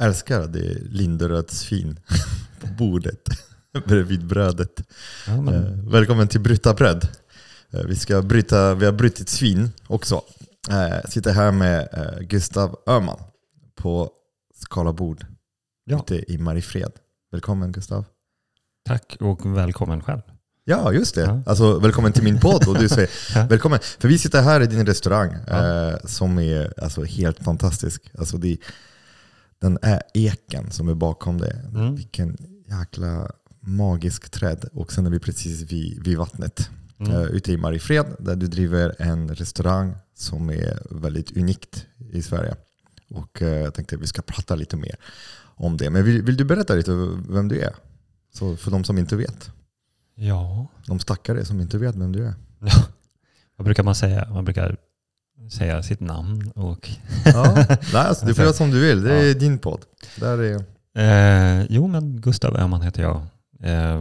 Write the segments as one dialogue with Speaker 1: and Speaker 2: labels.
Speaker 1: älskar det linderödsvin på bordet bredvid brödet.
Speaker 2: Ja, men,
Speaker 1: Eh, välkommen till Bryta bröd. Eh, vi, ska bryta, vi har brutit svin också. Eh, sitter här med Gustav Öhman på Skala bord
Speaker 2: Ja.
Speaker 1: ute i Mariefred. Välkommen Gustav.
Speaker 2: tack och välkommen själv.
Speaker 1: Ja, just det.
Speaker 2: Ja.
Speaker 1: Alltså, välkommen till min podd. Och du säger
Speaker 2: Ja.
Speaker 1: välkommen. För vi sitter här i din restaurang
Speaker 2: Ja.
Speaker 1: eh, som är alltså, helt fantastisk. Alltså, det, den är eken som är bakom det.
Speaker 2: Mm.
Speaker 1: Vilken jäkla magisk träd. Och sen är vi precis vid, vid vattnet.
Speaker 2: Mm.
Speaker 1: eh, ute i Mariefred där du driver en restaurang som är väldigt unikt i Sverige. Och eh, jag tänkte att vi ska prata lite mer om det. Men vill, vill du berätta lite vem du är? Så för de som inte vet.
Speaker 2: Ja,
Speaker 1: De stackare som inte vet vem du är.
Speaker 2: vad brukar man säga? Man brukar säga sitt namn och...
Speaker 1: Ja, nej, alltså, du får göra som du vill. Det är din podd. Där är,
Speaker 2: Eh, jo, men Gustav Öhman heter jag. Eh,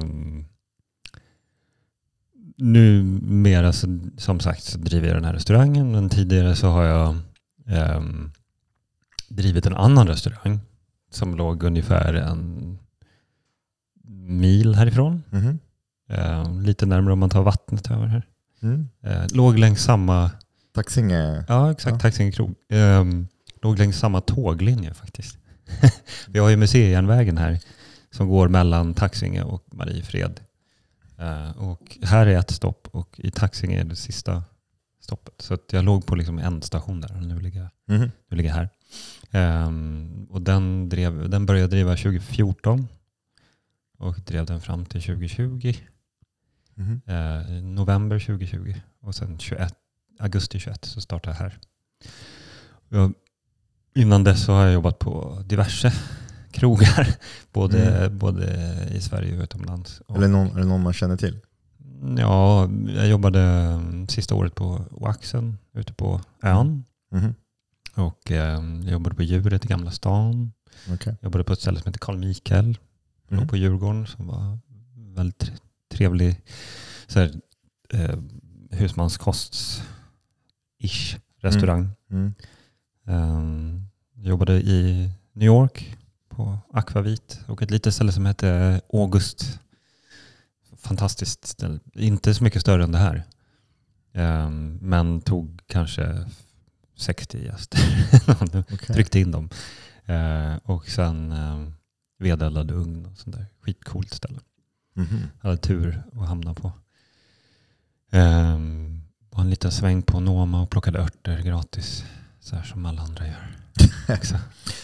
Speaker 2: numera, så, som sagt, så driver jag den här restaurangen. Men tidigare så har jag ehm, drivit en annan restaurang som låg ungefär en mil härifrån.
Speaker 1: mhm.
Speaker 2: Eh, lite närmare om man tar vattnet över här.
Speaker 1: mm.
Speaker 2: Eh, låg längs samma,
Speaker 1: Taxinge.
Speaker 2: ja exakt,
Speaker 1: Ja.
Speaker 2: Taxinge krog. Eh, låg längs samma tåglinje faktiskt. Vi har ju museijärnvägen här som går mellan Taxinge och Mariefred. Eh, och här är ett stopp och i Taxinge är det sista stoppet. Så jag låg på liksom en station där och nu ligger jag,
Speaker 1: Mhm.
Speaker 2: nu ligger jag här. Ehm, och den, drev, den började driva 2014 och drev den fram till 2020.
Speaker 1: Mhm.
Speaker 2: Eh, november 2020 och sen 21, augusti 21 så startade jag här. Jag, innan dess så har jag jobbat på diverse krogar, både, både i Sverige och utomlands.
Speaker 1: Eller någon, eller någon man känner till.
Speaker 2: Ja, jag jobbade mm, sista året på Waxen ute på ön.
Speaker 1: Mhm.
Speaker 2: Och eh, jag jobbade på djuret i Gamla stan.
Speaker 1: Okej.
Speaker 2: Jag jobbade på ett ställe som heter Carl Mikael. Låg på Djurgården som var väldigt tre- trevlig så här, eh, husmanskosts-ish restaurang.
Speaker 1: Mm.
Speaker 2: Jag jobbade i New York på Aquavit och ett litet ställe som hette August. Fantastiskt ställe. Inte så mycket större än det här. Ehm, men tog kanske 60 gäster.
Speaker 1: Okej.
Speaker 2: Tryckte in dem. Eh, och sen eh, vedeldad ugn och sånt där. Skitcoolt ställe.
Speaker 1: Mhm.
Speaker 2: Hade tur att hamna på. Um, var en liten sväng på Noma och plockade örter gratis. Så här som alla andra gör.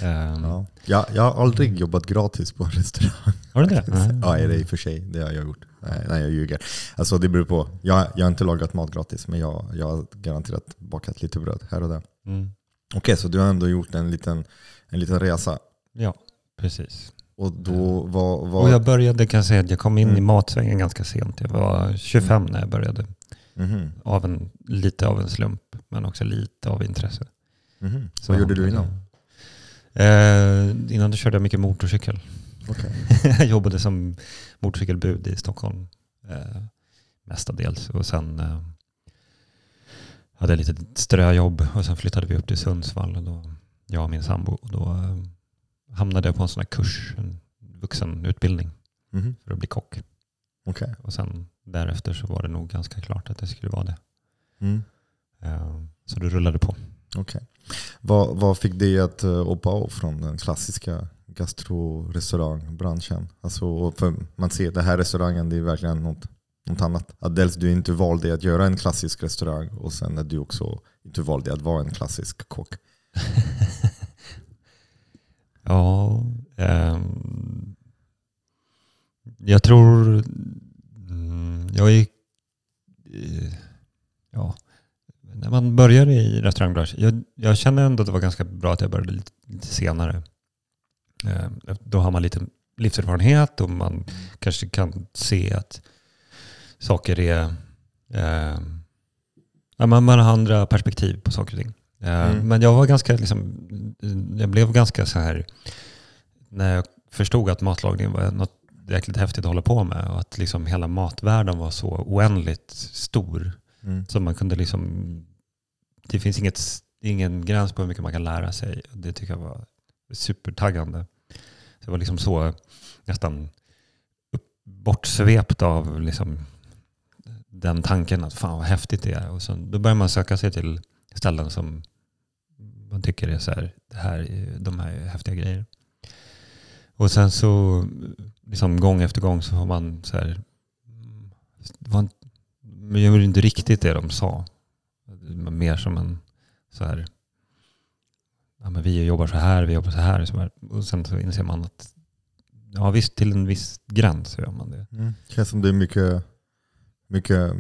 Speaker 2: Ehm,
Speaker 1: Ja. Jag, jag har aldrig jobbat gratis på en restaurang.
Speaker 2: Har du det?
Speaker 1: Ja, det är i och för sig. Det har jag gjort. Nej, nej jag ljuger. Alltså det beror på. Jag, jag har inte lagat mat gratis, men jag, jag har garanterat bakat lite bröd här och där.
Speaker 2: Mm.
Speaker 1: Okej, så du har ändå gjort en liten, en liten resa.
Speaker 2: Ja, precis.
Speaker 1: Och då var... var
Speaker 2: Och jag började kan jag säga att jag kom in
Speaker 1: Mm.
Speaker 2: i matsvängen ganska sent. Jag var 25 när jag började.
Speaker 1: Mhm,
Speaker 2: Av en, lite av en slump, men också lite av intresse.
Speaker 1: mhm.
Speaker 2: Så
Speaker 1: Vad gjorde du innan?
Speaker 2: Eh, innan det körde jag mycket motorcykel.
Speaker 1: Okej.
Speaker 2: jag jobbade som motorcykelbud i Stockholm eh, mestadels. Och sen eh, hade jag lite ströjobb och sen flyttade vi upp till Sundsvall. Och då, jag och min sambo. Och då eh, hamnade jag på en sån här kurs, en vuxenutbildning
Speaker 1: Mhm.
Speaker 2: för att bli kock.
Speaker 1: Okej.
Speaker 2: Och sen därefter så var det nog ganska klart att det skulle vara det.
Speaker 1: Mm.
Speaker 2: Eh, så det rullade på.
Speaker 1: Okej. Vad, vad fick dig att uh, hoppa av från den klassiska gastro-restaurangbranschen? Alltså, man ser det här restaurangen, det är verkligen något, något annat. Att dels du inte valde att göra en klassisk restaurang och sen att du också inte valde att vara en klassisk kock.
Speaker 2: Ja, ehm, jag tror... Mm, jag gick... eh, Ja, när man börjar i restaurangbranschen. Jag, jag känner ändå att det var ganska bra att jag började lite, lite senare. Ehm, då har man lite livserfarenhet och man kanske kan se att saker är... ja, man, man har andra perspektiv på saker och ting. Eh,
Speaker 1: Mm.
Speaker 2: Men jag var ganska, liksom, jag blev ganska så här, när jag förstod att matlagning var något jäkligt häftigt att hålla på med och att liksom hela matvärlden var så oändligt stor.
Speaker 1: Mm.
Speaker 2: Så man kunde liksom, det finns inget, ingen gräns på hur mycket man kan lära sig. Det tycker jag var supertaggande. Så det var liksom så nästan bortsvept av liksom den tanken att fan vad häftigt det är. Och så, då börjar man söka sig till ställen som man tycker är så här, det här, är- de här är häftiga grejer. Och sen så liksom gång efter gång så får man så här, mm, var inte, men jag gjorde inte riktigt det de sa. Mer som en så här, ja, men vi jobbar så här, vi jobbar så här. Så här. Och sen så inser man att ja, visst, till en viss gräns så gör man det.
Speaker 1: Mm. känns som det är mycket, mycket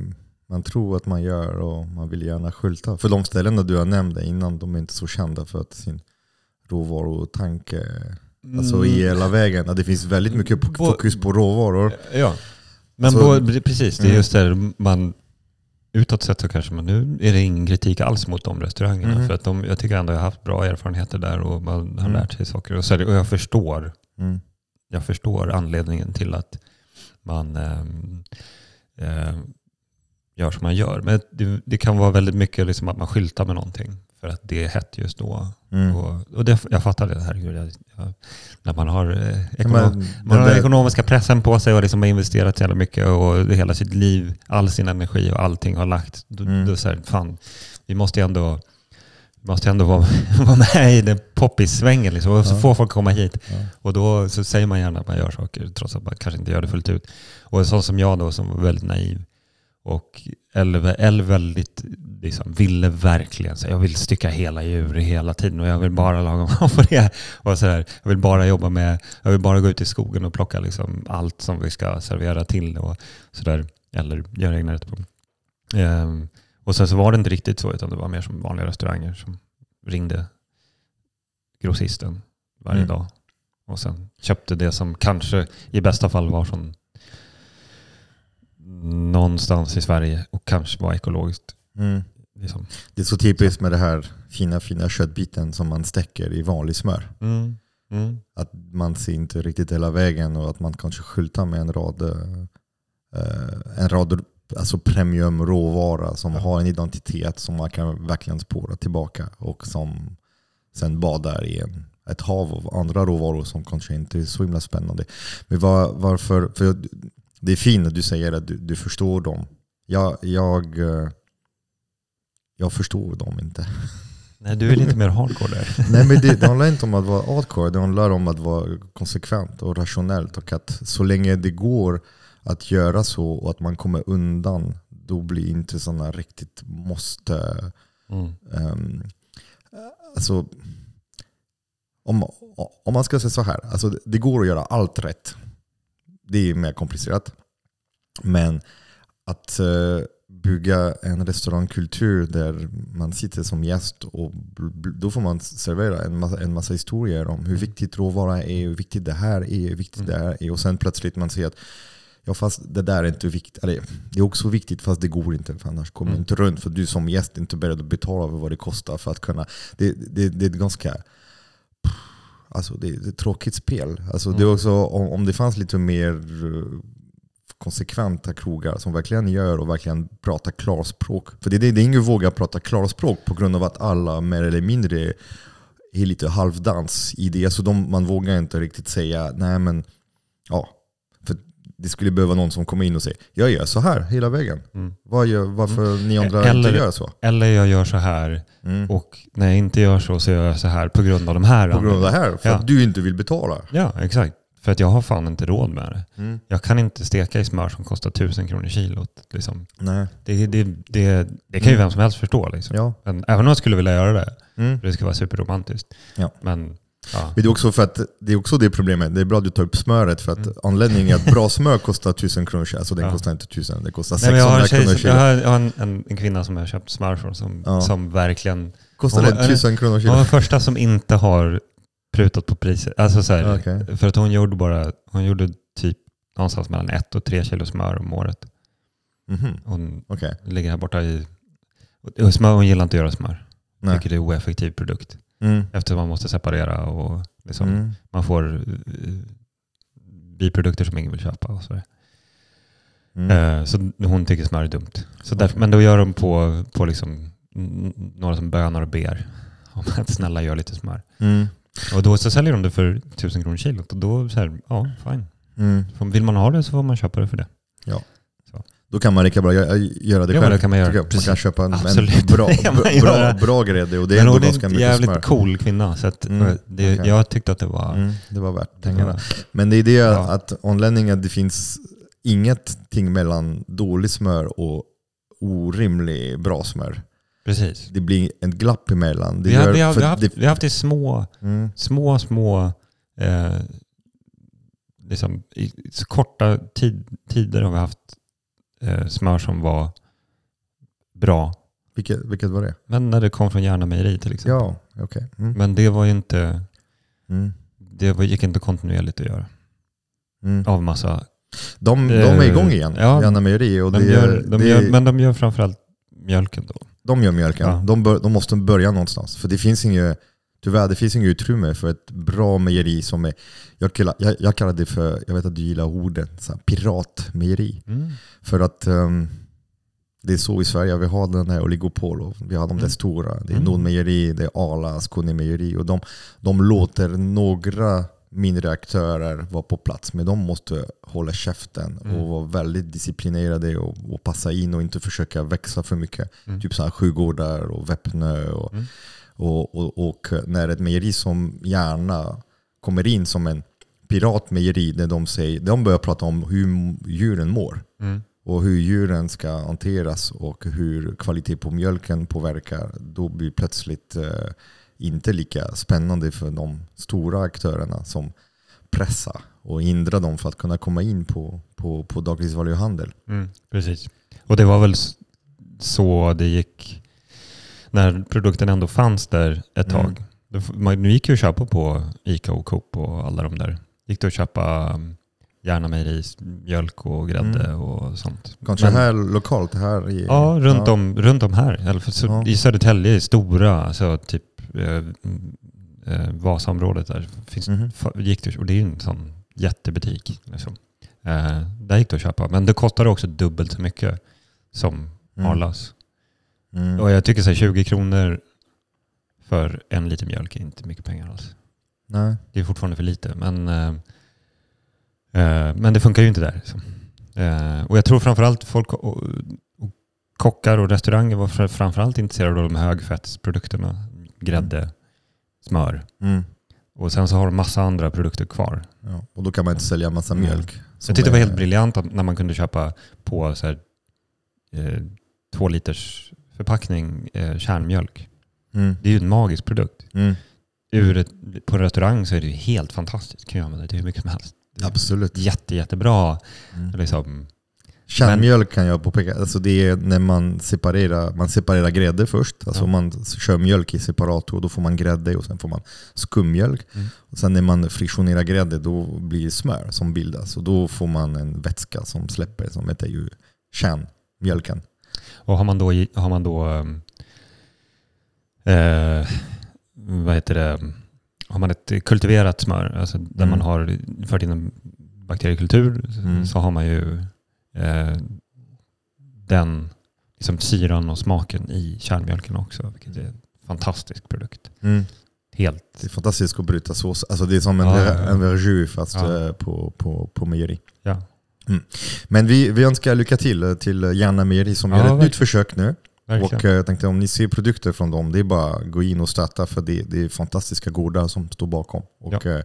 Speaker 1: man tror att man gör och man vill gärna skylta. För de ställena du har nämnt innan, de är inte så kända för att sin råvarutanke, alltså i hela vägen, det finns väldigt mycket fokus på råvaror.
Speaker 2: Ja, men
Speaker 1: Alltså-
Speaker 2: bo, precis. Det är
Speaker 1: Mm.
Speaker 2: just där man utåt sett så kanske man nu är det ingen kritik alls mot de restaurangerna.
Speaker 1: Mhm.
Speaker 2: För att de, jag tycker ändå jag har haft bra erfarenheter där och man har
Speaker 1: Mm.
Speaker 2: lärt sig saker. Och, så och jag förstår
Speaker 1: Mm.
Speaker 2: jag förstår anledningen till att man ehm, ehm, gör som man gör. Men det, det kan vara väldigt mycket liksom att man skyltar med någonting för att det är hett just då.
Speaker 1: Mm.
Speaker 2: Och, och det, jag fattar det. Herregud, jag, jag, när man har, eh, ekonom,
Speaker 1: men
Speaker 2: man har den ekonomiska pressen på sig och liksom har investerat så jävla mycket och hela sitt liv, all sin energi och allting har lagt. Då,
Speaker 1: Mm.
Speaker 2: då så här, fan, vi måste ju ändå, måste ändå vara, vara med i den poppis-svängen. Liksom. Och så
Speaker 1: Ja.
Speaker 2: får folk komma hit.
Speaker 1: Ja.
Speaker 2: Och då så säger man gärna att man gör saker trots att man kanske inte gör det fullt ut. Och en sån som jag då som var väldigt naiv och eller väldigt liksom, ville verkligen säga jag vill stycka hela djur hela tiden och jag vill bara laga mat på det. Och så här, jag vill bara jobba med, jag vill bara gå ut i skogen och plocka liksom allt som vi ska servera till och sådär. Eller göra egna rätter på. Ehm, och sen så var det inte riktigt så utan det var mer som vanliga restauranger som ringde grossisten varje
Speaker 1: Mm.
Speaker 2: dag. Och sen köpte det som kanske i bästa fall var från någonstans i Sverige och kanske var ekologiskt.
Speaker 1: Mm.
Speaker 2: Liksom.
Speaker 1: Det är så typiskt med det här fina fina köttbiten som man stäcker i vanlig smör.
Speaker 2: Mm. Mm.
Speaker 1: Att man ser inte riktigt hela vägen och att man kanske skyltar med en rad, eh, en rad alltså premium råvara som
Speaker 2: Ja.
Speaker 1: har en identitet som man kan verkligen spåra tillbaka och som sen badar i en, ett hav av andra råvaror som kanske inte är så himla spännande. Men var, varför, för jag- det är fint att du säger att du, du förstår dem. Jag, jag, eh, jag förstår dem inte.
Speaker 2: Nej, du är lite mer hardcore där.
Speaker 1: Nej men det, det handlar inte om att vara hardcore, det handlar om att vara konsekvent och rationellt. Och att så länge det går att göra så och att man kommer undan, då blir inte sådana riktigt måste...
Speaker 2: Mm.
Speaker 1: Um, alltså, om, om man ska säga så här, alltså det går att göra allt rätt. Det är mer komplicerat. Men att eh, bygga en restaurangkultur där man sitter som gäst och då får man servera en massa, en massa historier om hur viktigt råvara är, hur viktigt det här är, hur viktigt det här är. Och sen plötsligt man ser att ja, fast det där är inte viktigt. Eller, det är också viktigt fast det går inte för annars kommer
Speaker 2: Mm.
Speaker 1: inte runt. För du som gäst är inte beredd att betala för vad det kostar för att kunna. Det, det, det är ganska Alltså det, det är ett tråkigt spel. Alltså det är
Speaker 2: Mm.
Speaker 1: också, om, om det fanns lite mer eh, konsekventa krogar som verkligen gör och verkligen pratar klarspråk. För det, det, det är ingen våga prata klarspråk på grund av att alla mer eller mindre är lite halvdans i det. Så de, man vågar inte riktigt säga, nej men, ja. Det skulle behöva någon som kommer in och säger, jag gör så här hela vägen.
Speaker 2: Mm.
Speaker 1: Vad gör, varför ni andra
Speaker 2: Eller-
Speaker 1: inte gör så?
Speaker 2: Eller jag gör så här
Speaker 1: Mm.
Speaker 2: och när jag inte gör så så gör jag så här på grund av de här
Speaker 1: På grund av det här, för
Speaker 2: Ja.
Speaker 1: att du inte vill betala.
Speaker 2: Ja, exakt. För att jag har fan inte råd med det.
Speaker 1: Mm.
Speaker 2: Jag kan inte steka i smör som kostar tusen kronor kilot. Liksom.
Speaker 1: Nej.
Speaker 2: Det, det, det, det kan ju vem som helst förstå. Liksom.
Speaker 1: Ja.
Speaker 2: Men även om jag skulle vilja göra det,
Speaker 1: Mm.
Speaker 2: det ska vara superromantiskt.
Speaker 1: Ja.
Speaker 2: Men ja.
Speaker 1: Men det är också för att det är också det problemet. Det är bra att du tar upp smöret för att
Speaker 2: Mm.
Speaker 1: anledningen är att bra smör kostar tusen kronor. Alltså den
Speaker 2: Ja.
Speaker 1: kostar inte tusen, det kostar
Speaker 2: Nej, men jag har,
Speaker 1: 600
Speaker 2: en,
Speaker 1: kronor
Speaker 2: som- jag
Speaker 1: kilo.
Speaker 2: har, jag har en, en, en kvinna som jag har köpt smör från som,
Speaker 1: Ja.
Speaker 2: som verkligen...
Speaker 1: Kostar det
Speaker 2: var-
Speaker 1: tusen kronor
Speaker 2: Hon var
Speaker 1: kilo?
Speaker 2: den första som inte har prutat på priset. Alltså så här,
Speaker 1: Okej.
Speaker 2: För att hon gjorde bara, hon gjorde typ någonstans mellan ett och tre kilo smör om året.
Speaker 1: Mhm.
Speaker 2: Hon
Speaker 1: Okej.
Speaker 2: ligger här borta i... Smör, hon gillar inte att göra smör.
Speaker 1: Nej.
Speaker 2: Tycker det är oeffektiv produkt.
Speaker 1: Mm.
Speaker 2: Eftersom man måste separera och liksom,
Speaker 1: Mm.
Speaker 2: man får eh, biprodukter som ingen vill köpa. Och sådär.
Speaker 1: Mm.
Speaker 2: Eh, så hon tycker smör är dumt. Så därför, men då gör de på, på liksom, några som bönar och ber om att snälla gör lite smör.
Speaker 1: Mm.
Speaker 2: Och då så säljer de det för 1000 kronor kilot och då så här, ja fine.
Speaker 1: Mm.
Speaker 2: Vill man ha det så får man köpa det för det.
Speaker 1: Då kan man lika bra gö- göra det
Speaker 2: men
Speaker 1: själv.
Speaker 2: det kan man göra.
Speaker 1: Man kan köpa en, en bra, bra, bra grädde och det är
Speaker 2: Men hon är en jävligt
Speaker 1: smör.
Speaker 2: cool kvinna så att
Speaker 1: Mm,
Speaker 2: det,
Speaker 1: okej.
Speaker 2: jag tyckte att det var...
Speaker 1: Mm, det var värt pengarna.
Speaker 2: var
Speaker 1: Men det är det
Speaker 2: Ja.
Speaker 1: att onlänningar, det finns ingenting mellan dålig smör och orimlig bra smör.
Speaker 2: precis.
Speaker 1: Det blir ett glapp emellan. Det
Speaker 2: Vi har, vi, har, vi, har haft,
Speaker 1: det-
Speaker 2: vi har haft det små,
Speaker 1: mm,
Speaker 2: små, små... Eh, liksom, I korta tid, tider har vi haft eh, smör som var bra.
Speaker 1: vilket, vilket var det?
Speaker 2: Men när det kom från Järna mejeri till exempel.
Speaker 1: Ja, okej. Mm,
Speaker 2: Men det var ju inte...
Speaker 1: mm,
Speaker 2: Det var, gick inte kontinuerligt att göra.
Speaker 1: mm.
Speaker 2: Av massa...
Speaker 1: De, de är igång igen,
Speaker 2: ja.
Speaker 1: Janna Mejeri. Och
Speaker 2: De
Speaker 1: det,
Speaker 2: gör, de
Speaker 1: det,
Speaker 2: gör, men de gör framförallt mjölken då.
Speaker 1: de gör mjölken.
Speaker 2: Ja.
Speaker 1: De, bör, de måste börja någonstans. För det finns inget, tyvärr, det finns inget utrymme för ett bra mejeri som är, jag kallar, jag, jag kallar det för, jag vet att du gillar orden, så här, piratmejeri.
Speaker 2: Mm.
Speaker 1: För att ehm, det är så i Sverige, vi har den här oligopol vi har de där
Speaker 2: Mm.
Speaker 1: stora. Det är
Speaker 2: Mm.
Speaker 1: Nordmejeri, det är Arla, Skåne mejeri och de, de låter några mindre aktörer vara på plats men de måste hålla käften
Speaker 2: Mm.
Speaker 1: och vara väldigt disciplinerade och, och passa in och inte försöka växa för mycket.
Speaker 2: Mm.
Speaker 1: Typ så här Sjögårdar och Väpnö och,
Speaker 2: Mm.
Speaker 1: Och, och, och när ett mejeri som gärna kommer in som en piratmejeri där de, säger, de börjar prata om hur djuren mår
Speaker 2: Mm.
Speaker 1: och hur djuren ska hanteras och hur kvalitet på mjölken påverkar, då blir plötsligt eh, inte lika spännande för de stora aktörerna som pressar och hindrar dem för att kunna komma in på, på, på dagligvaruhandel.
Speaker 2: Mm, precis. Och det var väl så det gick när produkten ändå fanns där ett
Speaker 1: Mm.
Speaker 2: tag. Man nu gick ju att köpa på Ica och Coop och alla de där. gick det att köpa um, Järna mejeris mjölk och grädde
Speaker 1: Mm.
Speaker 2: och sånt.
Speaker 1: Kanske
Speaker 2: Men-
Speaker 1: här lokalt här i...
Speaker 2: Ja, runt, Om, runt om här. Fall så
Speaker 1: Ja.
Speaker 2: I Södertälje, i stora, alltså typ eh, eh, Vasaområdet där, finns, fa- gick det, och det är ju en sån jättebutik. Liksom. Eh, där gick det att köpa, men det kostade också dubbelt så mycket som
Speaker 1: Mm.
Speaker 2: Arlas.
Speaker 1: Mm.
Speaker 2: Och jag tycker så här, 20 kronor för en liter mjölk är inte mycket pengar alls.
Speaker 1: Nej.
Speaker 2: Det är fortfarande för lite, men, eh, eh, men det funkar ju inte där. Liksom. Eh, och jag tror framförallt folk och, och kockar och restauranger var fr- framförallt intresserade av de högfettsprodukterna. Grädde, smör.
Speaker 1: Mm.
Speaker 2: Och sen så har de massa andra produkter kvar.
Speaker 1: Ja. Och då kan man inte sälja massa
Speaker 2: Mm.
Speaker 1: mjölk.
Speaker 2: jag tyckte det var helt briljant när man kunde köpa på så här, eh, två liters förpackning eh, kärnmjölk.
Speaker 1: Mm.
Speaker 2: Det är ju en magisk produkt.
Speaker 1: Mm.
Speaker 2: Ur ett, på en restaurang så är det ju helt fantastiskt. kan jag använda det hur mycket som helst.
Speaker 1: Absolut.
Speaker 2: Jätte, jättebra.
Speaker 1: Mm.
Speaker 2: Liksom.
Speaker 1: Kärnmjölk kan jag påpeka, alltså det är när man separerar, man separerar grädde först. Alltså
Speaker 2: Ja.
Speaker 1: man kör mjölk i separat och då får man grädde och sen får man skummjölk.
Speaker 2: Mm.
Speaker 1: Och sen när man friktionerar grädde då blir det smör som bildas och då får man en vätska som släpper som heter ju kärnmjölken.
Speaker 2: Och har man då, har man då ehm, eh, vad heter det, har man ett kultiverat smör, alltså där
Speaker 1: Mm.
Speaker 2: man har fört in en bakteriekultur,
Speaker 1: Mm.
Speaker 2: så har man ju eh, den liksom syran och smaken i kärnmjölken också, vilket är en fantastisk produkt.
Speaker 1: Mm.
Speaker 2: Helt
Speaker 1: Det är fantastiskt att bryta sås. Alltså det är som en,
Speaker 2: ja.
Speaker 1: en verjus fast
Speaker 2: Ja.
Speaker 1: eh, på, på, på mejeri.
Speaker 2: Ja.
Speaker 1: Men vi, vi önskar lycka till eh, till Janna Mejeri som
Speaker 2: Ja,
Speaker 1: gör ett
Speaker 2: verkligen.
Speaker 1: nytt försök nu.
Speaker 2: verkligen.
Speaker 1: Och eh, jag tänkte om ni ser produkter från dem, det är bara att gå in och stötta för det, det är fantastiska gårdar som står bakom. Och, eh,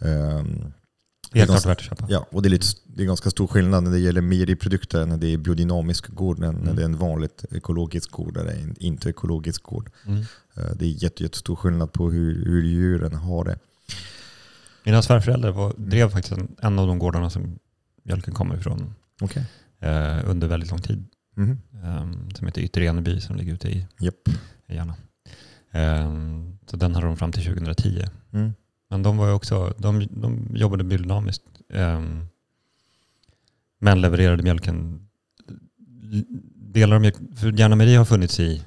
Speaker 1: ehm,
Speaker 2: Helt
Speaker 1: det är
Speaker 2: klart värt att köpa.
Speaker 1: ja, och det, är lite, det är ganska stor skillnad när det gäller mejeriprodukter, när det är biodynamisk gård, när,
Speaker 2: Mm.
Speaker 1: det är en vanligt ekologisk gård eller en inte ekologisk gård.
Speaker 2: Mm.
Speaker 1: Eh, det är jätte, jättestor skillnad på hur, hur djuren har det.
Speaker 2: Mina svärföräldrar var, drev faktiskt en, en av de gårdarna som mjölken kommer ifrån
Speaker 1: Okej.
Speaker 2: eh, under väldigt lång tid.
Speaker 1: Mhm.
Speaker 2: ehm, som heter Yttre Eneby som ligger ute i i Järna. Ehm, så den hade de fram till 2010.
Speaker 1: Mm.
Speaker 2: Men de var ju också, de, de jobbade biodynamiskt. ehm, men levererade mjölken. Delar av mjölk, för Järna har funnits i,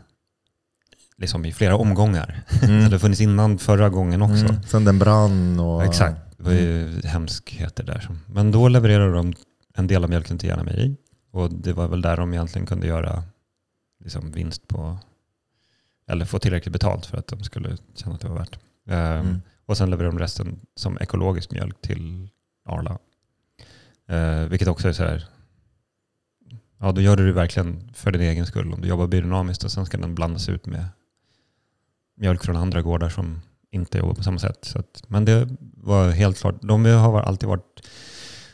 Speaker 2: liksom i flera omgångar.
Speaker 1: Mm.
Speaker 2: det har funnits innan förra gången också.
Speaker 1: Mm. Sen den brann och...
Speaker 2: Exakt, det var ju hemskheter där. Men då levererade de en del av mjölken till Järna Mejeri. Och det var väl där de egentligen kunde göra liksom vinst på, eller få tillräckligt betalt för att de skulle känna att det var värt. Ehm,
Speaker 1: Mm.
Speaker 2: Och sen levererar de resten som ekologisk mjölk till Arla. Eh, vilket också är så här, ja då gör du det verkligen för din egen skull. Om du jobbar biodynamiskt och sen ska den blandas ut med mjölk från andra gårdar som inte jobbar på samma sätt. Så att, men det var helt klart, de har alltid varit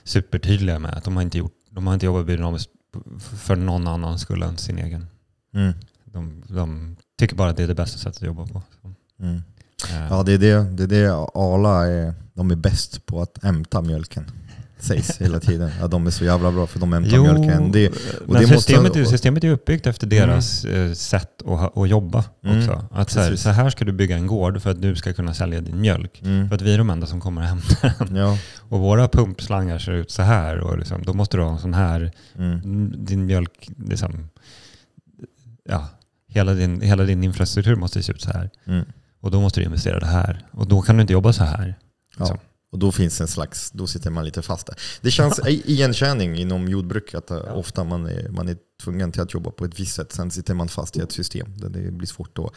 Speaker 2: supertydliga med att de har inte, gjort, de har inte jobbat biodynamiskt för någon annan skull än sin egen.
Speaker 1: Mm.
Speaker 2: De, de tycker bara att det är det bästa sättet att jobba på.
Speaker 1: Mm.
Speaker 2: eh,
Speaker 1: Ja, det är det, det är det Arla är, de är bäst på att hämta mjölken. Sägs hela tiden. Ja, de är så jävla bra för de hämtar mjölken. Det,
Speaker 2: men
Speaker 1: det måste-
Speaker 2: systemet, är- systemet är uppbyggt efter deras eh, sätt att, att jobba
Speaker 1: Mm,
Speaker 2: också. Att så, här, så här ska du bygga en gård för att du ska kunna sälja din mjölk.
Speaker 1: mm,
Speaker 2: För att vi är de enda som kommer att hämta den.
Speaker 1: ja,
Speaker 2: Och våra pumpslangar ser ut så här. Och liksom, då måste du ha en sån här,
Speaker 1: mm,
Speaker 2: din mjölk, liksom, ja, hela din, hela din infrastruktur måste se ut så här.
Speaker 1: mm.
Speaker 2: Och då måste du investera det här. Och då kan du inte jobba så här.
Speaker 1: Ja. Och då finns en slags, då sitter man lite fast där. Det känns igenkänning inom jordbruk att eh, ofta man är, man är tvungen till att jobba på ett visst sätt. Sen sitter man fast i ett system där det blir svårt då.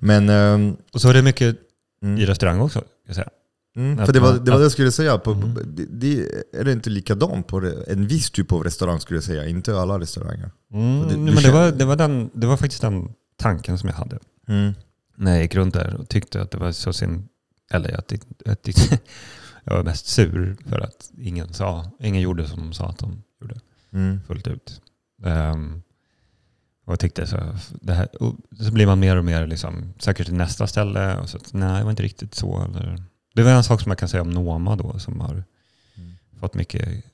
Speaker 1: Men ehm,
Speaker 2: Och så är det mycket
Speaker 1: mm,
Speaker 2: i restaurang också. Jag säga.
Speaker 1: mm,
Speaker 2: att
Speaker 1: för det var, det var det jag skulle säga. På,
Speaker 2: Mm.
Speaker 1: det, är det inte likadant på en viss typ av restaurang skulle jag säga, inte alla restauranger.
Speaker 2: Mm,
Speaker 1: det-
Speaker 2: men det, var, det, var den, det var faktiskt den tanken som jag hade.
Speaker 1: Mm.
Speaker 2: när jag gick runt där och tyckte att det var så synd. Eller tyckte, jag, tyckte, jag var mest sur för att ingen, sa, ingen gjorde som de sa att de gjorde
Speaker 1: Mm.
Speaker 2: fullt ut. Ehm, och jag tyckte så, det här, så blir man mer och mer liksom, säkert till nästa ställe. Och så, att, nej, det var inte riktigt så. Eller, det var en sak som jag kan säga om Noma då, som har
Speaker 1: Mm.
Speaker 2: fått mycket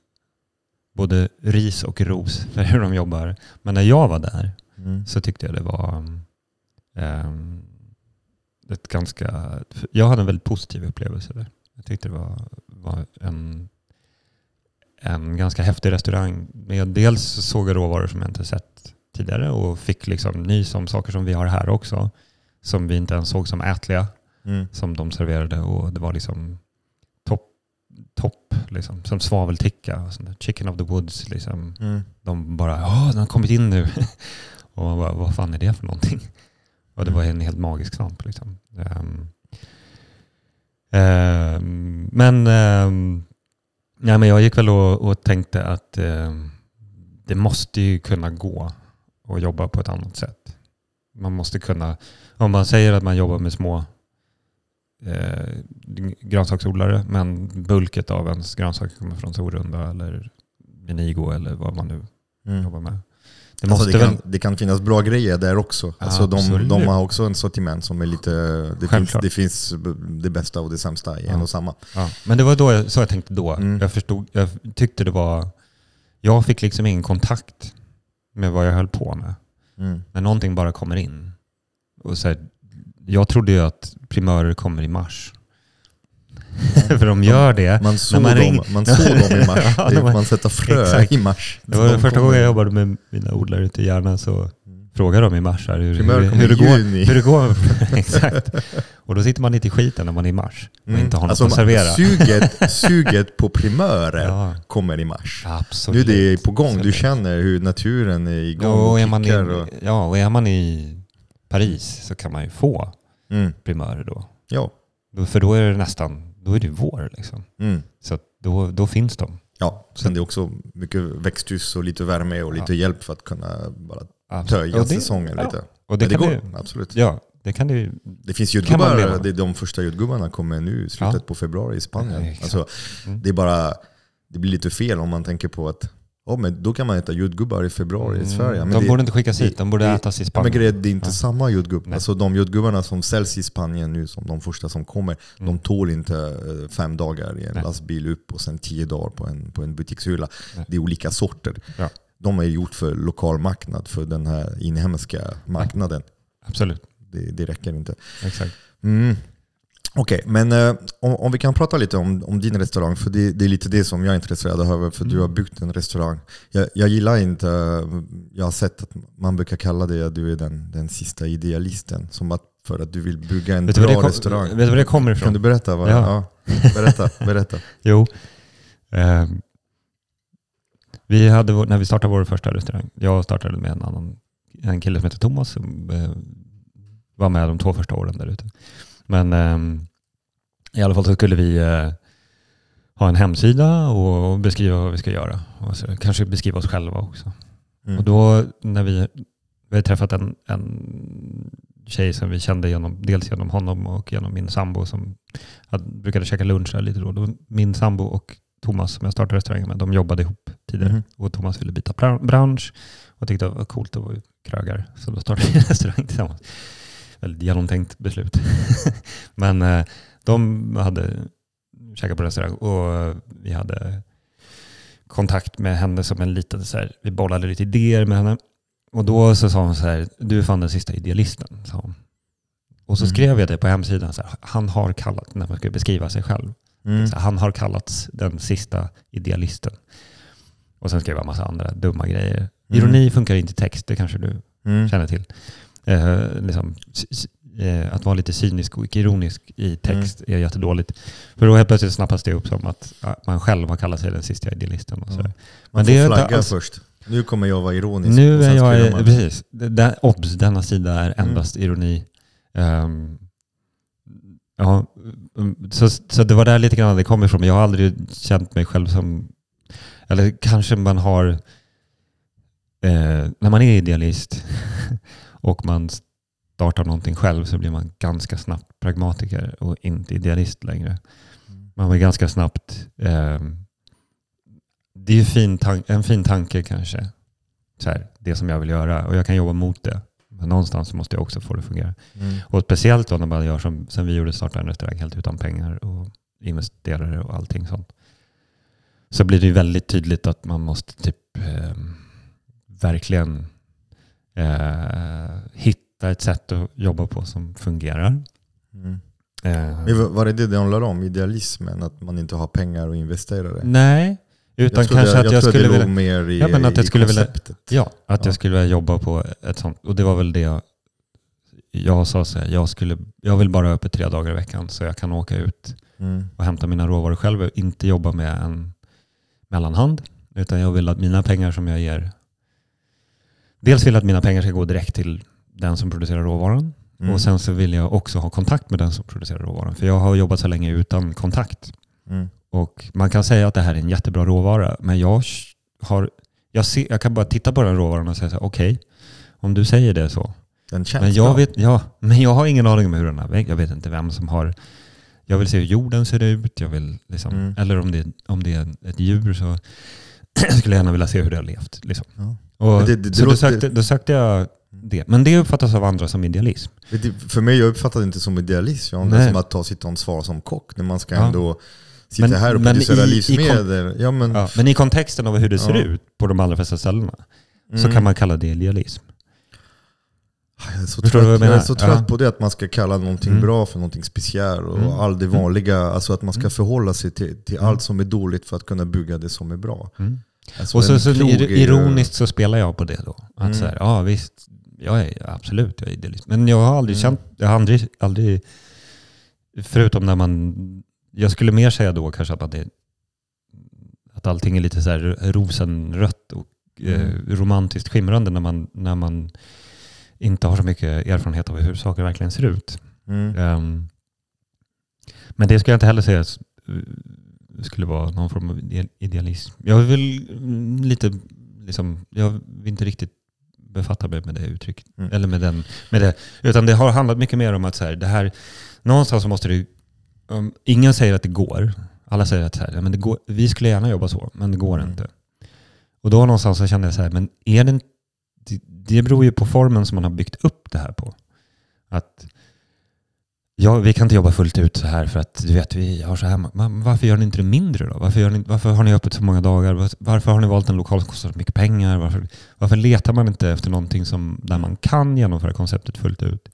Speaker 2: både ris och ros för hur de jobbar. Men när jag var där
Speaker 1: Mm.
Speaker 2: så tyckte jag det var um, ett ganska... Jag hade en väldigt positiv upplevelse där. Jag tyckte det var, var en, en ganska häftig restaurang. Med dels såg jag råvaror som jag inte sett tidigare och fick liksom nys om saker som vi har här också. Som vi inte ens såg som ätliga,
Speaker 1: Mm.
Speaker 2: som de serverade. Och det var liksom topp, topp liksom. Som svavelticka, och sånt chicken of the woods. Liksom
Speaker 1: Mm.
Speaker 2: de bara ja, den har kommit in nu. och man bara, vad fan är det för någonting? Och det var en helt magisk svamp. Liksom. Ehm, ehm, men, um, ja, men jag gick väl och, och tänkte att ehm, det måste ju kunna gå att jobba på ett annat sätt. Man måste kunna, om man säger att man jobbar med små eh, grönsaksodlare men bulket av ens grönsaker kommer från Sorunda eller Menigo eller vad man nu
Speaker 1: Mm.
Speaker 2: jobbar med. Det
Speaker 1: Alltså det, kan, det kan finnas bra grejer där också. Alltså de, de har också en sortiment som är lite... Det finns, det finns det bästa och det sämsta i en
Speaker 2: Ja.
Speaker 1: och samma.
Speaker 2: Ja. Men det var då jag, så jag tänkte då.
Speaker 1: Mm.
Speaker 2: Jag, förstod, jag tyckte det var... Jag fick liksom ingen kontakt med vad jag höll på med.
Speaker 1: Mm.
Speaker 2: När någonting bara kommer in. Och så här, jag trodde ju att primörer kommer i mars. För de gör det.
Speaker 1: Man såg,
Speaker 2: man
Speaker 1: dem,
Speaker 2: ring-
Speaker 1: man såg dem i mars.
Speaker 2: Ja,
Speaker 1: det,
Speaker 2: var-
Speaker 1: man sätter frö
Speaker 2: Exakt.
Speaker 1: i mars.
Speaker 2: Det var
Speaker 1: De
Speaker 2: första gången jag jobbade med mina odlare ute i Järna så frågade de i mars här, hur, hur, hur, det går, hur det går. Exakt. Och då sitter man lite i skiten när man är i mars och
Speaker 1: Mm.
Speaker 2: inte har något
Speaker 1: Alltså,
Speaker 2: att servera.
Speaker 1: Suget, suget på primörer
Speaker 2: Ja,
Speaker 1: kommer i mars. Nu
Speaker 2: absolut.
Speaker 1: det är på gång, du känner hur naturen är igång
Speaker 2: Ja, och
Speaker 1: och
Speaker 2: är man i,
Speaker 1: kickar. Och,
Speaker 2: ja, och är man i Paris så kan man ju få
Speaker 1: mm,
Speaker 2: primörer då.
Speaker 1: ja.
Speaker 2: För då är det nästan, då är det vår liksom.
Speaker 1: Mm.
Speaker 2: Så då, då finns de.
Speaker 1: Ja, sen det är också mycket växthus och lite värme och lite hjälp för att kunna bara töja
Speaker 2: det-
Speaker 1: säsongen
Speaker 2: ja.
Speaker 1: lite.
Speaker 2: Och det,
Speaker 1: det går,
Speaker 2: du,
Speaker 1: absolut.
Speaker 2: ja, det kan du
Speaker 1: Det finns
Speaker 2: leva.
Speaker 1: det är de första jordgubbarna kommer nu i slutet
Speaker 2: Ja.
Speaker 1: på februari i Spanien.
Speaker 2: Ja,
Speaker 1: alltså,
Speaker 2: Mm.
Speaker 1: det är bara, det blir lite fel om man tänker på att oh, men då kan man äta jordgubbar i februari i Sverige. Men
Speaker 2: Mm. de
Speaker 1: det,
Speaker 2: borde inte skickas hit, de borde
Speaker 1: det-
Speaker 2: ätas i
Speaker 1: men
Speaker 2: Spanien.
Speaker 1: grejen, är, det är inte
Speaker 2: Ja.
Speaker 1: samma jordgubb.
Speaker 2: Nej.
Speaker 1: Alltså de jordgubbarna som säljs i Spanien nu, som de första som kommer,
Speaker 2: Mm.
Speaker 1: de tål inte eh, fem dagar i en
Speaker 2: Nej.
Speaker 1: lastbil upp och sen tio dagar på en, på en butikshylla.
Speaker 2: Nej.
Speaker 1: Det är olika sorter.
Speaker 2: Ja.
Speaker 1: De är gjort för lokal marknad, för den här inhemska marknaden.
Speaker 2: Absolut,
Speaker 1: Det, det räcker inte.
Speaker 2: exakt.
Speaker 1: Mm. Okej, men eh, om, om vi kan prata lite om, om din restaurang, för det, det är lite det som jag är intresserad av, för du har byggt en restaurang. Jag, jag gillar inte, eh, jag har sett att man brukar kalla dig att du är den, den sista idealisten, som att för att du vill bygga en
Speaker 2: Vet
Speaker 1: bra
Speaker 2: kom,
Speaker 1: restaurang.
Speaker 2: vet du var det kommer
Speaker 1: Kan
Speaker 2: ifrån?
Speaker 1: du berätta? Vad,
Speaker 2: Ja.
Speaker 1: ja. berätta, berätta.
Speaker 2: Jo. Ehm, vi hade, när vi startade vår första restaurang, jag startade med en annan en kille som heter Thomas som eh, var med de två första åren där ute. Men ehm, I alla fall så skulle vi eh, ha en hemsida och beskriva vad vi ska göra. Och så, kanske beskriva oss själva också.
Speaker 1: Mm.
Speaker 2: Och då när vi, vi träffat en, en tjej som vi kände genom, dels genom honom och genom min sambo som hade, brukade käka lunch där lite då. då. Min sambo och Thomas som jag startade restaurangen med, de jobbade ihop tidigare.
Speaker 1: Mhm.
Speaker 2: Och Thomas ville byta bra- bransch och tyckte det var coolt att vara krögare. Så då startade vi en restaurang tillsammans. Väldigt genomtänkt beslut. Men eh, de hade käkat på restaurang och vi hade kontakt med henne som en liten, så här, vi bollade lite idéer med henne. Och då så sa hon så här, du är fan den sista idealisten, sa hon. Och så
Speaker 1: Mm.
Speaker 2: skrev jag det på hemsidan, så här, han har kallat, när man ska beskriva sig själv.
Speaker 1: Mm.
Speaker 2: Så han har kallats den sista idealisten. Och sen skrev jag en massa andra dumma grejer. Ironi funkar inte i text, det kanske du
Speaker 1: Mm.
Speaker 2: känner till. Eh, liksom, eh, att vara lite cynisk och ironisk i text är jättedåligt. För då helt plötsligt snappas det upp som att man själv har kallat sig den sista idealisten. Och.
Speaker 1: Ja. Man
Speaker 2: Men
Speaker 1: får
Speaker 2: det
Speaker 1: flagga
Speaker 2: alls-
Speaker 1: först. Nu kommer jag vara ironisk.
Speaker 2: Nu är jag,
Speaker 1: man-
Speaker 2: precis, där, obs, denna sida är
Speaker 1: Mm.
Speaker 2: endast ironi. Ehm, ja, mm, så, så det var där lite grann det kom ifrån. Men jag har aldrig känt mig själv som, eller kanske man har, eh, när man är idealist och man startar någonting själv så blir man ganska snabbt pragmatiker och inte idealist längre.
Speaker 1: Mm.
Speaker 2: Man blir ganska snabbt, ehm, det är ju fin en fin tanke kanske, så här, det som jag vill göra och jag kan jobba mot det. Men någonstans måste jag också få det att fungera.
Speaker 1: Mm.
Speaker 2: Och speciellt då när man gör som, som vi gjorde, starta en restaurang helt utan pengar och investerare och allting sånt. Så blir det ju väldigt tydligt att man måste typ eh, verkligen eh, hitta ett sätt att jobba på som fungerar.
Speaker 1: Mm.
Speaker 2: Eh,
Speaker 1: Var det det det handlar om? Idealismen? Att man inte har pengar och investerare?
Speaker 2: nej, utan
Speaker 1: jag
Speaker 2: kanske att jag,
Speaker 1: trodde
Speaker 2: skulle vilja...
Speaker 1: mer i,
Speaker 2: Ja, men att jag
Speaker 1: i
Speaker 2: skulle vilja-. Ja, att
Speaker 1: Ja.
Speaker 2: jag skulle vilja jobba på ett sånt. Och det var väl det jag, jag sa så här, jag, skulle, jag vill bara ha öppet tre dagar i veckan så jag kan åka ut
Speaker 1: Mm.
Speaker 2: och hämta mina råvaror själv och inte jobba med en mellanhand. Utan jag vill att mina pengar som jag ger, dels vill jag att mina pengar ska gå direkt till den som producerar råvaran.
Speaker 1: Mm.
Speaker 2: Och sen så vill jag också ha kontakt med den som producerar råvaran. För jag har jobbat så länge utan kontakt.
Speaker 1: Mm.
Speaker 2: Och man kan säga att det här är en jättebra råvara, men jag, har, jag, ser, jag kan bara titta på den råvaran och säga så här, okej, om du säger det så.
Speaker 1: Den känns
Speaker 2: Men jag,
Speaker 1: bra.
Speaker 2: vet, ja, men jag har ingen aning om hur den är väg. Jag vet inte vem som har... Jag vill se hur jorden ser ut, jag vill liksom,
Speaker 1: Mm.
Speaker 2: eller om det, om det är ett djur så jag skulle gärna vilja se hur det har levt. Liksom.
Speaker 1: Ja.
Speaker 2: Och,
Speaker 1: det- det- det
Speaker 2: så då,
Speaker 1: låter-
Speaker 2: sökte, då sökte jag det. Men det uppfattas av andra som idealism.
Speaker 1: För mig, jag uppfattar det inte som idealism. Jag det som att ta sitt ansvar som kock. När man ska
Speaker 2: Ja.
Speaker 1: ändå sitta
Speaker 2: Men-
Speaker 1: här och producera livsmedel. ja, men,
Speaker 2: Ja, men i kontexten av hur det ser ut på de allra flesta ställena så
Speaker 1: mm.
Speaker 2: kan man kalla det idealism.
Speaker 1: Jag är så trött,
Speaker 2: jag
Speaker 1: jag är så trött
Speaker 2: Ja.
Speaker 1: på det, att man ska kalla någonting
Speaker 2: Mm.
Speaker 1: bra för någonting speciellt. Och
Speaker 2: Mm.
Speaker 1: all det vanliga, alltså att man ska
Speaker 2: Mm.
Speaker 1: förhålla sig till, till
Speaker 2: Mm.
Speaker 1: allt som är dåligt för att kunna bygga det som är bra.
Speaker 2: Mm.
Speaker 1: Alltså
Speaker 2: Och så, så
Speaker 1: är
Speaker 2: ironiskt så spelar jag på det då. Att
Speaker 1: Mm.
Speaker 2: så här, ja visst, jag är absolut jag är idealist. Men jag har aldrig
Speaker 1: Mm.
Speaker 2: känt, jag har aldrig, aldrig, förutom när man, jag skulle mer säga då kanske att, man är, att allting är lite så här rosenrött och eh,
Speaker 1: Mm.
Speaker 2: romantiskt skimrande när man, när man inte har så mycket erfarenhet av hur saker verkligen ser ut.
Speaker 1: Mm.
Speaker 2: Ehm, men det skulle jag inte heller säga skulle vara någon form av ide- idealism. Jag vill mm, lite, liksom, jag vill inte riktigt befatta mig med det uttrycket.
Speaker 1: Mm.
Speaker 2: Eller med, den, med det. Utan det har handlat mycket mer om att så här, det här, någonstans så måste det, um, ingen säger att det går. Alla säger att så här, ja, men det går, vi skulle gärna jobba så, men det går
Speaker 1: Mm.
Speaker 2: inte. Och då någonstans så kände jag så här, men är det, det, beror ju på formen som man har byggt upp det här på. Att ja, vi kan inte jobba fullt ut så här för att du vet, vi har så här. Men varför gör ni inte det mindre då? Varför, gör ni, varför har ni öppet så många dagar? Varför har ni valt en lokal som kostar så mycket pengar? Varför, varför letar man inte efter någonting som, där man kan genomföra konceptet fullt ut?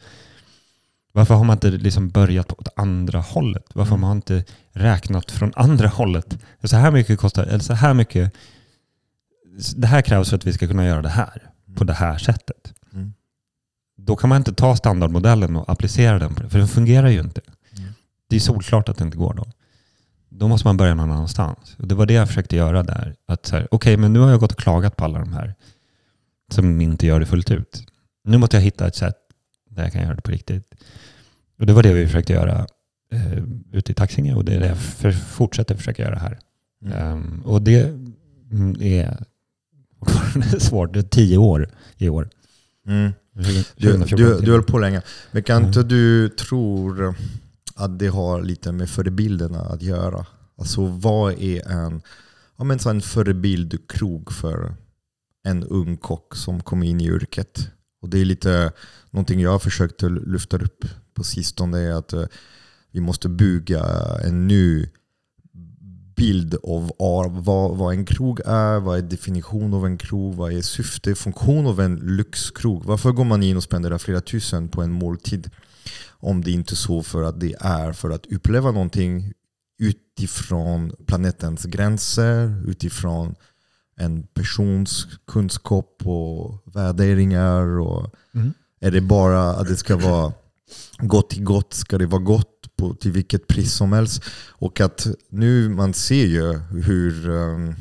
Speaker 2: Varför har man inte liksom börjat på andra hållet? Varför
Speaker 1: Mm.
Speaker 2: har man inte räknat från andra hållet? Så här mycket kostar, eller så här mycket, det här krävs för att vi ska kunna göra det här på det här sättet.
Speaker 1: Mm.
Speaker 2: Då kan man inte ta standardmodellen och applicera den på det, för den fungerar ju inte.
Speaker 1: Mm.
Speaker 2: Det är solklart att det inte går då. Då måste man börja någon annanstans. Och det var det jag försökte göra där. Att så här, okej, men nu har jag gått och klagat på alla de här som inte gör det fullt ut. Nu måste jag hitta ett sätt där jag kan göra det på riktigt. Och det var det vi försökte göra eh, ute i Taxinge och det är det jag för, fortsätter försöka göra här.
Speaker 1: Mm.
Speaker 2: Ehm, och det mm, är svårt. Det är tio år i år.
Speaker 1: Mm.
Speaker 2: 2014
Speaker 1: Du, du, du höll på länge. Men kan
Speaker 2: Mm.
Speaker 1: inte du tror att det har lite med förebilderna att göra? Alltså vad är en, ja, men så en förebildkrog för en ung kock som kommer in i yrket? Och det är lite någonting jag har försökt lyfta upp på sistone. är att eh, vi måste bygga en ny bild av av vad, vad en krog är, vad är definition av en krog, vad är syfte, funktion av en lyxkrog. Varför går man in och spenderar flera tusen på en måltid om det inte är så för att det är för att uppleva någonting utifrån planetens gränser, utifrån en persons kunskap och värderingar. Och
Speaker 2: Mm.
Speaker 1: är det bara att det ska vara gott till gott, ska det vara gott på, till vilket pris som helst. Och att nu man ser ju hur um,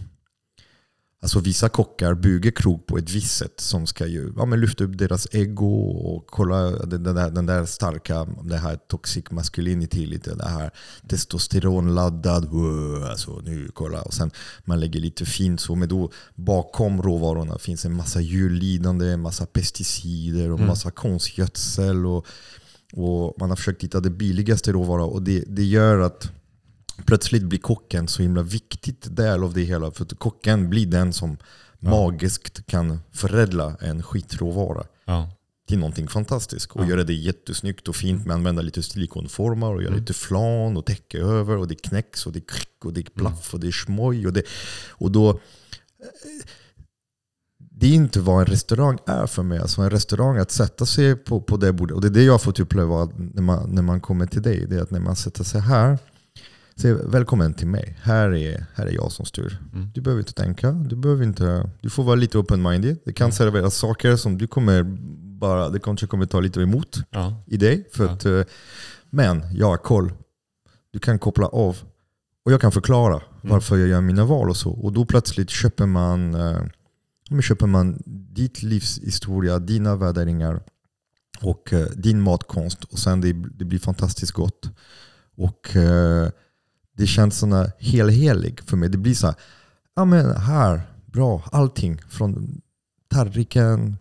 Speaker 1: alltså vissa kockar bygger krog på ett visst sätt som ska ju, ja, men lyfta upp deras ego och kolla den, den, där, den där starka, det här toxic masculinity, lite det här testosteronladdad, wow, alltså nu kolla. Och sen man lägger lite fint så, men då bakom råvarorna finns en massa djurlidande, en massa pesticider och
Speaker 2: Mm.
Speaker 1: massa konstgödsel. Och, och man har försökt hitta det billigaste råvara och det, det gör att plötsligt blir kocken så himla viktigt del av det hela. För att kocken blir den som
Speaker 2: Ja.
Speaker 1: magiskt kan förädla en skitråvara
Speaker 2: Ja.
Speaker 1: till någonting fantastiskt. Och
Speaker 2: Ja.
Speaker 1: göra det jättesnyggt och fint med att använda lite silikonformar och göra
Speaker 2: Mm.
Speaker 1: lite flan och täcka över och det knäcks och det krick och det plaff och det är smoj. Och, det, och då, det är inte vad en restaurang är för mig. Alltså en restaurang, att sätta sig på, på det bordet. Och det är det jag har fått uppleva när man, när man kommer till dig. Det är att när man sätter sig här, säger välkommen till mig. Här är, här är jag som styr.
Speaker 2: Mm.
Speaker 1: Du behöver inte tänka. Du, behöver inte, du får vara lite open-minded. Det kan
Speaker 2: Mm.
Speaker 1: serveras saker som du kommer bara, det kanske kommer ta lite emot
Speaker 2: Ja.
Speaker 1: i dig. För
Speaker 2: Ja.
Speaker 1: att, eh, men jag har koll. Du kan koppla av. Och jag kan förklara
Speaker 2: Mm.
Speaker 1: varför jag gör mina val och så. Och då plötsligt köper man, eh, men köper man ditt livs historia, dina värderingar och eh, din matkonst. Och sen det, det blir fantastiskt gott. Och eh, det känns såna helhelig för mig. Det blir så här, ja men här, bra, allting från tallriken,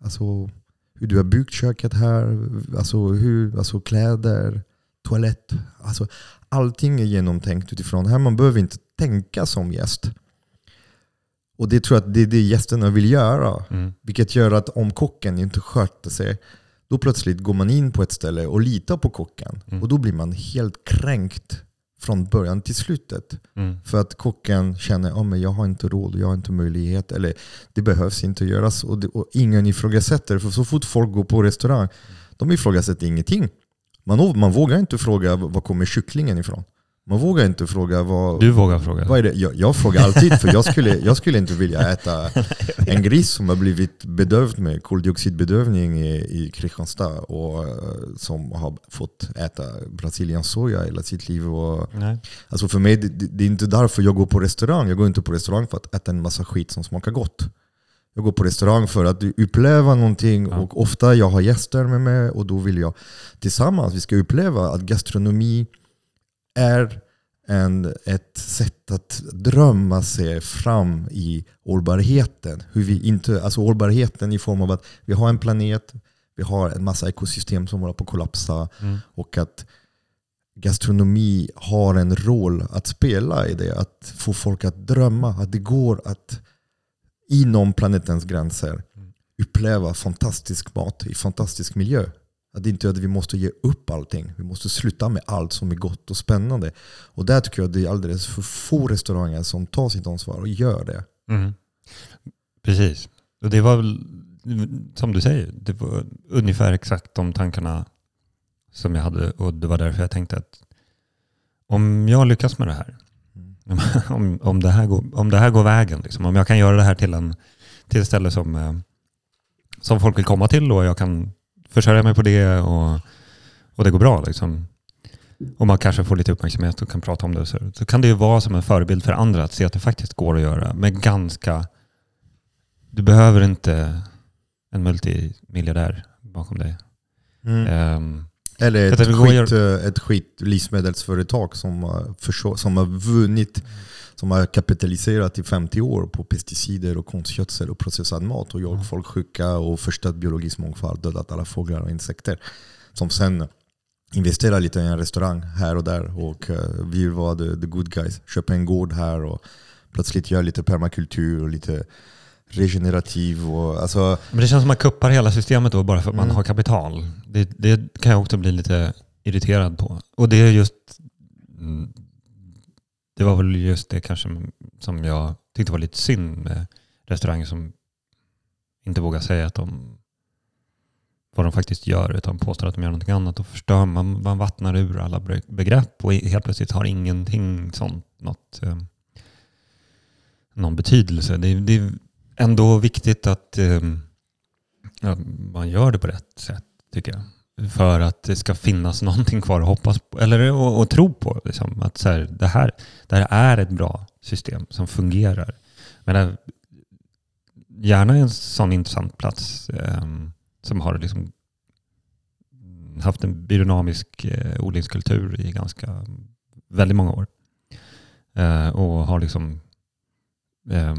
Speaker 1: alltså hur du har byggt köket här, alltså, hur, alltså kläder, toalett. Alltså, allting är genomtänkt utifrån här. Man behöver inte tänka som gäst. Och det tror jag att det är det gästerna vill göra.
Speaker 2: Mm.
Speaker 1: Vilket gör att om kocken inte sköter sig, då plötsligt går man in på ett ställe och litar på kocken.
Speaker 2: Mm.
Speaker 1: Och då blir man helt kränkt från början till slutet.
Speaker 2: Mm.
Speaker 1: För att kocken känner att oh, men jag har inte råd, jag har inte möjlighet, eller det behövs inte göras. Och, det, och ingen ifrågasätter, för så fort folk går på restaurang, de ifrågasätter ingenting. Man, man vågar inte fråga var kommer kycklingen ifrån. Man vågar inte fråga vad,
Speaker 2: Du vågar fråga?
Speaker 1: vad är det? Jag, jag frågar alltid, för jag skulle, jag skulle inte vilja äta en gris som har blivit bedövd med koldioxidbedövning i, i Kristianstad och eh, som har fått äta brasiliansk soja hela sitt liv. Och,
Speaker 2: Nej.
Speaker 1: Alltså för mig, det, det det är inte därför jag går på restaurang. Jag går inte på restaurang för att äta en massa skit som smakar gott. Jag går på restaurang för att uppleva någonting
Speaker 2: Ja.
Speaker 1: och ofta jag har gäster med mig och då vill jag tillsammans, vi ska uppleva att gastronomi är en, ett sätt att drömma sig fram i hållbarheten. Hur vi inte, alltså hållbarheten i form av att vi har en planet, vi har en massa ekosystem som håller på att kollapsa
Speaker 2: Mm.
Speaker 1: och att gastronomi har en roll att spela i det. Att få folk att drömma, att det går att inom planetens gränser uppleva fantastisk mat i fantastisk miljö. Att det inte är att vi måste ge upp allting. Vi måste sluta med allt som är gott och spännande. Och där tycker jag att det är alldeles för få restauranger som tar sitt ansvar och gör det.
Speaker 2: Mm. Precis. Och det var väl, som du säger, det var ungefär exakt de tankarna som jag hade och det var därför jag tänkte att om jag lyckas med det här, om, om, det, här går, om det här går vägen, liksom, om jag kan göra det här till, en, till ett ställe som, eh, som folk vill komma till och jag kan försörja mig på det och, och det går bra. Liksom. Och man kanske får lite uppmärksamhet och kan prata om det. Så, så kan det ju vara som en förebild för andra att se att det faktiskt går att göra med ganska... Du behöver inte en multimiljardär bakom dig.
Speaker 1: Mm.
Speaker 2: Ehm,
Speaker 1: Eller ett skit, ett skit livsmedelsföretag som, som har vunnit, som har kapitaliserat i 50 år på pesticider och konstgödsel och processad mat och gjort folk sjuka och förstört biologisk mångfald, dödat alla fåglar och insekter. Som sen investerar lite i en restaurang här och där och eh, vill vara the, the good guys. Köper en gård här och plötsligt gör lite permakultur och lite regenerativ. Och, alltså,
Speaker 2: Men det känns som att man kuppar hela systemet då bara för att man
Speaker 1: Mm.
Speaker 2: har kapital. Det, det kan jag också bli lite irriterad på. Och det är just... Det var väl just det kanske som jag tyckte var lite synd med restauranger som inte vågar säga att de vad de faktiskt gör utan påstår att de gör någonting annat. Då förstör man, man vattnar ur alla begrepp och helt plötsligt har ingenting sånt något, eh, någon betydelse. Det, är- det är ändå viktigt att eh, man gör det på rätt sätt tycker jag. För att det ska finnas någonting kvar att hoppas på, eller att, och tro på. Liksom. Att så här, det, här, det här är ett bra system som fungerar. Men det, gärna en sån intressant plats eh, som har liksom haft en biodynamisk eh, odlingskultur i ganska väldigt många år. Eh, och har liksom eh,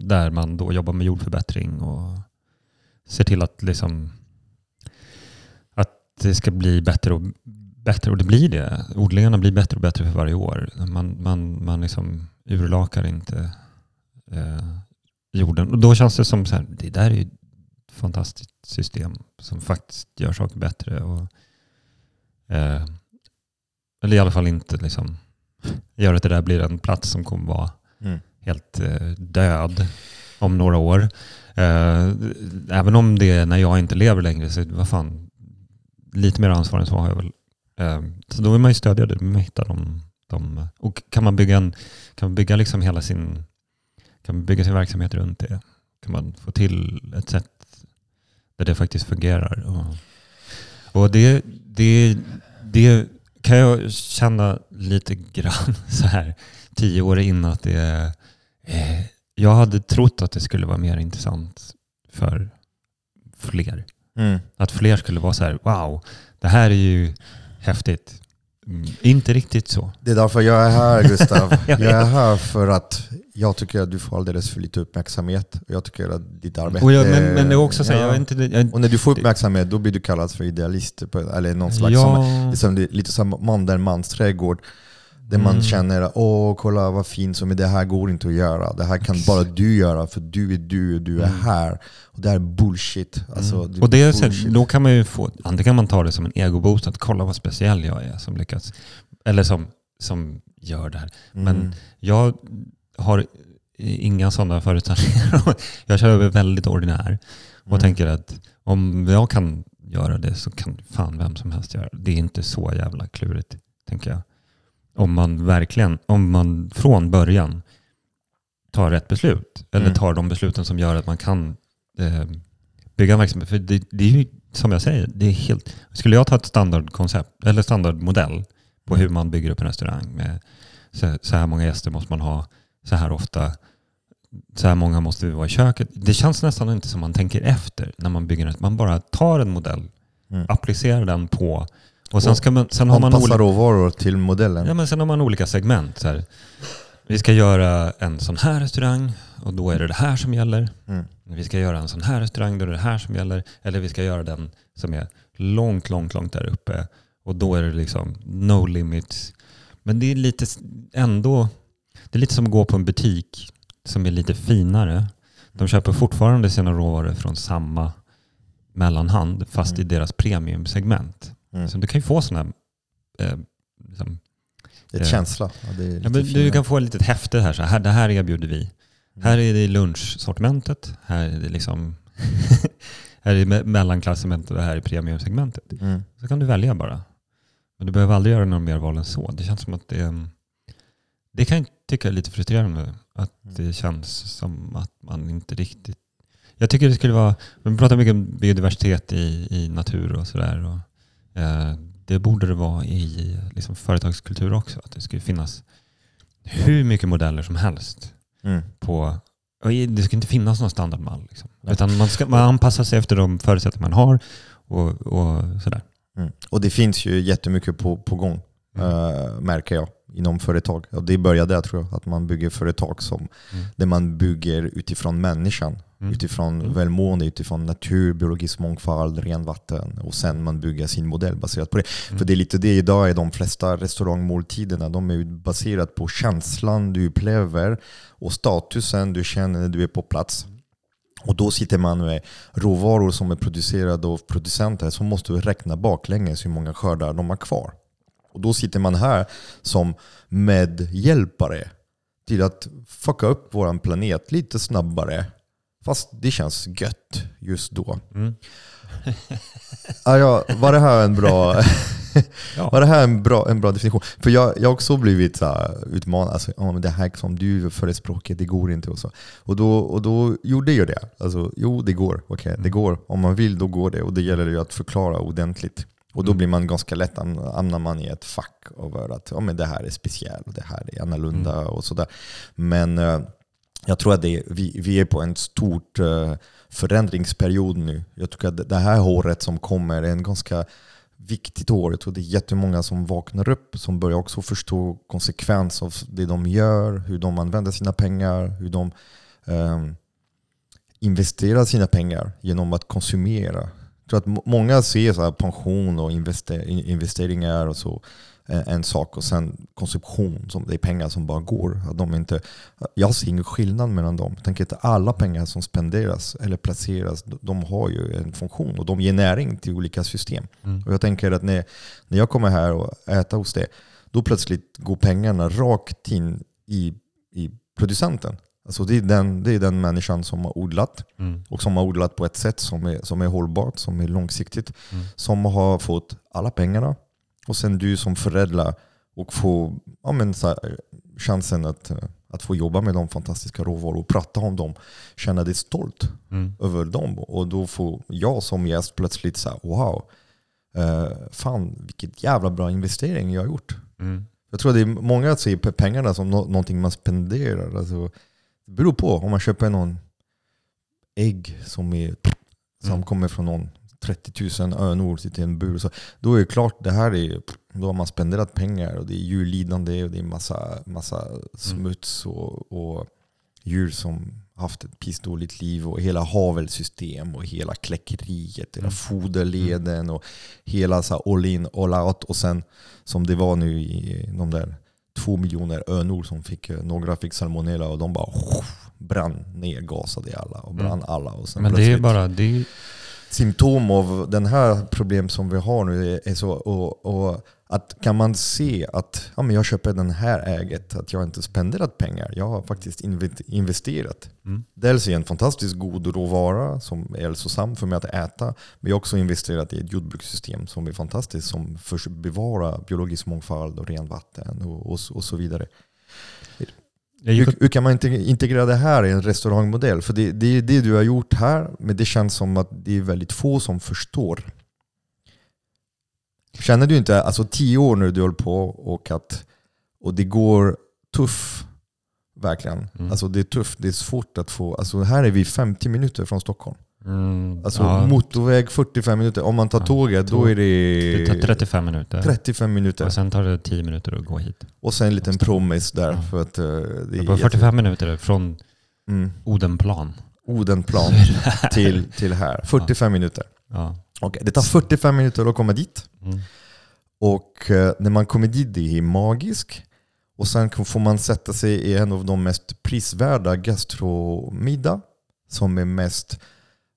Speaker 2: där man då jobbar med jordförbättring och ser till att liksom att det ska bli bättre och bättre och det blir det. Odlingarna blir bättre och bättre för varje år. Man, man, man liksom urlakar inte eh, jorden. Och då känns det som så här, det där är ju ett fantastiskt system som faktiskt gör saker bättre. Och, eh, eller i alla fall inte liksom gör att det där blir en plats som kommer vara
Speaker 1: mm.
Speaker 2: helt eh, död om några år. Eh, även om det är när jag inte lever längre, så vad fan, lite mer ansvar än så har jag väl. Ehm, så då vill man ju stödja det, man hittar de, de, och kan man bygga, en, kan man bygga liksom hela sin, kan man bygga sin verksamhet runt det, kan man få till ett sätt där det faktiskt fungerar. Och, och det, det, det kan jag känna lite grann så här tio år innan att det Eh, jag hade trott att det skulle vara mer intressant för fler.
Speaker 1: Mm.
Speaker 2: Att fler skulle vara så här, wow, det här är ju häftigt. Mm, inte riktigt så.
Speaker 1: Det är därför jag är här Gustav.
Speaker 2: Jag
Speaker 1: är här för att jag tycker att du får alldeles för lite uppmärksamhet. Jag tycker att ditt arbete...
Speaker 2: Och jag, men, men det är också så här,
Speaker 1: Ja.
Speaker 2: jag är inte... Jag,
Speaker 1: Och när du får uppmärksamhet då blir du kallad för idealist. Eller någon slags som,
Speaker 2: ja,
Speaker 1: liksom, det är lite som man där mans trädgård. Där man
Speaker 2: Mm.
Speaker 1: känner, åh kolla vad fint, så, men det här går inte att göra. Det här kan bara du göra för du är du och du är
Speaker 2: Mm.
Speaker 1: här. Och det här är bullshit. Alltså,
Speaker 2: mm.
Speaker 1: det är
Speaker 2: och det är så här,
Speaker 1: bullshit.
Speaker 2: då kan man ju få, antingen kan man ta det som en egoboost, att kolla vad speciell jag är som lyckas, eller som, som gör det här. men-
Speaker 1: Mm.
Speaker 2: Jag har inga sådana förutsättningar. jag mig väldigt ordinär och
Speaker 1: Mm.
Speaker 2: tänker att om jag kan göra det så kan fan vem som helst göra det. Det är inte så jävla klurigt, tänker jag. Om man verkligen, om man från början tar rätt beslut, eller
Speaker 1: Mm.
Speaker 2: tar de besluten som gör att man kan eh, bygga en verksamhet. För det, det är ju, som jag säger, det är helt... Skulle jag ta ett standardkoncept, eller standardmodell på
Speaker 1: Mm.
Speaker 2: hur man bygger upp en restaurang med så, så här många gäster måste man ha, så här ofta, så här många måste vi vara i köket. Det känns nästan inte som man tänker efter när man bygger ett. Man bara tar en modell,
Speaker 1: Mm.
Speaker 2: applicerar den på och sen, ska man, sen, har man olika,
Speaker 1: råvaror till modellen.
Speaker 2: ja, men sen har man olika segment. Så här. Vi ska göra en sån här restaurang och då är det det här som gäller.
Speaker 1: Mm.
Speaker 2: Vi ska göra en sån här restaurang, då är det det här som gäller. Eller vi ska göra den som är långt, långt, långt där uppe. Och då är det liksom no limits. Men det är lite ändå, det är lite som att gå på en butik som är lite finare. De köper fortfarande sina råvaror från samma mellanhand fast i
Speaker 1: Mm.
Speaker 2: deras premiumsegment.
Speaker 1: Mm.
Speaker 2: Så du kan ju få sådana eh, liksom,
Speaker 1: Det är
Speaker 2: Eh,
Speaker 1: ett känsla. Ja, det är
Speaker 2: Ja, men du kan få ett litet häfte här, så här. Det här erbjuder vi.
Speaker 1: Mm.
Speaker 2: Här är det lunchsortimentet. Här är det liksom här är mellanklassegmentet och här är premiumsegmentet.
Speaker 1: Mm.
Speaker 2: Så kan du välja bara. Men du behöver aldrig göra några mer val än så. Det känns som att det det kan jag tycka är lite frustrerande. Att
Speaker 1: Mm.
Speaker 2: det känns som att man inte riktigt... Jag tycker det skulle vara... Vi pratar mycket om biodiversitet i, i natur och sådär. Eh, det borde det vara i liksom, företagskultur också. Att det skulle finnas hur mycket modeller som helst
Speaker 1: Mm.
Speaker 2: på det ska inte finnas någon standardmall. Liksom. Utan man ska man anpassar sig efter de förutsättningar man har och, och sådär.
Speaker 1: Och det finns ju jättemycket på, på gång, eh, märker jag, inom företag. Och det började där tror jag, att man bygger företag som,
Speaker 2: Mm.
Speaker 1: där man bygger utifrån människan.
Speaker 2: Mm.
Speaker 1: Utifrån
Speaker 2: Mm.
Speaker 1: välmående, utifrån natur, biologisk mångfald, ren vatten. Och sen man bygger sin modell baserat på det.
Speaker 2: Mm.
Speaker 1: För det är lite det idag är de flesta restaurangmåltiderna. De är baserat på känslan du upplever och statusen du känner när du är på plats. Och då sitter man med råvaror som är producerade av producenter som måste räkna baklänges hur många skördar de har kvar. Och då sitter man här som medhjälpare till att fucka upp vår planet lite snabbare. Fast det känns gött just då.
Speaker 2: Mm.
Speaker 1: Ja, ja, var det här en bra,
Speaker 2: Ja.
Speaker 1: var det här en bra, en bra definition? För jag jag har också blivit så här utmanad. Alltså, ja, men det här som du förespråkar, det går inte. Och, så. Och, då, och då gjorde jag det. Alltså, jo, det går. Okej, det går. Om man vill, då går det. Och det gäller ju att förklara ordentligt. Och då
Speaker 2: Mm.
Speaker 1: blir man ganska lätt, hamnar man i ett fack över att ja, men det här är speciellt och det här är annorlunda och sådär. Men eh, jag tror att det, vi, vi är på en stort eh, förändringsperiod nu. Jag tycker att det här året som kommer är en ganska viktigt år. Jag tror det är jättemånga som vaknar upp, som börjar också förstå konsekvens av det de gör, hur de använder sina pengar, hur de ehm, investerar sina pengar genom att konsumera. Tror att må- många ser så pension och investe- investeringar och så en, en sak och sen konsumtion, som det är pengar som bara går. Att de inte, jag ser ingen skillnad mellan dem. Jag tänker att alla pengar som spenderas eller placeras, de- har ju en funktion och de ger näring till olika system.
Speaker 2: Mm.
Speaker 1: Och jag tänker att när, när jag kommer här och äter hos det, då plötsligt går pengarna rakt in i, i producenten. Alltså det, är den, det är den människan som har odlat
Speaker 2: Mm.
Speaker 1: och som har odlat på ett sätt som är, som är hållbart, som är långsiktigt.
Speaker 2: Mm.
Speaker 1: Som har fått alla pengarna. Och sen du som förädlar och får ja, men, så här, chansen att, att få jobba med de fantastiska råvaror och prata om dem. Känna dig stolt
Speaker 2: Mm.
Speaker 1: över dem. Och då får jag som gäst plötsligt så här, wow, eh, fan vilket jävla bra investering jag har gjort.
Speaker 2: Mm.
Speaker 1: Jag tror att det är många som ser pengarna som nå- någonting man spenderar. Alltså, det beror på om man köper någon ägg som, är, som
Speaker 2: Mm.
Speaker 1: kommer från någon 30 000 önor sitter i en bur. Så då är det klart, det här är, då har man spenderat pengar och det är djurlidande och det är massa, massa smuts och, och djur som haft ett pissdåligt liv och hela havelsystem och hela kläckeriet, hela
Speaker 2: Mm.
Speaker 1: foderleden och hela så all in, all out. Och sen som det var nu i de där två miljoner önor som fick, eh, några fick salmonella och de bara brann ner, gasade alla och brann
Speaker 2: Mm.
Speaker 1: alla. Och sen
Speaker 2: Men det är bara... Det
Speaker 1: symptom av den här problem som vi har nu är, är så och, och att kan man se att ja, men jag köper den här äget, att jag inte spenderat pengar. Jag har faktiskt inve- investerat.
Speaker 2: mm.
Speaker 1: Dels i en fantastiskt god råvara som är hälsosam för mig att äta. Men jag har också investerat i ett jordbrukssystem som är fantastiskt som bevarar biologisk mångfald och rent vatten och, och, och så vidare. Hur, hur kan man inte- integrera det här i en restaurangmodell? För det, det är det du har gjort här, men det känns som att det är väldigt få som förstår. Känner du inte, alltså tio år nu du håller på och att och det går tuff verkligen.
Speaker 2: Mm.
Speaker 1: Alltså det är tufft, det är svårt att få, alltså här är vi 50 minuter från Stockholm.
Speaker 2: mm,
Speaker 1: Alltså
Speaker 2: ja,
Speaker 1: motorväg 45 minuter, om man tar
Speaker 2: Ja,
Speaker 1: tåget då är
Speaker 2: det tar
Speaker 1: det
Speaker 2: 35 minuter.
Speaker 1: 35 minuter.
Speaker 2: Och sen tar det 10 minuter att gå hit.
Speaker 1: Och sen en liten promis där
Speaker 2: Ja.
Speaker 1: för att eh, det är
Speaker 2: På 45 minuter från
Speaker 1: Mm.
Speaker 2: Odenplan.
Speaker 1: Odenplan till, till här. 45 minuter.
Speaker 2: Ja.
Speaker 1: Okej, det tar 45 minuter att komma dit.
Speaker 2: Mm.
Speaker 1: Och eh, när man kommer dit, det är magiskt. Och sen får man sätta sig i en av de mest prisvärda gastromiddag som är mest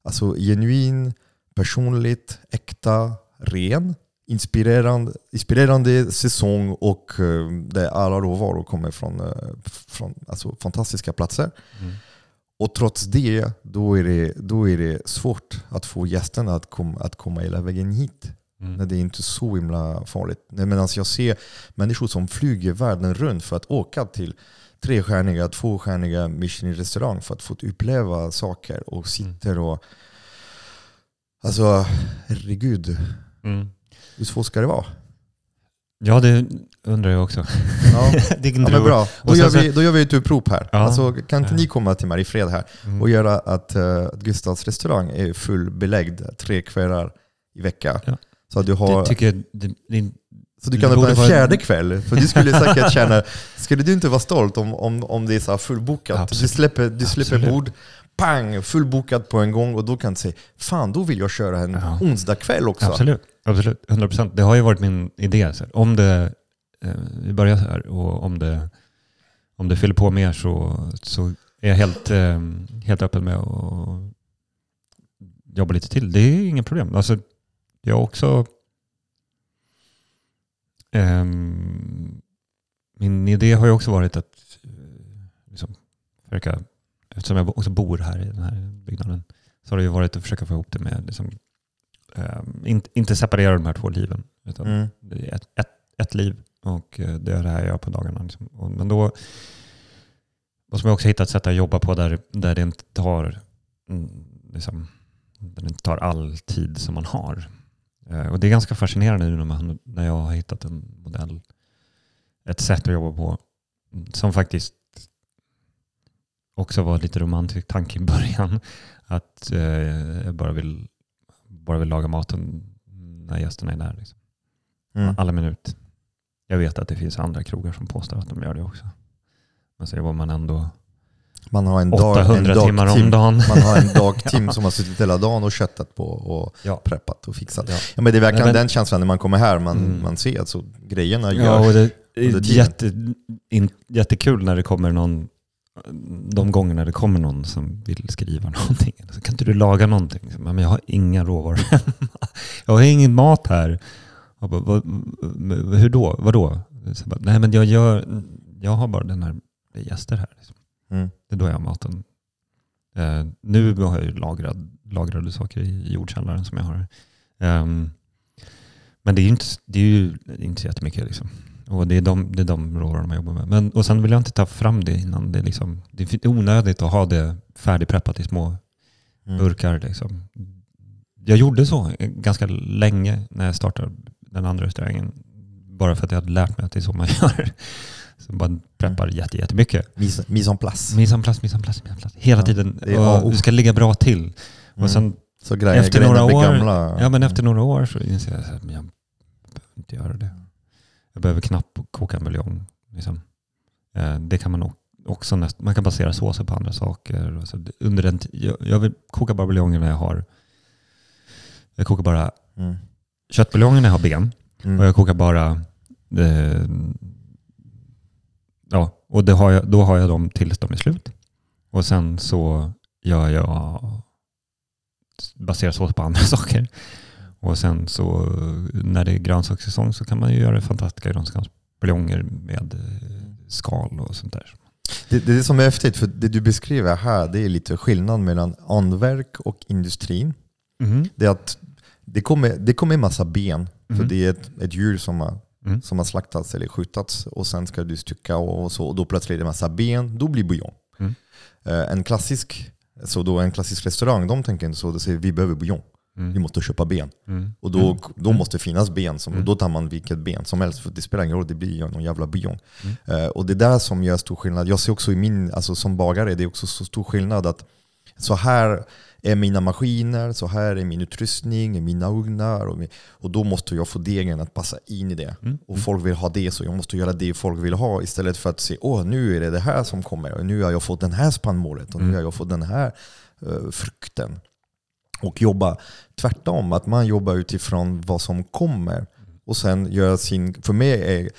Speaker 1: alltså, genuin, personligt, äkta, ren. Inspirerande, inspirerande säsong och eh, där alla råvaror kommer från, eh, från alltså, fantastiska platser.
Speaker 2: Mm.
Speaker 1: Och trots det, då är det, då är det svårt att få gästerna att, kom, att komma hela vägen hit.
Speaker 2: Mm.
Speaker 1: När det är inte så himla farligt. Men alltså jag ser människor som flyger världen runt för att åka till trestjärniga, tvåstjärniga Michelin-restaurang för att få uppleva saker och sitter och... Alltså, herregud.
Speaker 2: Mm.
Speaker 1: Hur svårt ska det vara?
Speaker 2: Ja, det undrar jag också.
Speaker 1: Ja,
Speaker 2: det
Speaker 1: ja men bra. Då gör, vi, då gör vi ett upprop här.
Speaker 2: Ja.
Speaker 1: Alltså, kan inte ni komma till Mariefred här
Speaker 2: Mm.
Speaker 1: och göra att, uh, Gustavs restaurang är fullbelagd tre kvällar i vecka.
Speaker 2: Ja.
Speaker 1: Så att du
Speaker 2: Det
Speaker 1: har
Speaker 2: tycker jag, det, det,
Speaker 1: Så du
Speaker 2: Det
Speaker 1: kan öppna en fjärde kväll. För du skulle säkert känna, skulle du inte vara stolt om, om, om det är så fullbokat? Du
Speaker 2: Absolut.
Speaker 1: släpper, du släpper
Speaker 2: Absolut.
Speaker 1: bord, pang, fullbokat på en gång och då kan du säga, fan då vill jag köra en
Speaker 2: Ja.
Speaker 1: onsdagkväll också.
Speaker 2: Absolut, absolut. 100 procent. Det har ju varit min idé. Så. Om det, vi börjar här och om det, om det fyller på mer så, så är jag helt, eh, helt öppen med att jobba lite till. Det är inga problem. Alltså, jag har också... ehm, min idé har ju också varit att eh, liksom, försöka, eftersom jag också bor här i den här byggnaden, så har det ju varit att försöka få ihop det med liksom, Um, inte, inte separera de här två liven. Utan
Speaker 1: Mm.
Speaker 2: ett, ett, ett liv och eh, det är det här jag gör på dagarna. Liksom. Men då måste man också hitta ett sätt att jobba på där, där det inte tar mm, liksom, där det inte tar all tid som man har. Eh, och det är ganska fascinerande nu när, man, när jag har hittat en modell, ett sätt att jobba på som faktiskt också var lite romantisk tanke i början. Att eh, jag bara vill, bara vill laga maten när gästerna är där. Liksom.
Speaker 1: Mm.
Speaker 2: Alla minut. Jag vet att det finns andra krogar som påstår att de gör det också. Men så jobbar man ändå
Speaker 1: Man har en dag,
Speaker 2: 800
Speaker 1: en
Speaker 2: timmar om dagen.
Speaker 1: Man har en dagtim som har suttit hela dagen och köttat på och
Speaker 2: Ja.
Speaker 1: preppat och fixat.
Speaker 2: Ja.
Speaker 1: Ja, men det är verkligen
Speaker 2: Nej, men-
Speaker 1: den känslan när man kommer här, man,
Speaker 2: Mm.
Speaker 1: man ser att så grejerna
Speaker 2: Ja,
Speaker 1: gör.
Speaker 2: och det är jätte, in, jättekul när det kommer någon, de gångerna det kommer någon som vill skriva någonting. Så kan inte du laga någonting? Men jag har inga råvaror hemma. Jag har ingen mat här. Jag bara, vad, hur då? Vadå? Så jag bara, Nej men jag, gör, jag har bara den här, det är gäster här. Liksom.
Speaker 1: Mm.
Speaker 2: Det är då jag har maten. Eh, nu har jag ju lagrad, lagrade saker i jordkällaren som jag har. Ehm, men det är ju inte, det är ju inte så jättemycket. Liksom. Och det är de, det är de råvarorna man jobbar med. Men, och sen vill jag inte ta fram det innan. Det är, liksom, det är onödigt att ha det färdigpreppat i små
Speaker 1: Mm.
Speaker 2: burkar. Liksom. Jag gjorde så ganska länge när jag startade den andra restaurangen. Bara för att jag hade lärt mig att det är så man gör. Så man preppar jätte, jättemycket.
Speaker 1: Mise, mise en place.
Speaker 2: Mise en place, mise en place, mise en place. Hela
Speaker 1: Ja,
Speaker 2: tiden.
Speaker 1: och.
Speaker 2: Och du ska ligga bra till.
Speaker 1: Mm.
Speaker 2: Och sen,
Speaker 1: så grejer,
Speaker 2: efter några år-
Speaker 1: gamla.
Speaker 2: ja, men efter några år så inser jag att jag behöver inte göra det. Jag behöver knappt koka en buljong. Liksom. Eh, Det kan man också näst, man kan basera såser på andra saker. Så under den, jag, jag vill koka bara buljonger när jag har jag kokar bara
Speaker 1: Mm.
Speaker 2: Köttbuljonger när jag har ben.
Speaker 1: Mm.
Speaker 2: Och jag kokar bara eh, ja, och har jag, då har jag dem tills de är slut. Och sen så gör jag baserar sås på andra saker. Och sen så när det är grönsakssäsong så kan man ju göra fantastiska grönsaksbuljonger med eh, skal och sånt där.
Speaker 1: Det, det som är häftigt, för det du beskriver här det är lite skillnad mellan anverk och industrin. Det är att det kommer, det kommer en massa ben, för
Speaker 2: Mhm.
Speaker 1: det är ett, ett djur som har,
Speaker 2: Mm.
Speaker 1: som har slaktats eller skjutats och sen ska du stycka och så och då plötsligt är det en massa ben, då blir buljong.
Speaker 2: Mm.
Speaker 1: Eh, en, klassisk, så då en klassisk restaurang, de tänker inte så, de säger vi behöver vi
Speaker 2: Mm.
Speaker 1: måste köpa ben.
Speaker 2: Mm.
Speaker 1: Och då,
Speaker 2: Mm.
Speaker 1: då måste det finnas ben, som,
Speaker 2: Mm.
Speaker 1: då tar man vilket ben som helst för det spelar ingen roll, det blir någon jävla buljong.
Speaker 2: Mm.
Speaker 1: Eh, och det är där som gör stor skillnad. Jag ser också i min, alltså som bagare, det är också så stor skillnad att så här är mina maskiner, så här är min utrustning, mina ugnar och, och då måste jag få degen att passa in i det.
Speaker 2: Mm.
Speaker 1: Och folk vill ha det så jag måste göra det folk vill ha istället för att se åh nu är det det här som kommer och nu har jag fått den här spannmålet och nu
Speaker 2: Mm.
Speaker 1: har jag fått den här eh, frukten. Och jobba tvärtom, att man jobbar utifrån vad som kommer. Och sen göra sin, för mig är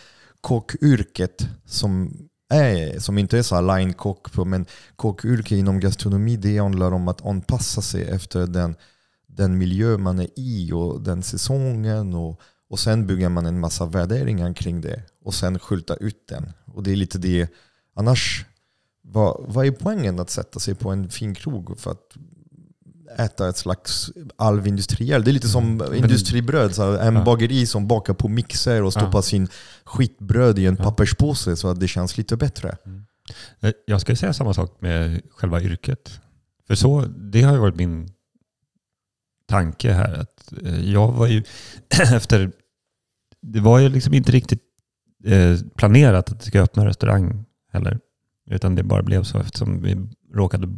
Speaker 1: kockyrket som, är, som inte är så line-kock, men kockyrke inom gastronomi det handlar om att anpassa sig efter den, den miljö man är i och den säsongen. Och, och sen bygger man en massa värderingar kring det och sen skylta ut den. Och det är lite det, annars, vad, vad är poängen att sätta sig på en fin krog för att äta ett slags alvindustriell. Det är lite som
Speaker 2: Mm.
Speaker 1: Industribröd. Så en
Speaker 2: Ja.
Speaker 1: bageri som bakar på mixer och stoppar
Speaker 2: Ja.
Speaker 1: sin skitbröd i en
Speaker 2: Ja.
Speaker 1: papperspåse så att det känns lite bättre.
Speaker 2: Eh, Jag ska säga samma sak med själva yrket. För så, det har ju varit min tanke här. Att eh, jag var ju efter, det var ju liksom inte riktigt eh, planerat att det ska öppna restaurang heller. Utan det bara blev så eftersom vi råkade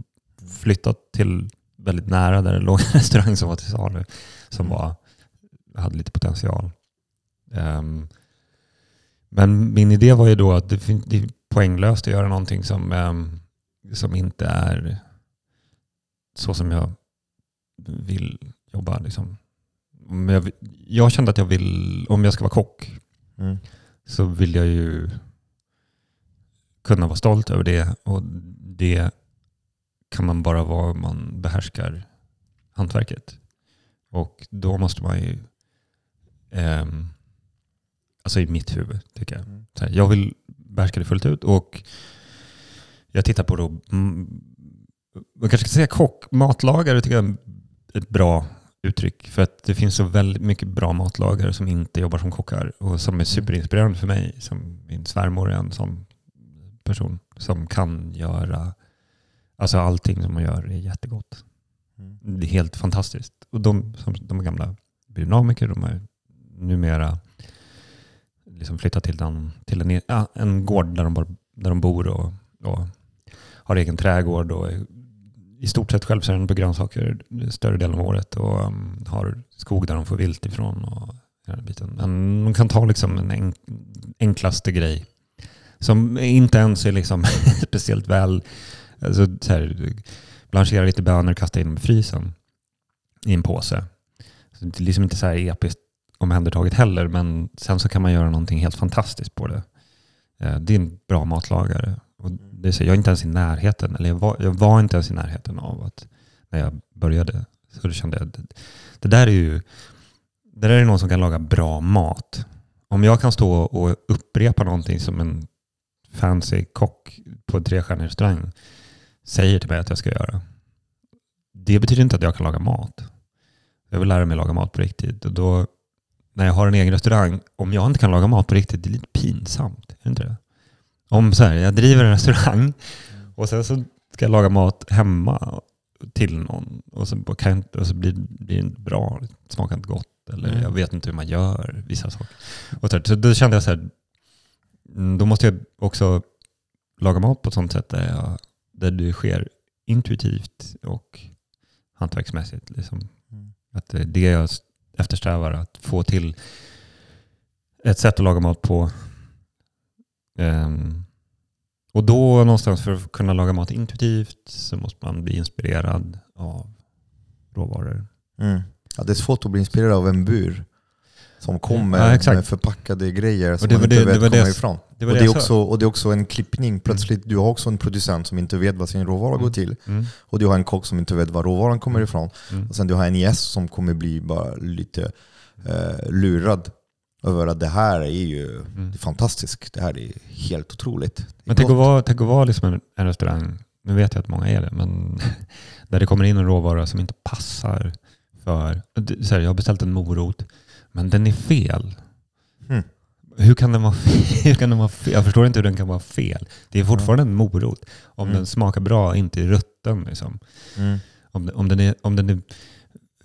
Speaker 2: flytta till väldigt nära där det låg en restaurang som var till salu. Som var hade lite potential. Ehm, men min idé var ju då att det, det är poänglöst att göra någonting som, ehm, som inte är så som jag vill jobba. Liksom. Om jag, jag kände att jag vill, om jag ska vara kock,
Speaker 1: Mm.
Speaker 2: så vill jag ju kunna vara stolt över det. Och det kan man bara vara om man behärskar hantverket. Och då måste man ju, ehm, alltså i mitt huvud tycker jag.
Speaker 1: Mm.
Speaker 2: Här, jag vill behärska det fullt ut. Och jag tittar på då, mm, man kanske ska säga kock, matlagare tycker jag är ett bra uttryck. För att det finns så väldigt mycket bra matlagare som inte jobbar som kockar och som är superinspirerande för mig. Som min svärmor är en sån person som kan göra, alltså allting som hon gör är jättegott.
Speaker 1: Mm.
Speaker 2: Det är helt fantastiskt. Och de, som, de gamla biodynamiker, de är numera liksom flyttat till, den, till en, ja, en gård där de, bara, där de bor och, och har egen trädgård och i stort sett självförsörjande på grönsaker större delen av året och um, har skog där de får vilt ifrån. Och, hela biten. Men de kan ta liksom en enk, enklaste grej som inte ens är liksom speciellt väl... Alltså, så här, blanchera lite bönor och kasta in dem i frysen i en påse. Så det är liksom inte så här episkt omhändertaget heller, men sen så kan man göra någonting helt fantastiskt på det. Eh, det är en bra matlagare. Och det är så, jag är inte ens i närheten, eller jag var, jag var inte ens i närheten av att när jag började. Så då kände jag, det, det där är ju det där är någon som kan laga bra mat. Om jag kan stå och upprepa någonting som en fancy kock på en trestjärnig restaurang säger till mig att jag ska göra. Det betyder inte att jag kan laga mat. Jag vill lära mig laga mat på riktigt. Och då, när jag har en egen restaurang, om jag inte kan laga mat på riktigt, det är lite pinsamt. Är det inte det? Om så här, jag driver en restaurang och sen så ska jag laga mat hemma till någon och så, kan jag inte, och så blir, blir det inte bra, det smakar inte gott eller
Speaker 1: Mm.
Speaker 2: jag vet inte hur man gör vissa saker. Och så, här, så då kände jag så här, mm, då måste jag också laga mat på ett sånt sätt där, jag, där det sker intuitivt och hantverksmässigt. Liksom.
Speaker 1: Mm.
Speaker 2: Att det är det jag eftersträvar, att få till ett sätt att laga mat på. Ehm, och då någonstans för att kunna laga mat intuitivt så måste man bli inspirerad av råvaror.
Speaker 1: Mm. Ja, det är svårt att bli inspirerad av en bur som kommer
Speaker 2: Ja,
Speaker 1: med förpackade grejer som man inte
Speaker 2: det-
Speaker 1: vet kommer ifrån.
Speaker 2: Det
Speaker 1: och,
Speaker 2: det
Speaker 1: är också, och det är också en klippning. Plötsligt, du har också en producent som inte vet vad sin råvara
Speaker 2: Mm.
Speaker 1: går till.
Speaker 2: Mm.
Speaker 1: Och du har en kock som inte vet var råvaran kommer ifrån.
Speaker 2: Mm.
Speaker 1: Och sen du har en gäst som kommer bli bara lite eh, lurad över att det här är ju
Speaker 2: Mm.
Speaker 1: det är fantastiskt. Det här är helt otroligt. Är
Speaker 2: Men tänk att vara, tänk att vara liksom en, en restaurang, nu vet jag att många är det, men där det kommer in en råvara som inte passar för... Så här, jag har beställt en morot, men den är fel.
Speaker 1: Mm.
Speaker 2: Hur kan, den vara hur kan den vara fel? Jag förstår inte hur den kan vara fel. Det är fortfarande en morot. Om
Speaker 1: Mm.
Speaker 2: den smakar bra, inte är rutten. Liksom.
Speaker 1: Mm.
Speaker 2: Om, om, den är, om den är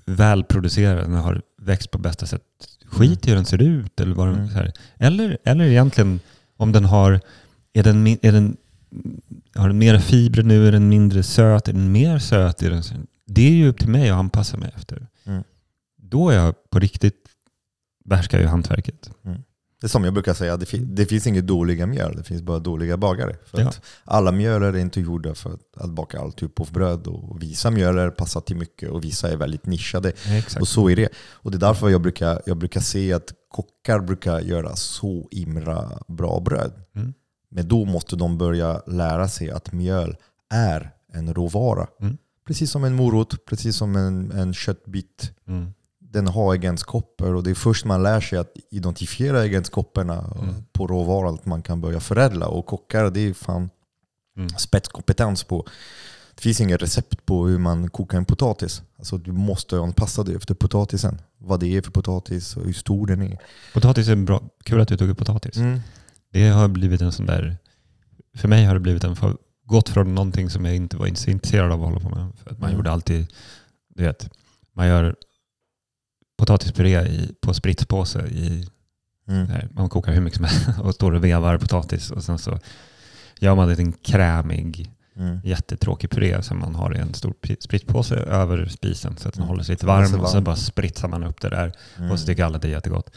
Speaker 2: välproducerad, den har växt på bästa sätt, skit i hur den ser ut. Eller, vad den,
Speaker 1: Mm.
Speaker 2: eller, eller egentligen om den har, är den, är den, har den mer fibrer nu, är den mindre söt, är den mer söt? Är den, det är ju upp till mig att anpassa mig efter.
Speaker 1: Mm.
Speaker 2: Då är jag på riktigt, behärskar jag hantverket.
Speaker 1: Det är som jag brukar säga, det, fin- det finns inget dåliga mjöl, det finns bara dåliga bagare. För
Speaker 2: Ja.
Speaker 1: att alla mjöl är inte gjorda för att, baka all typ av bröd. Och vissa mjöl passar till mycket och vissa är väldigt nischade.
Speaker 2: Exakt.
Speaker 1: Och så är det. Och det är därför jag brukar, jag brukar se att kockar brukar göra så himla bra bröd.
Speaker 2: Mm.
Speaker 1: Men då måste de börja lära sig att mjöl är en råvara.
Speaker 2: Mm.
Speaker 1: Precis som en morot, precis som en, en köttbit.
Speaker 2: Mm.
Speaker 1: Den har egenskaper och det är först man lär sig att identifiera egenskaperna
Speaker 2: Mm.
Speaker 1: på råvaran att man kan börja förädla. Och kockar, det är fan
Speaker 2: Mm.
Speaker 1: spetskompetens på. Det finns inget recept på hur man kokar en potatis. Alltså du måste anpassa dig efter potatisen. Vad det är för potatis och hur stor den är.
Speaker 2: Potatis är bra. Kul att du tog upp potatis. Det har blivit en sån där, för mig har det blivit en, för- gått från någonting som jag inte var intresserad av att hålla på med. För att man
Speaker 1: Mm.
Speaker 2: gjorde alltid, du vet, man gör potatispuré i, på spritspåse. I,
Speaker 1: Mm.
Speaker 2: här, man kokar hur mycket som helst och står och vevar potatis och sen så gör man en krämig
Speaker 1: Mm.
Speaker 2: jättetråkig puré som man har i en stor spritpåse över spisen så att den
Speaker 1: Mm.
Speaker 2: håller sig lite varm och
Speaker 1: varm.
Speaker 2: bara spritsar man upp det där
Speaker 1: Mm.
Speaker 2: och så tycker alla det är jättegott.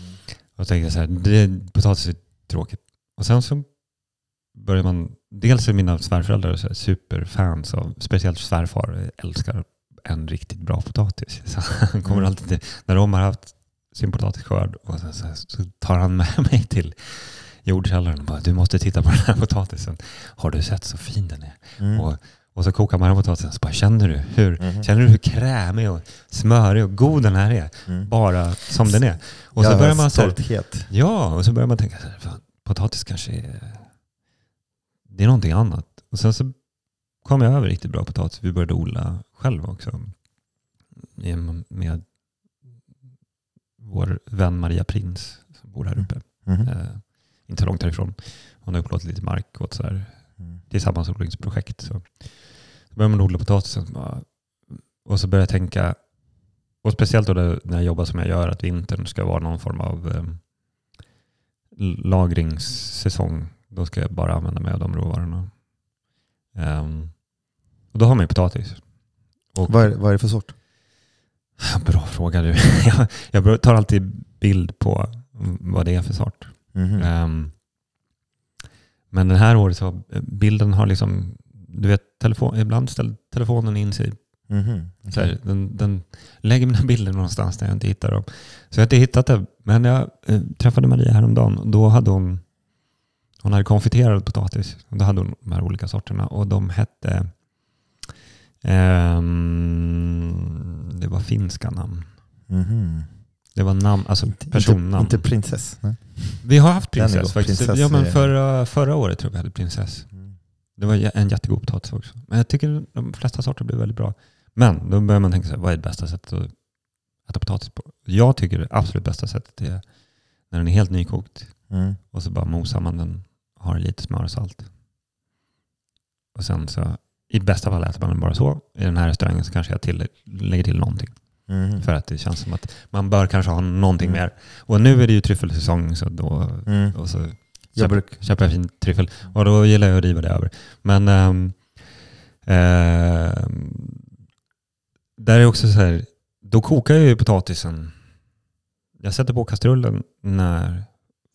Speaker 1: Mm.
Speaker 2: Och tänkte så här, det, potatis är tråkigt. Och sen så börjar man, dels är mina svärföräldrar så superfans av, speciellt svärfar älskar en riktigt bra potatis. Så han kommer
Speaker 1: Mm.
Speaker 2: alltid när de har haft sin potatisskörd och så, så, så tar han med mig till jordkällaren och bara du måste titta på den här potatisen. Har du sett så fin den är?
Speaker 1: Mm.
Speaker 2: Och, och så kokar man den potatisen och så bara känner du hur,
Speaker 1: Mhm.
Speaker 2: känner du hur krämig och smörig och god den här är?
Speaker 1: Mm.
Speaker 2: Bara som den är. Och så
Speaker 1: Ja,
Speaker 2: börjar man så här,
Speaker 1: stolthet.
Speaker 2: Ja, och så börjar man tänka så här, potatis kanske är, det är någonting annat. Och sen så kom jag över riktigt bra potatis. Vi började odla själva också. Med- vår vän Maria Prins som bor här uppe.
Speaker 1: Mhm.
Speaker 2: Eh, inte långt härifrån. Hon har upplåtit lite mark åt så här
Speaker 1: Mm.
Speaker 2: tillsammansodlingsprojekt. Så, så började man odla potatisen. Och så började jag tänka, och speciellt då när jag jobbar som jag gör, att vintern ska vara någon form av eh, lagringssäsong. Då ska jag bara använda mig av de råvarorna. Ehm, och då har man ju potatis. Och,
Speaker 1: Vad, är, vad är det för sort?
Speaker 2: Bra fråga du. jag, jag tar alltid bild på vad det är för sort.
Speaker 1: Mhm.
Speaker 2: Ehm, men den här året så bilden har liksom, du vet, telefon, ibland ställer telefonen in sig.
Speaker 1: Mhm.
Speaker 2: Så här, den, den lägger mina bilder någonstans där jag inte hittar dem. Så jag har inte hittat det. Men jag eh, träffade Maria häromdagen och då hade hon, hon hade konfiterad potatis. Och då hade hon de här olika sorterna och de hette, ehm, det var finska namn.
Speaker 1: Mhm.
Speaker 2: Det var namn, alltså personnamn.
Speaker 1: Inte, inte prinsess? Nej.
Speaker 2: Vi har haft prinsess faktiskt.
Speaker 1: Prinsess
Speaker 2: ja, men förra, förra året tror jag vi hade prinsess.
Speaker 1: Mm.
Speaker 2: Det var en jättegod potatis också. Men jag tycker de flesta sorter blir väldigt bra. Men då börjar man tänka sig, vad är det bästa sättet att äta potatis på? Jag tycker det absolut bästa sättet är när den är helt nykokt
Speaker 1: Mm.
Speaker 2: och så bara mosar man den, har lite smör och salt. Och sen så, i bästa fall äter man den bara så. I den här restaurangen så kanske jag till, lägger till någonting.
Speaker 1: Mhm.
Speaker 2: För att det känns som att man bör kanske ha någonting
Speaker 1: Mm.
Speaker 2: mer. Och nu är det ju tryffelsäsong så då
Speaker 1: Mm.
Speaker 2: och så
Speaker 1: Jag
Speaker 2: köper,
Speaker 1: bruk,
Speaker 2: köper jag fin tryffel. Och då gillar jag att riva det över. Men ehm, ehm, där är också så här, då kokar jag ju potatisen. Jag sätter på kastrullen när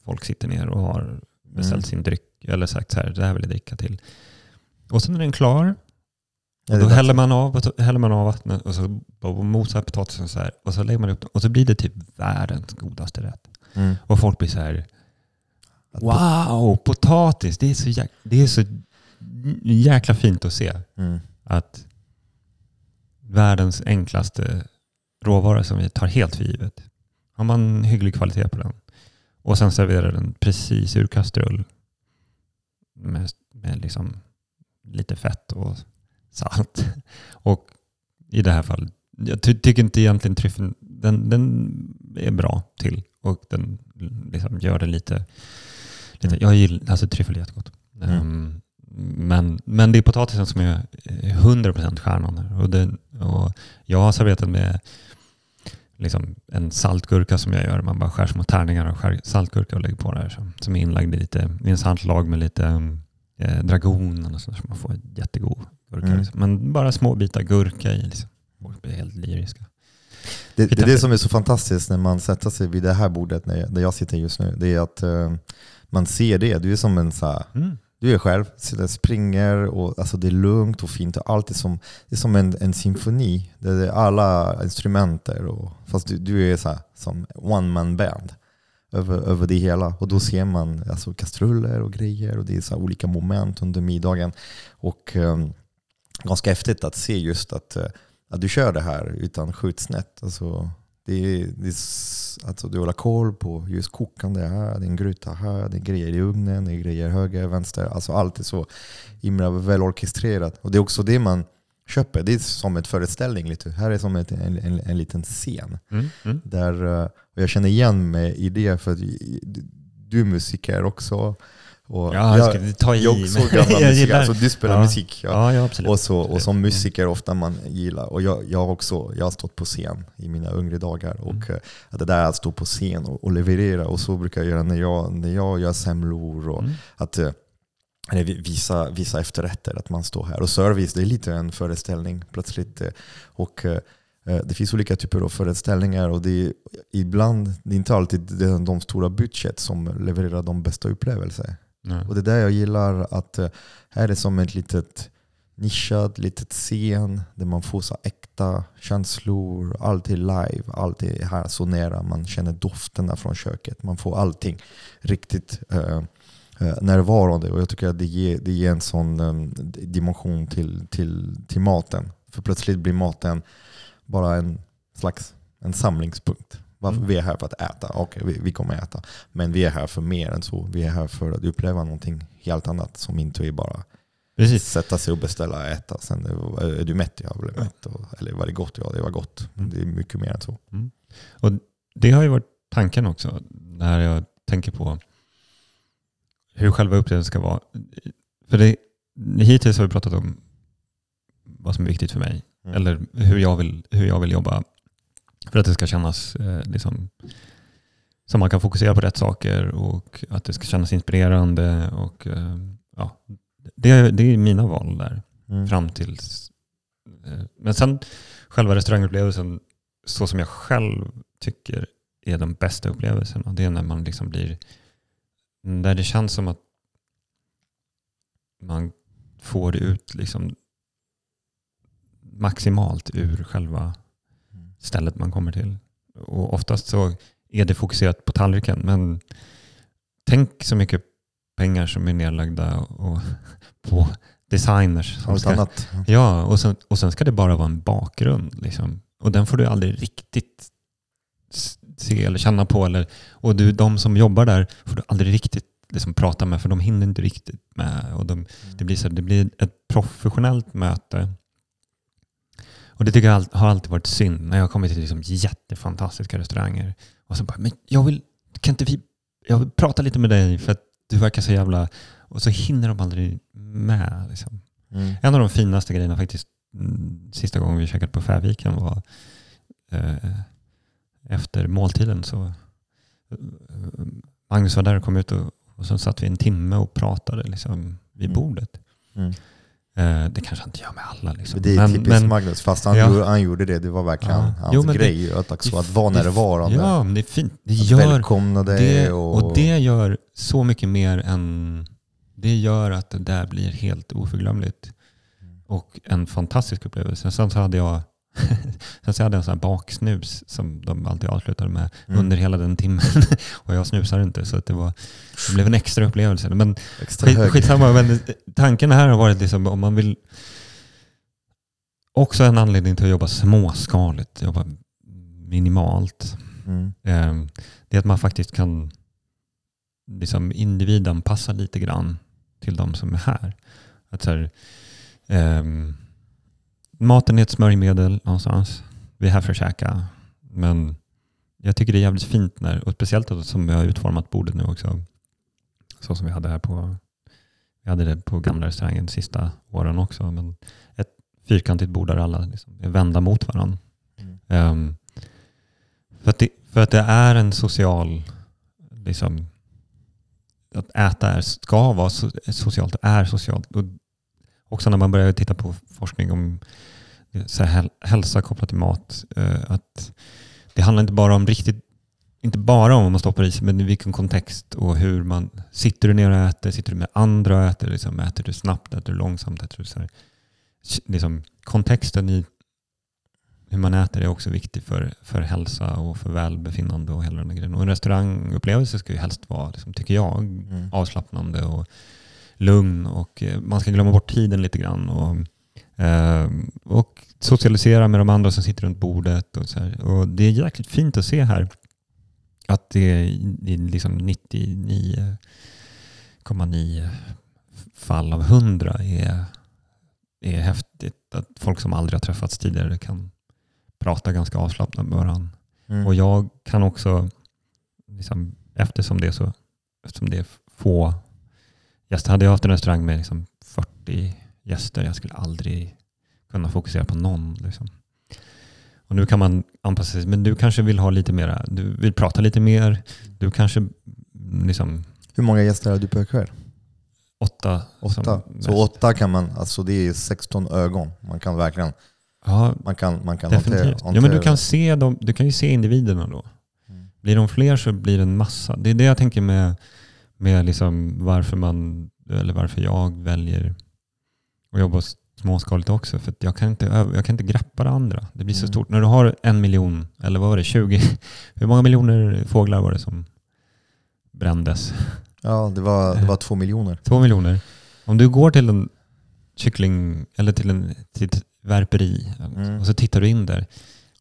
Speaker 2: folk sitter ner och har beställt
Speaker 1: Mm.
Speaker 2: sin dryck. Eller sagt så här, det här vill jag dricka till. Och sen är den klar.
Speaker 1: Ja,
Speaker 2: Och då häller man, av, häller man av vattnet och så mosar potatisen så här. Och så lägger man upp den. Och så blir det typ världens godaste rätt.
Speaker 1: Mm.
Speaker 2: Och folk blir så här, wow, potatis. Det är så, jäk, det är så jäkla fint att se
Speaker 1: Mm.
Speaker 2: att världens enklaste råvara som vi tar helt för givet. Har man hygglig kvalitet på den och sen serverar den precis ur kastrull med, med liksom lite fett och salt. Och i det här fallet, jag ty tycker inte egentligen tryffeln, den, den är bra till och den liksom gör det lite, lite
Speaker 1: Mm.
Speaker 2: jag gillar, alltså tryffel är jättegott.
Speaker 1: Mm.
Speaker 2: Ehm, men, men det är potatisen som är eh, 100% stjärnan. Och, det, och jag har serverat den med liksom en saltgurka som jag gör. Man bara skär små tärningar och skär saltgurka och lägger på där. Som, som är inlagd i, lite, i en saltlag med lite eh, dragon och sånt så man får jättegod gurka.
Speaker 1: Mm.
Speaker 2: Liksom. Men bara små bitar gurka i. Liksom. Folk blir helt lyriska.
Speaker 1: Det, det är det som är så fantastiskt när man sätter sig vid det här bordet när jag, där jag sitter just nu. Det är att eh, man ser det. Du är som en så här,
Speaker 2: Mm.
Speaker 1: du är själv, och springer och alltså det är lugnt och fint. Och allt är som, det är som en, en symfoni. Det är alla instrumenter. Och, fast du, du är så här, som one man band över, över det hela. Och då ser man alltså, kastruller och grejer och det är så olika moment under middagen. Och um, ganska häftigt att se just att, eh, att du kör det här utan skjutsnett. Alltså, det är, det är, alltså, du håller koll på just kokande här, det är en gryta här, det är grejer i ugnen, det är grejer höger, vänster. Alltså allt är så himla väl orkestrerat. Och det är också det man köper. Det är som en föreställning lite. Här är som ett, en, en, en liten scen.
Speaker 2: Mm. Mm.
Speaker 1: Där, eh, och jag känner igen mig i det för du är musiker också. Och
Speaker 2: Ja, jag ska ta i.
Speaker 1: jag gammal
Speaker 2: jag
Speaker 1: musik. Alltså, du spelar
Speaker 2: Ja.
Speaker 1: musik. Ja.
Speaker 2: Ja, absolut.
Speaker 1: Och, så, och som musiker ofta man gillar, och jag, jag också, jag har stått på scen i mina yngre dagar.
Speaker 2: Mm.
Speaker 1: Och eh, att det där att stå på scen och, och leverera, och så brukar jag göra när jag, när jag gör semlor. Och
Speaker 2: Mm.
Speaker 1: att, eh, eller visa, visa efterrätter, att man står här. Och service, det är lite en föreställning plötsligt. Och eh, det finns olika typer av föreställningar och det är ibland, det är inte alltid de, de stora budget som levererar de bästa upplevelser.
Speaker 2: Nej.
Speaker 1: Och det är där jag gillar att eh, här är det som ett litet nischad litet scen där man får så äkta känslor. Allt är live, allt är här så nära. Man känner dofterna från köket. Man får allting riktigt eh, eh närvarande. Och jag tycker att det ger, det ger en sån um, dimension till, till, till maten. För plötsligt blir maten bara en slags en samlingspunkt. Varför? Mm. Vi är här för att äta. Okej, vi, vi kommer äta. Men vi är här för mer än så. Vi är här för att uppleva någonting helt annat som inte är bara Precis. sätta sig och beställa och äta. Sen är du mätt? Ja, jag blev mätt. Eller var det gott? Ja, det var gott. Mm. Det är mycket mer än så.
Speaker 2: Mm. Och Det har ju varit tanken också när jag tänker på hur själva upplevelsen ska vara. För det, hittills har vi pratat om vad som är viktigt för mig. Mm. Eller hur jag, vill, hur jag vill jobba för att det ska kännas eh, liksom, som man kan fokusera på rätt saker och att det ska kännas inspirerande. Och, eh, ja, det, det är mina val där mm. fram tills... Eh, men sen själva restaurangupplevelsen, så som jag själv tycker är de bästa upplevelserna, det är när man liksom blir... Där det känns som att man får ut liksom maximalt ur själva stället man kommer till. Och oftast så är det fokuserat på tallriken. Men tänk så mycket pengar som är nedlagda och, på designers.
Speaker 1: Som ska, annat.
Speaker 2: Ja, och sen, och sen ska det bara vara en bakgrund. Liksom. Och den får du aldrig riktigt se eller känna på. Eller, och du, de som jobbar där får du aldrig riktigt liksom prata med för de hinner inte riktigt med. Och de, det, blir så, det blir ett professionellt möte och det tycker jag har alltid varit synd när jag har kommit till liksom jättefantastiska restauranger. Och så bara, men jag vill, kan inte vi, jag vill prata lite med dig för att du verkar så jävla... Och så hinner de aldrig med. Liksom. Mm. En av de finaste grejerna faktiskt, mm, sista gången vi käkade på Färviken var eh, efter måltiden så eh, Magnus var där och kom ut och, och så satt vi en timme och pratade liksom, vid mm. bordet. Mm. Eh, det kanske han inte gör med alla. Liksom.
Speaker 1: Det är men, typiskt men, Magnus, fast han, ja. gjorde, han gjorde det. Det var verkligen ja. hans jo, grej. Det, att, också, att vara närvarande.
Speaker 2: Ja, men det är fint. Det gör, välkomna
Speaker 1: dig.
Speaker 2: Det, och, och det gör så mycket mer än... Det gör att det där blir helt oförglömligt. Mm. Och en fantastisk upplevelse. Sen så hade jag Sen så hade jag en sån här baksnus som de alltid avslutade med mm. under hela den timmen. och jag snusar inte så det, var, det blev en extra upplevelse. Men extra skit, skitsamma, men tanken här har varit liksom om man vill också en anledning till att jobba småskaligt, jobba minimalt. Mm. Ehm, det är att man faktiskt kan liksom individanpassa lite grann till de som är här. Att så här, um, maten är ett smörjmedel någonstans. Vi är här för att käka. Men jag tycker det är jävligt fint när, och speciellt som vi har utformat bordet nu också. Så som vi hade här på, vi hade det på gamla restaurangen de sista åren också. Men ett fyrkantigt bord där alla liksom är vända mot varandra. Mm. Um, för, att det, för att det är en social, liksom, att äta är, ska vara socialt, är socialt. Och också när man börjar titta på forskning om så här, hälsa kopplat till mat. Eh, att det handlar inte bara om riktigt inte bara om vad man stoppar i sig, men i vilken kontext och hur man... Sitter du ner och äter? Sitter du med andra och äter? Liksom, äter du snabbt? Äter du långsamt? Äter du så här, liksom, kontexten i hur man äter är också viktig för, för hälsa och för välbefinnande och hela den grejen. Och en restaurangupplevelse ska ju helst vara, liksom, tycker jag, mm. avslappnande och lugn och eh, man ska glömma bort tiden lite grann. Och, och socialisera med de andra som sitter runt bordet. Och, så här. och Det är jäkligt fint att se här att det är liksom 99,9 fall av 100 är, är häftigt. Att folk som aldrig har träffats tidigare kan prata ganska avslappnat med varandra. Mm. Och jag kan också, liksom, eftersom, det är så, eftersom det är få gäster. Hade jag haft en restaurang med liksom 40 gäster, jag skulle aldrig kunna fokusera på någon. Liksom. Och nu kan man anpassa sig, men du kanske vill ha lite mera, du vill prata lite mer. Du kanske liksom...
Speaker 1: Hur många gäster har du per kväll?
Speaker 2: åtta.
Speaker 1: Åtta. Så åtta kan man, alltså det är 16 ögon. Man kan verkligen,
Speaker 2: Ja,
Speaker 1: man kan, man kan
Speaker 2: definitivt.
Speaker 1: hantera-
Speaker 2: Ja, men du
Speaker 1: hantera
Speaker 2: kan, se dem, du kan ju se individerna då.
Speaker 1: Mm.
Speaker 2: Blir de fler så blir det en massa. Det är det jag tänker med, med liksom varför, man, eller varför jag väljer att jobba småskaligt också. För jag, kan inte, jag kan inte greppa det andra. Det blir så
Speaker 1: Mm.
Speaker 2: stort. När du har en miljon, eller vad var det, 20? Hur många miljoner fåglar var det som brändes?
Speaker 1: Ja, det var, det var två miljoner.
Speaker 2: Två miljoner. Om du går till en kyckling eller till, en, till ett värperi
Speaker 1: Mm.
Speaker 2: och så tittar du in där.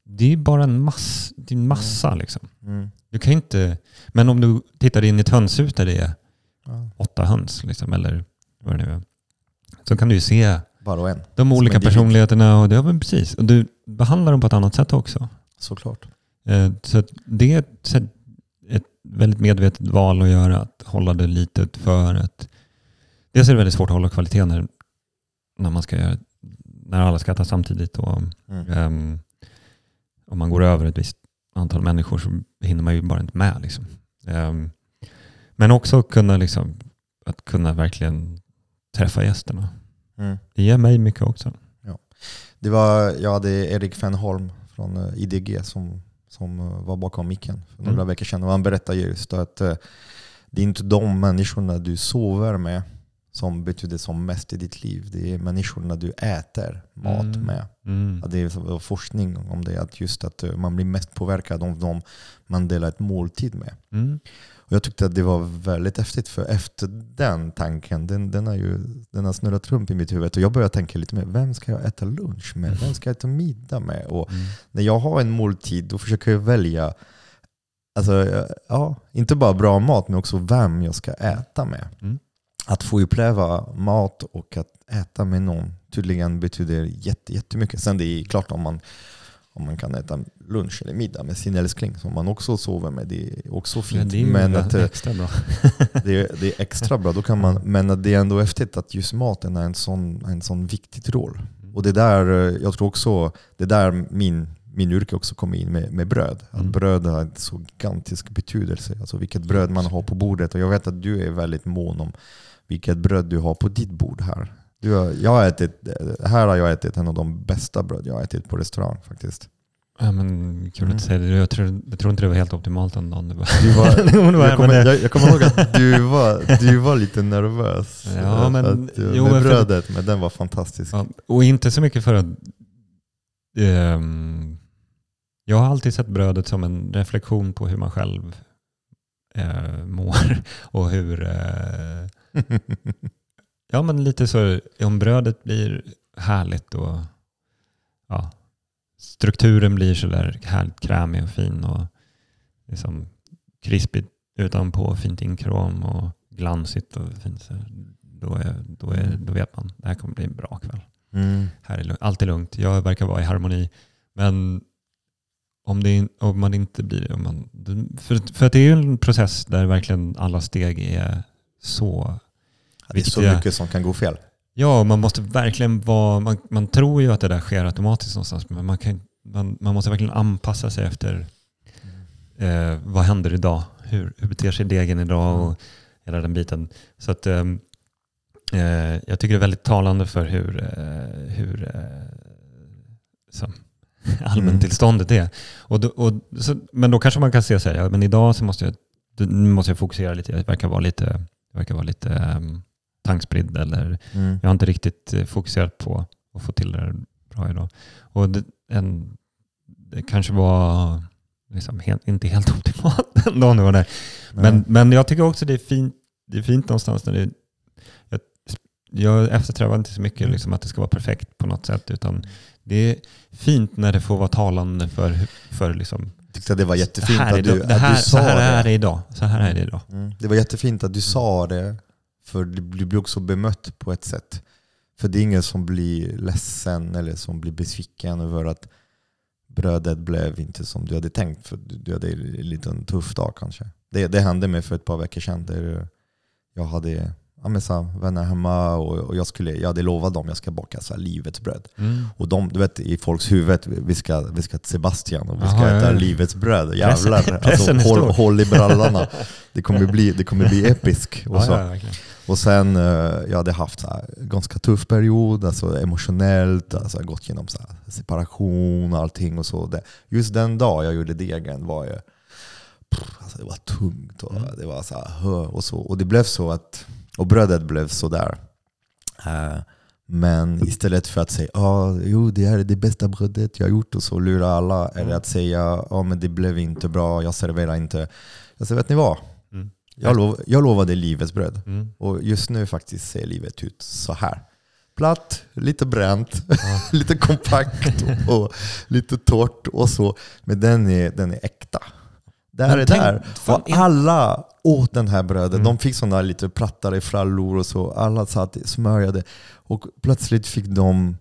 Speaker 2: Det är bara en, mass, det är en massa. Liksom.
Speaker 1: Mm.
Speaker 2: Du kan inte, men om du tittar in i ett hönshus där det är
Speaker 1: Ja,
Speaker 2: åtta höns, liksom, eller vad det nu är, så kan du ju se
Speaker 1: bara och en,
Speaker 2: de olika personligheterna. Och det, ja, precis. Och du behandlar dem på ett annat sätt också.
Speaker 1: såklart.
Speaker 2: Eh, Så det är ett, ett väldigt medvetet val att göra, att hålla det litet för att dels är det väldigt svårt att hålla kvaliteten när, när man ska göra, när alla ska äta samtidigt och
Speaker 1: Mm.
Speaker 2: ehm, om man går över ett visst antal människor så hinner man ju bara inte med. Liksom. Ehm, men också kunna, liksom, att kunna verkligen träffa gästerna.
Speaker 1: Mm.
Speaker 2: Det ger mig mycket också.
Speaker 1: Det var, jag hade Erik Fenholm från eh, IDG som, som eh, var bakom micken för några
Speaker 2: Mm.
Speaker 1: veckor sedan. Och han berättade just att eh, det är inte de människorna du sover med som betyder som mest i ditt liv. Det är människorna du äter mat
Speaker 2: Mm.
Speaker 1: med.
Speaker 2: Mm.
Speaker 1: Ja, det är forskning om det, att just att man blir mest påverkad av de man delar ett måltid med.
Speaker 2: Mm.
Speaker 1: Och jag tyckte att det var väldigt häftigt för efter den tanken, den, den, har ju, den har snurrat runt i mitt huvud och jag började tänka lite mer, vem ska jag äta lunch med? Vem ska jag äta middag med? Och
Speaker 2: Mm.
Speaker 1: när jag har en måltid då försöker jag välja, alltså, ja, inte bara bra mat men också vem jag ska äta med.
Speaker 2: Mm.
Speaker 1: Att få uppleva mat och att äta med någon tydligen betyder jätte, jättemycket. Sen det är klart om man, om man kan äta lunch eller middag med sin älskling som man också sover med, det är också
Speaker 2: Ja,
Speaker 1: fint.
Speaker 2: det är
Speaker 1: men att, eh,
Speaker 2: extra bra.
Speaker 1: det, är, det är extra bra. Då kan man, men det är ändå häftigt att just maten är en sån, en sån viktig roll. Och det där, eh, jag tror också, det där min, min yrke också kommer in med, med bröd. Att
Speaker 2: Mm.
Speaker 1: bröd har en så gigantisk betydelse. Alltså vilket bröd man har på bordet. Och jag vet att du är väldigt mån om vilket bröd du har på ditt bord här. Du har, jag har ätit, här har jag ätit en av de bästa bröd jag har ätit på restaurang faktiskt.
Speaker 2: Ja, men kul
Speaker 1: Mm.
Speaker 2: att säga det. Jag tror, jag tror inte det var helt optimalt den dagen. Det var,
Speaker 1: Du var,
Speaker 2: det
Speaker 1: jag, kommer,
Speaker 2: det-
Speaker 1: jag, jag kommer ihåg att du var, du var lite nervös
Speaker 2: Ja,
Speaker 1: eh,
Speaker 2: men-
Speaker 1: att, eh,
Speaker 2: jo,
Speaker 1: med
Speaker 2: men för-
Speaker 1: brödet, men den var fantastisk.
Speaker 2: Ja, och inte så mycket för att... ehm, jag har alltid sett brödet som en reflektion på hur man själv eh, mår. Och hur... Eh, ja, men lite så. Om brödet blir härligt och ja, strukturen blir så där härligt krämig och fin och liksom krispigt utanpå, fint inkrom och glansigt och fint. Så då, är, då, är, då vet man, det här kommer bli en bra kväll.
Speaker 1: Mm.
Speaker 2: Här är. Allt är lugnt. Jag verkar vara i harmoni. Men om, det, om man inte blir det. Om man, för, för att det är ju en process där verkligen alla steg är så...
Speaker 1: Det är så mycket som kan gå fel.
Speaker 2: Ja, man måste verkligen vara... Man, man tror ju att det där sker automatiskt någonstans. Men man, kan, man, man måste verkligen anpassa sig efter eh, vad händer idag? Hur, hur beter sig degen idag? Och hela den biten. Så att, ehm, eh, jag tycker det är väldigt talande för hur, eh, hur eh, allmäntillståndet är. Och då, och, så, men då kanske man kan se så här, ja, men idag så måste jag, måste jag fokusera lite. Jag verkar vara lite, verkar vara lite um, tankspridd eller
Speaker 1: Mm.
Speaker 2: jag har inte riktigt eh, fokuserat på att få till det bra idag. Och det, en, det kanske var liksom helt, inte helt optimalt ändå nu och där. Men,
Speaker 1: Nej.
Speaker 2: men jag tycker också det är fint, det är fint någonstans när det, jag, jag eftersträvar inte så mycket
Speaker 1: Mm.
Speaker 2: liksom att det ska vara perfekt på något sätt utan det är fint när det får vara talande för, för liksom,
Speaker 1: tyckte det var jättefint
Speaker 2: är
Speaker 1: att du,
Speaker 2: det, det här,
Speaker 1: att du
Speaker 2: så
Speaker 1: sa
Speaker 2: här är
Speaker 1: det.
Speaker 2: det idag. Så här är det idag.
Speaker 1: Mm. Det var jättefint att du sa det, för du blir också bemött på ett sätt. För det är ingen som blir ledsen eller som blir besviken över att brödet blev inte som du hade tänkt. För du hade en liten tuff dag kanske. Det, det hände mig för ett par veckor sedan. Där jag hade ja, men så vänner hemma och, och jag, skulle, jag hade lovat dem att jag ska baka så här, livets bröd.
Speaker 2: Mm.
Speaker 1: Och de, du vet, i folks huvud, vi ska, vi ska till Sebastian och vi ska
Speaker 2: Jaha, ja,
Speaker 1: äta
Speaker 2: ja.
Speaker 1: livets bröd. Jävlar,
Speaker 2: pressen
Speaker 1: alltså, håll, håll i brallorna. Det kommer bli, det kommer bli episk. Och
Speaker 2: Ja,
Speaker 1: så.
Speaker 2: ja, verkligen.
Speaker 1: Och sen, eh, jag hade haft så här, ganska tuff period, alltså emotionellt, alltså gått igenom så separation och allting. Och så. Just den dag jag gjorde degen var ju, alltså det var tungt. Och,
Speaker 2: Mm.
Speaker 1: det var så här, och, så. och det blev så att, och brödet blev sådär. Uh, men istället för att säga jo, det här är det bästa brödet jag har gjort och så lura alla, eller att säga ah, men det blev inte bra, jag serverar inte. Jag säger, vet ni vad? Jag, lov, jag lovade livets bröd.
Speaker 2: Mm.
Speaker 1: Och just nu faktiskt ser livet ut så här. Platt, lite bränt,
Speaker 2: Ja.
Speaker 1: lite kompakt och lite torrt och så. Men den är, den är äkta. Där
Speaker 2: Men
Speaker 1: är
Speaker 2: tänk-
Speaker 1: där. Och alla åt den här brödet.
Speaker 2: Mm.
Speaker 1: De fick sådana lite plattare frallor och så. Alla satt smörjade. Och plötsligt fick de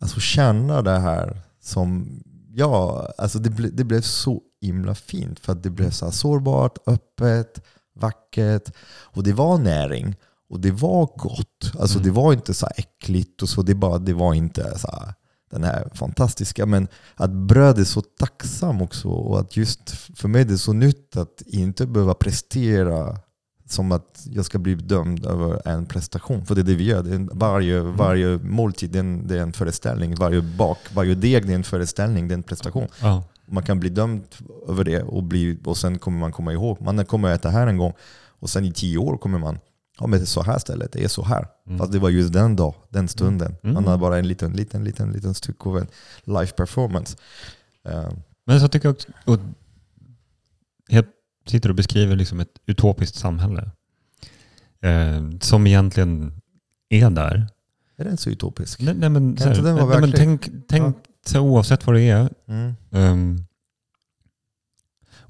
Speaker 1: alltså, känna det här som, ja, alltså det, ble, det blev så himla fint. För att det blev så här sårbart, öppet, vackert. Och det var näring. Och det var gott. Alltså
Speaker 2: Mm.
Speaker 1: det var inte så äckligt och så. Det, bara, det var inte så här, den här fantastiska. Men att bröd är så tacksam också. Och att just för mig är det så nytt att inte behöva prestera som att jag ska bli dömd över en prestation. För det är det vi gör. Det varje, varje måltid det är, en, det är en föreställning. Varje bak, varje deg det är en föreställning. Det är en prestation.
Speaker 2: Ja.
Speaker 1: Man kan bli dömd över det och, bli, och sen kommer man komma ihåg. Man kommer äta här en gång och sen i tio år kommer man Ja men det så här stället, det är så här.
Speaker 2: Mm.
Speaker 1: Fast det var just den dag, den stunden.
Speaker 2: Mm.
Speaker 1: Man har bara en liten, liten, liten, liten stycke av en live performance. Eh,
Speaker 2: Men så tycker jag också, och helt, sitter och beskriver liksom ett utopiskt samhälle. Eh, som egentligen är där.
Speaker 1: är den så utopisk?
Speaker 2: Nej, nej, men,
Speaker 1: Kan
Speaker 2: här,
Speaker 1: inte den vara
Speaker 2: nej, men tänk, tänk så oavsett vad det är.
Speaker 1: Mm.
Speaker 2: ehm,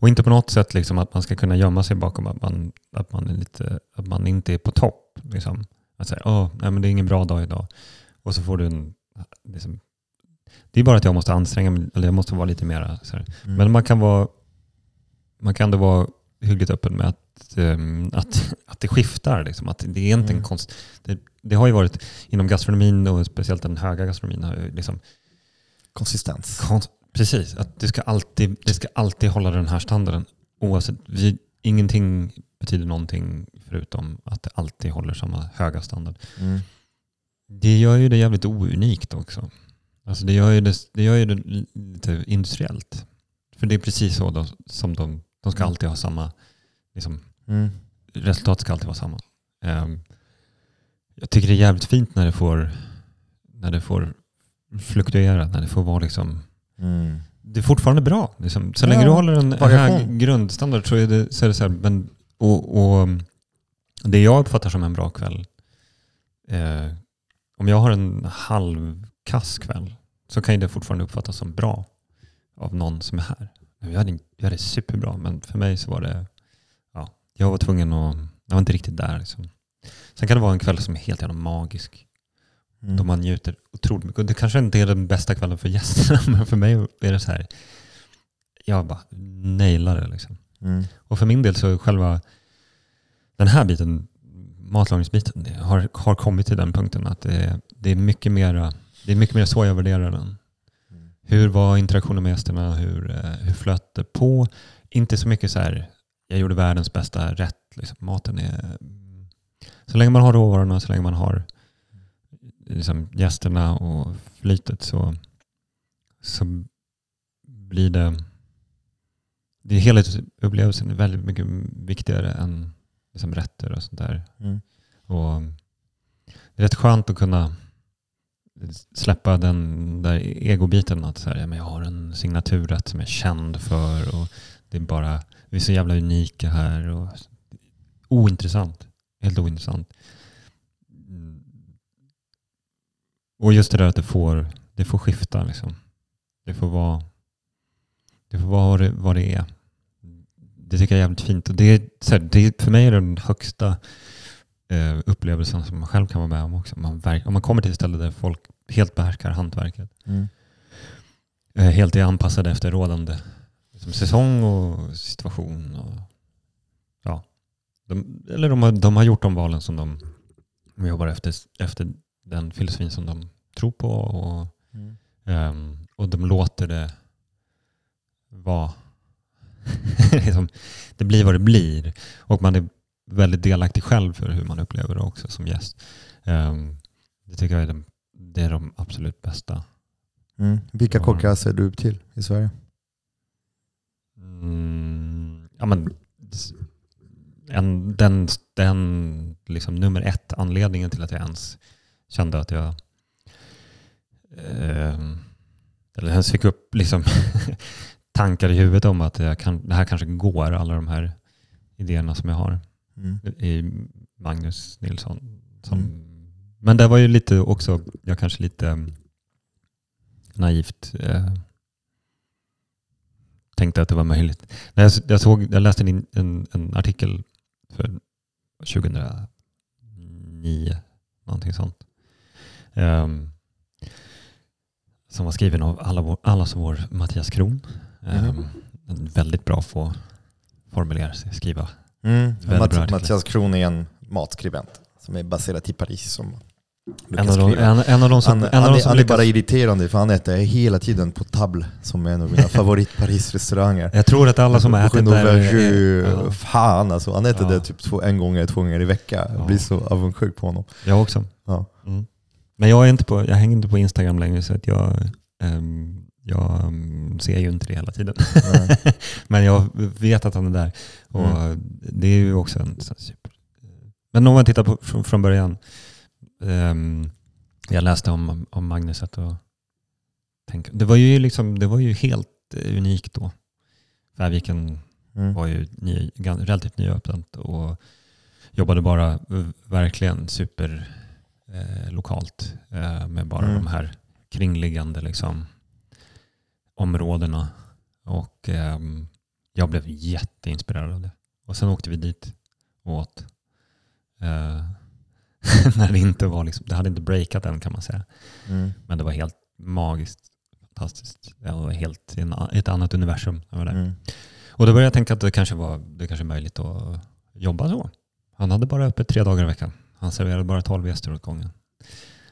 Speaker 2: och inte på något sätt liksom att man ska kunna gömma sig bakom att man, att man, är lite, att man inte är på topp. Liksom. Att säga, nej, men det är ingen bra dag idag. Och så får du en... Liksom, det är bara att jag måste anstränga mig, eller jag måste vara lite här,
Speaker 1: Mm.
Speaker 2: men man kan, vara, man kan ändå vara hyggligt öppen med att, ehm, att, att det skiftar. Liksom. Att det, är inte en
Speaker 1: Mm.
Speaker 2: konst, det, det har ju varit inom gastronomin och speciellt den höga gastronomin. Har ju liksom,
Speaker 1: Konsistens.
Speaker 2: konst, precis, att det ska, alltid, det ska alltid hålla den här standarden. Oavsett, vi, ingenting betyder någonting förutom att det alltid håller samma höga standard.
Speaker 1: Mm.
Speaker 2: Det gör ju det jävligt ounikt också. Alltså det, gör ju det, det gör ju det lite industriellt. För det är precis så de, som de, de ska
Speaker 1: Mm.
Speaker 2: alltid ha samma, liksom,
Speaker 1: Mm.
Speaker 2: resultatet ska alltid vara samma. Ehm, jag tycker det är jävligt fint när det får, när det får fluktuera, när det får vara liksom,
Speaker 1: Mm.
Speaker 2: det är fortfarande bra. Liksom. Så
Speaker 1: Ja,
Speaker 2: länge du håller en
Speaker 1: variation.
Speaker 2: hög grundstandard så är det så, är det så här, men, och, och det jag uppfattar som en bra kväll, eh, om jag har en halvkass kväll så kan ju det fortfarande uppfattas som bra av någon som är här. Jag hade, jag hade superbra, men för mig så var det, ja, jag var tvungen att, jag var inte riktigt där. Liksom. Sen kan det vara en kväll som är helt jävla magisk.
Speaker 1: Mm.
Speaker 2: Då man njuter otroligt mycket. Och det kanske inte är den bästa kvällen för gästerna, men för mig är det så här, jag bara nailar det liksom.
Speaker 1: Mm.
Speaker 2: Och för min del så är själva den här biten, matlagningsbiten, har, har kommit till den punkten att det, är- det är mycket mer det är mycket mer så jag värderar den.
Speaker 1: Mm.
Speaker 2: Hur var interaktionen med gästerna? Hur, eh, hur flöt det på? Inte så mycket så här, jag gjorde världens bästa rätt. Liksom. Maten är... Så länge man har råvarorna, så länge man har liksom, gästerna och flytet så, så blir det... det är helhetsupplevelsen är väldigt mycket viktigare än liksom, rätter och sånt där.
Speaker 1: Mm.
Speaker 2: Och det är rätt skönt att kunna släppa den där egobiten. Att så här, ja, men jag har en signaturrätt som jag är känd för och det är bara, vi är så jävla unika här. Och, ointressant. Helt ointressant. Mm. Och just det där att det får, det får skifta. Liksom. Det får vara, det får vara vad det, är. Det tycker jag är jävligt fint. Och det är, så här, det, för mig är det den högsta eh, upplevelsen som man själv kan vara med om också. Man verk, om man kommer till ett ställe där folk helt behärskar hantverket.
Speaker 1: Mm.
Speaker 2: Eh, helt är anpassade efter rådande liksom, säsong och situation. Och, ja. de, eller de har, de har gjort de valen som de, de jobbar efter, efter den filosofin som de tror på. Och,
Speaker 1: Mm.
Speaker 2: ehm, och de låter det vara. liksom, det blir vad det blir. Och man är väldigt delaktig själv för hur man upplever det också som gäst. Ehm, det tycker jag är de, det är de absolut bästa.
Speaker 1: Mm. Vilka kockar ser du upp till i Sverige?
Speaker 2: Mm, ja, men, en, den den liksom, nummer ett anledningen till att jag ens kände att jag ehm, eller ens fick upp liksom, tankar i huvudet om att jag kan, det här kanske går, alla de här idéerna som jag har
Speaker 1: Mm.
Speaker 2: i Magnus Nilsson. Som,
Speaker 1: Mm.
Speaker 2: Men det var ju lite också, jag kanske lite mm, naivt eh, tänkte att det var möjligt. När jag, jag, såg, jag läste en, en, en artikel för 2009, någonting sånt. Ehm, som var skriven av alla vår, allas vår Mattias Kron.
Speaker 1: Mhm.
Speaker 2: en väldigt bra på att formulera sig, skriva.
Speaker 1: Mm. Matt. Mattias Kron är en matskribent som är baserad i Paris. Som
Speaker 2: En av, de, en, en av de som,
Speaker 1: han,
Speaker 2: en av
Speaker 1: han,
Speaker 2: de
Speaker 1: är,
Speaker 2: som
Speaker 1: han är
Speaker 2: lyckas,
Speaker 1: bara irriterande för han äter hela tiden på Table som är en av mina favorit-Paris-restauranger.
Speaker 2: Jag tror att alla som ätit där...
Speaker 1: Aubergine,
Speaker 2: Ja,
Speaker 1: Fan alltså, han äter
Speaker 2: Ja.
Speaker 1: det typ två, en gång eller två gånger i veckan. Jag
Speaker 2: Ja.
Speaker 1: blir så avundsjuk på honom.
Speaker 2: jag också.
Speaker 1: Ja.
Speaker 2: Mm. Men jag, är inte på, jag hänger inte på Instagram längre så att jag, ehm, jag ehm, ser ju inte det hela tiden.
Speaker 1: Nej.
Speaker 2: Men jag vet att han är där. Och
Speaker 1: Mm.
Speaker 2: Det är ju också en super... Men om man tittar på från, från början. ehm, jag läste om, om Magnuset och tänk, det, var ju liksom, det var ju helt eh, unikt då. Färviken
Speaker 1: Mm.
Speaker 2: var ju ny, relativt nyöppnat och jobbade bara verkligen super eh, lokalt eh, med bara
Speaker 1: Mm.
Speaker 2: de här kringliggande liksom, områdena. Och ehm, jag blev jätteinspirerad av det. Och sen åkte vi dit och åt. Eh, när det inte var liksom, det hade inte breakat än kan man säga.
Speaker 1: Mm.
Speaker 2: Men det var helt magiskt, fantastiskt. Det var helt i en, ett annat universum. jag var där.
Speaker 1: Mm.
Speaker 2: Och då började jag tänka att det kanske var det kanske är möjligt att jobba så. Han hade bara öppet tre dagar i veckan. Han serverade bara 12 gäster åt gången.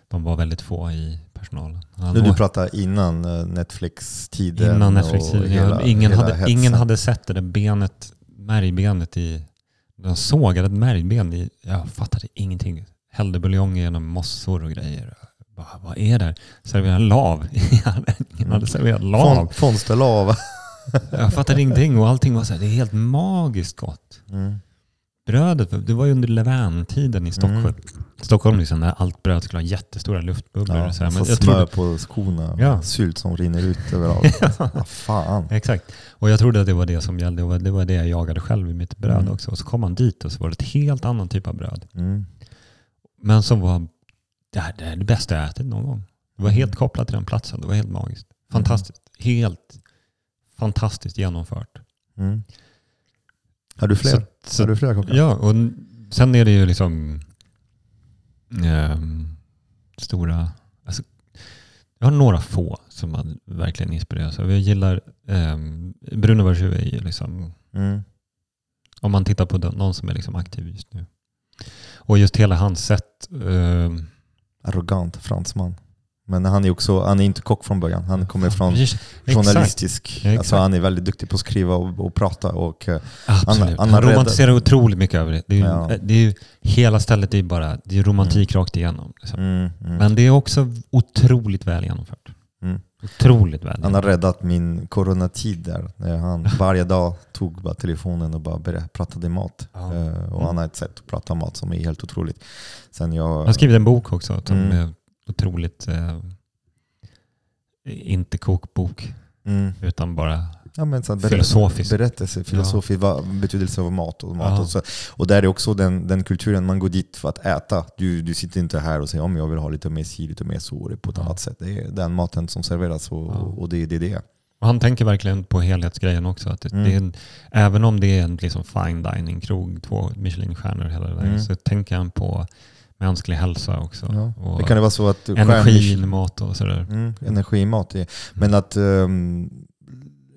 Speaker 2: De var väldigt få i personalen. Han
Speaker 1: Nu, du pratar innan eh, Netflix-tiden.
Speaker 2: innan Netflix-tiden. Ja, ingen,
Speaker 1: hela
Speaker 2: hade,
Speaker 1: hetsen.
Speaker 2: ingen hade sett det där benet, märgbenet i... De sågade ett märgben i... Jag fattade ingenting. Hällde buljong genom mossor och grejer. Bara, vad är det? Serverade lav. ingen hade serverat lav.
Speaker 1: Fon- Fonstelava.
Speaker 2: Jag fattade ingenting och allting var så här, det är helt magiskt gott.
Speaker 1: Mm.
Speaker 2: Brödet, det var ju under Levantiden i Stockholm.
Speaker 1: Mm.
Speaker 2: Stockholm liksom, där allt bröd skulle ha jättestora luftbubblor.
Speaker 1: Ja,
Speaker 2: och så här.
Speaker 1: massa
Speaker 2: Men jag
Speaker 1: smör
Speaker 2: trodde,
Speaker 1: på skorna.
Speaker 2: Ja.
Speaker 1: Sylt som rinner ut överallt. ja, fan.
Speaker 2: exakt. Och jag trodde att det var det som gällde. Det var det, var det jag jagade själv i mitt bröd
Speaker 1: Mm.
Speaker 2: också. Och så kom man dit och så var det ett helt annan typ av bröd.
Speaker 1: Mm.
Speaker 2: Men som var, det här det är det bästa jag ätit någon gång. Det var helt
Speaker 1: Mm.
Speaker 2: kopplat till den platsen. Det var helt magiskt. Fantastiskt. Helt fantastiskt genomfört.
Speaker 1: Har du fler?
Speaker 2: Så, så,
Speaker 1: Har du fler kockar?
Speaker 2: Ja, och sen är det ju liksom ehm, stora... Alltså, jag har några få som man verkligen inspireras av. Jag gillar um, Bruno Varjou är ju liksom,
Speaker 1: Mm.
Speaker 2: om man tittar på den, någon som är liksom aktiv just nu. Och just hela hans sätt. ehm,
Speaker 1: Arrogant fransman. Men han är också, han är inte kock från början. Han kommer från journalistisk.
Speaker 2: Exakt.
Speaker 1: Alltså han är väldigt duktig på att skriva och, och prata. Och, eh,
Speaker 2: Absolut.
Speaker 1: Han- han
Speaker 2: romantiserar otroligt mycket över det. Det är,
Speaker 1: Ja.
Speaker 2: det är hela stället är ju bara det är romantik rakt igenom. Liksom.
Speaker 1: mm, mm.
Speaker 2: Men det är också otroligt väl genomfört.
Speaker 1: Mm.
Speaker 2: Otroligt väl
Speaker 1: Han har räddat min coronatid där. När han varje dag tog bara telefonen och bara började, pratade mat.
Speaker 2: Ja.
Speaker 1: Eh, och
Speaker 2: Mm.
Speaker 1: han har ett sätt att prata mat som är helt otroligt. Sen jag,
Speaker 2: Han har skrivit en bok också som
Speaker 1: Mm.
Speaker 2: Otroligt, eh, inte kokbok,
Speaker 1: mm,
Speaker 2: utan bara
Speaker 1: ja, men så här
Speaker 2: Filosofisk.
Speaker 1: Berättelse, filosofi, vad betydelse av mat och mat.
Speaker 2: Ja.
Speaker 1: Och, så. och där är också den, den kulturen, man går dit för att äta. Du, du sitter inte här och säger om jag vill ha lite mer si, lite mer så, på ett
Speaker 2: Ja.
Speaker 1: annat sätt. Det är den maten som serveras och,
Speaker 2: Ja.
Speaker 1: och det är det. det.
Speaker 2: Och han tänker verkligen på helhetsgrejen också. Att det,
Speaker 1: Mm.
Speaker 2: det är en, även om det är en liksom fine dining-krog, två Michelinstjärnor hela det där,
Speaker 1: Mm.
Speaker 2: så tänker han på mänsklig hälsa också.
Speaker 1: Ja.
Speaker 2: Och
Speaker 1: Det kan det vara så att
Speaker 2: energin, mat och sådär.
Speaker 1: Mm, energi i mat. är- Men att um,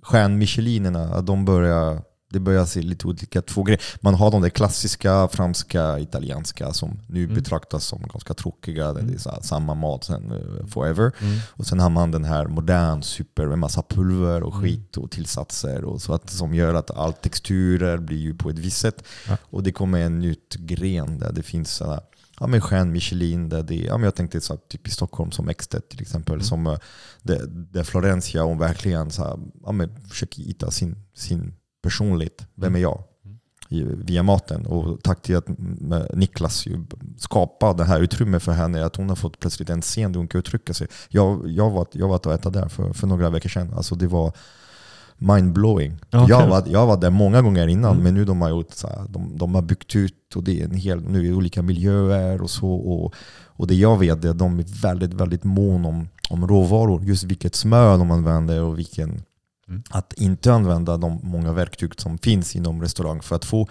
Speaker 1: stjärn-michelinerna, att de börjar det börjar se lite olika två grejer. Man har de där klassiska franska, italienska som nu
Speaker 2: Mm.
Speaker 1: betraktas som ganska tråkiga. Det
Speaker 2: Mm.
Speaker 1: är så här, samma mat sen eh, forever.
Speaker 2: Mm.
Speaker 1: Och sen har man den här modern super med massa pulver och
Speaker 2: Mm.
Speaker 1: skit och tillsatser och så att, som gör att all texturer blir ju på ett visst sätt.
Speaker 2: Ja.
Speaker 1: Och det kommer en nytt gren där det finns sådana Ja, men stjärn Michelin, där det, ja, men jag tänkte så här, typ i Stockholm som Extet till exempel,
Speaker 2: Mm.
Speaker 1: som, eh, där, där Florencia hon verkligen så här, ja, men försöker hitta sin, sin personlighet. Vem
Speaker 2: Mm.
Speaker 1: är jag?
Speaker 2: Mm.
Speaker 1: Via maten. Och tack till att mm, Niklas ju skapade det här utrymmet för henne, att hon har fått plötsligt en scen där hon kan uttrycka sig. Jag, jag, var, jag var och äta där för, för några veckor sedan. Alltså det var mindblowing.
Speaker 2: Ja,
Speaker 1: jag, var, jag var där många gånger innan,
Speaker 2: Mm.
Speaker 1: men nu de har gjort så här, de, de har byggt ut och det är en hel, nu är olika miljöer och så. Och, och det jag vet är att de är väldigt, väldigt mån om, om råvaror. Just vilket smör de använder och vilken...
Speaker 2: Mm.
Speaker 1: Att inte använda de många verktyg som finns inom restaurang för att få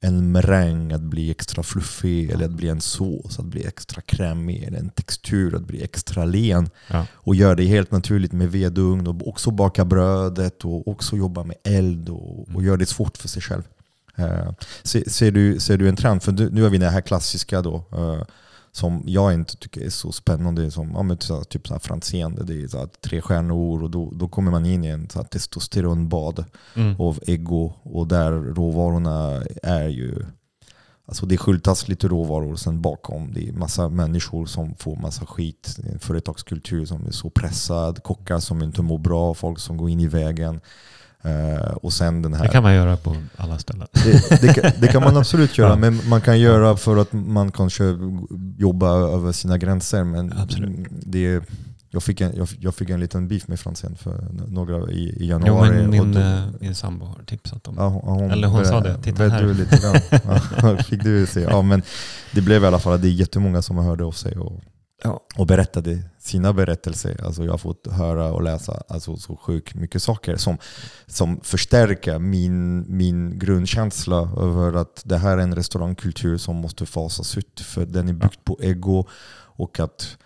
Speaker 1: en meräng att bli extra fluffig, eller att bli en sås att bli extra krämig, eller en textur att bli extra len.
Speaker 2: Ja.
Speaker 1: Och gör det helt naturligt med vedugn och också baka brödet och också jobba med eld och, och
Speaker 2: Mm.
Speaker 1: gör det svårt för sig själv. Eh, ser, ser, du, ser du en trend? För nu har vi det här klassiska då, eh, som jag inte tycker är så spännande, som ja, men, så typ så här Franzén, det är så här, tre stjärnor och då, då kommer man in i en så här, testosteronbad
Speaker 2: Mm.
Speaker 1: av ego och där råvarorna är ju Alltså det skyltas lite råvaror sen bakom. Det är massa människor som får massa skit. En företagskultur som är så pressad. Kockar som inte mår bra. Folk som går in i vägen. Eh, och sen den här...
Speaker 2: Det kan man göra på alla ställen.
Speaker 1: Det, det, kan, det kan man absolut göra,
Speaker 2: Ja.
Speaker 1: men man kan göra för att man kanske jobbar över sina gränser. Men
Speaker 2: Absolut.
Speaker 1: det, jag, fick en, jag, jag fick en liten beef med Franzén för några i, i
Speaker 2: Jo,
Speaker 1: januari.
Speaker 2: men
Speaker 1: och
Speaker 2: min,
Speaker 1: då-
Speaker 2: eh, min sambo har tipsat om
Speaker 1: Ja, hon,
Speaker 2: Eller hon sa det, titta här.
Speaker 1: Du lite grann. Fick du se. Ja, men det blev i alla fall att det är jättemånga som hörde av sig och,
Speaker 2: Ja.
Speaker 1: och berättade sina berättelser. Alltså jag har fått höra och läsa alltså så sjukt mycket saker som, som förstärker min, min grundkänsla över att det här är en restaurangkultur som måste fasas ut. För den är byggd på ego och att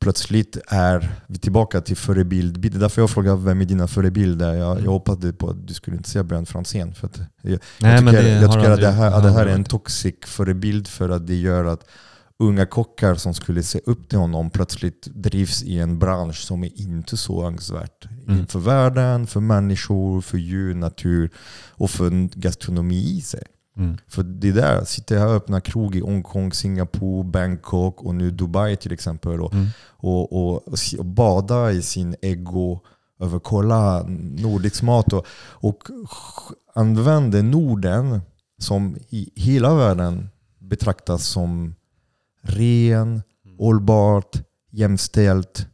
Speaker 1: plötsligt är vi tillbaka till förebild. Det är därför jag frågar vem är dina förebilder? Jag,
Speaker 2: Mm.
Speaker 1: jag hoppades på att du skulle inte säga Björn Franzén. För jag,
Speaker 2: Nej,
Speaker 1: jag tycker,
Speaker 2: det
Speaker 1: jag tycker att det här, att det här är en toxic förebild för att det gör att unga kockar som skulle se upp till honom plötsligt drivs i en bransch som är inte så önskvärt.
Speaker 2: Mm.
Speaker 1: För världen, för människor, för djur, natur och för gastronomi i sig.
Speaker 2: Mm.
Speaker 1: För det där, sitter jag här och öppnar krog i Hongkong, Singapore, Bangkok och nu Dubai till exempel och,
Speaker 2: Mm.
Speaker 1: och, och, och bada i sin ego över kolla nordisk mat och, och använder Norden som i hela världen betraktas som ren, hållbart, jämställt,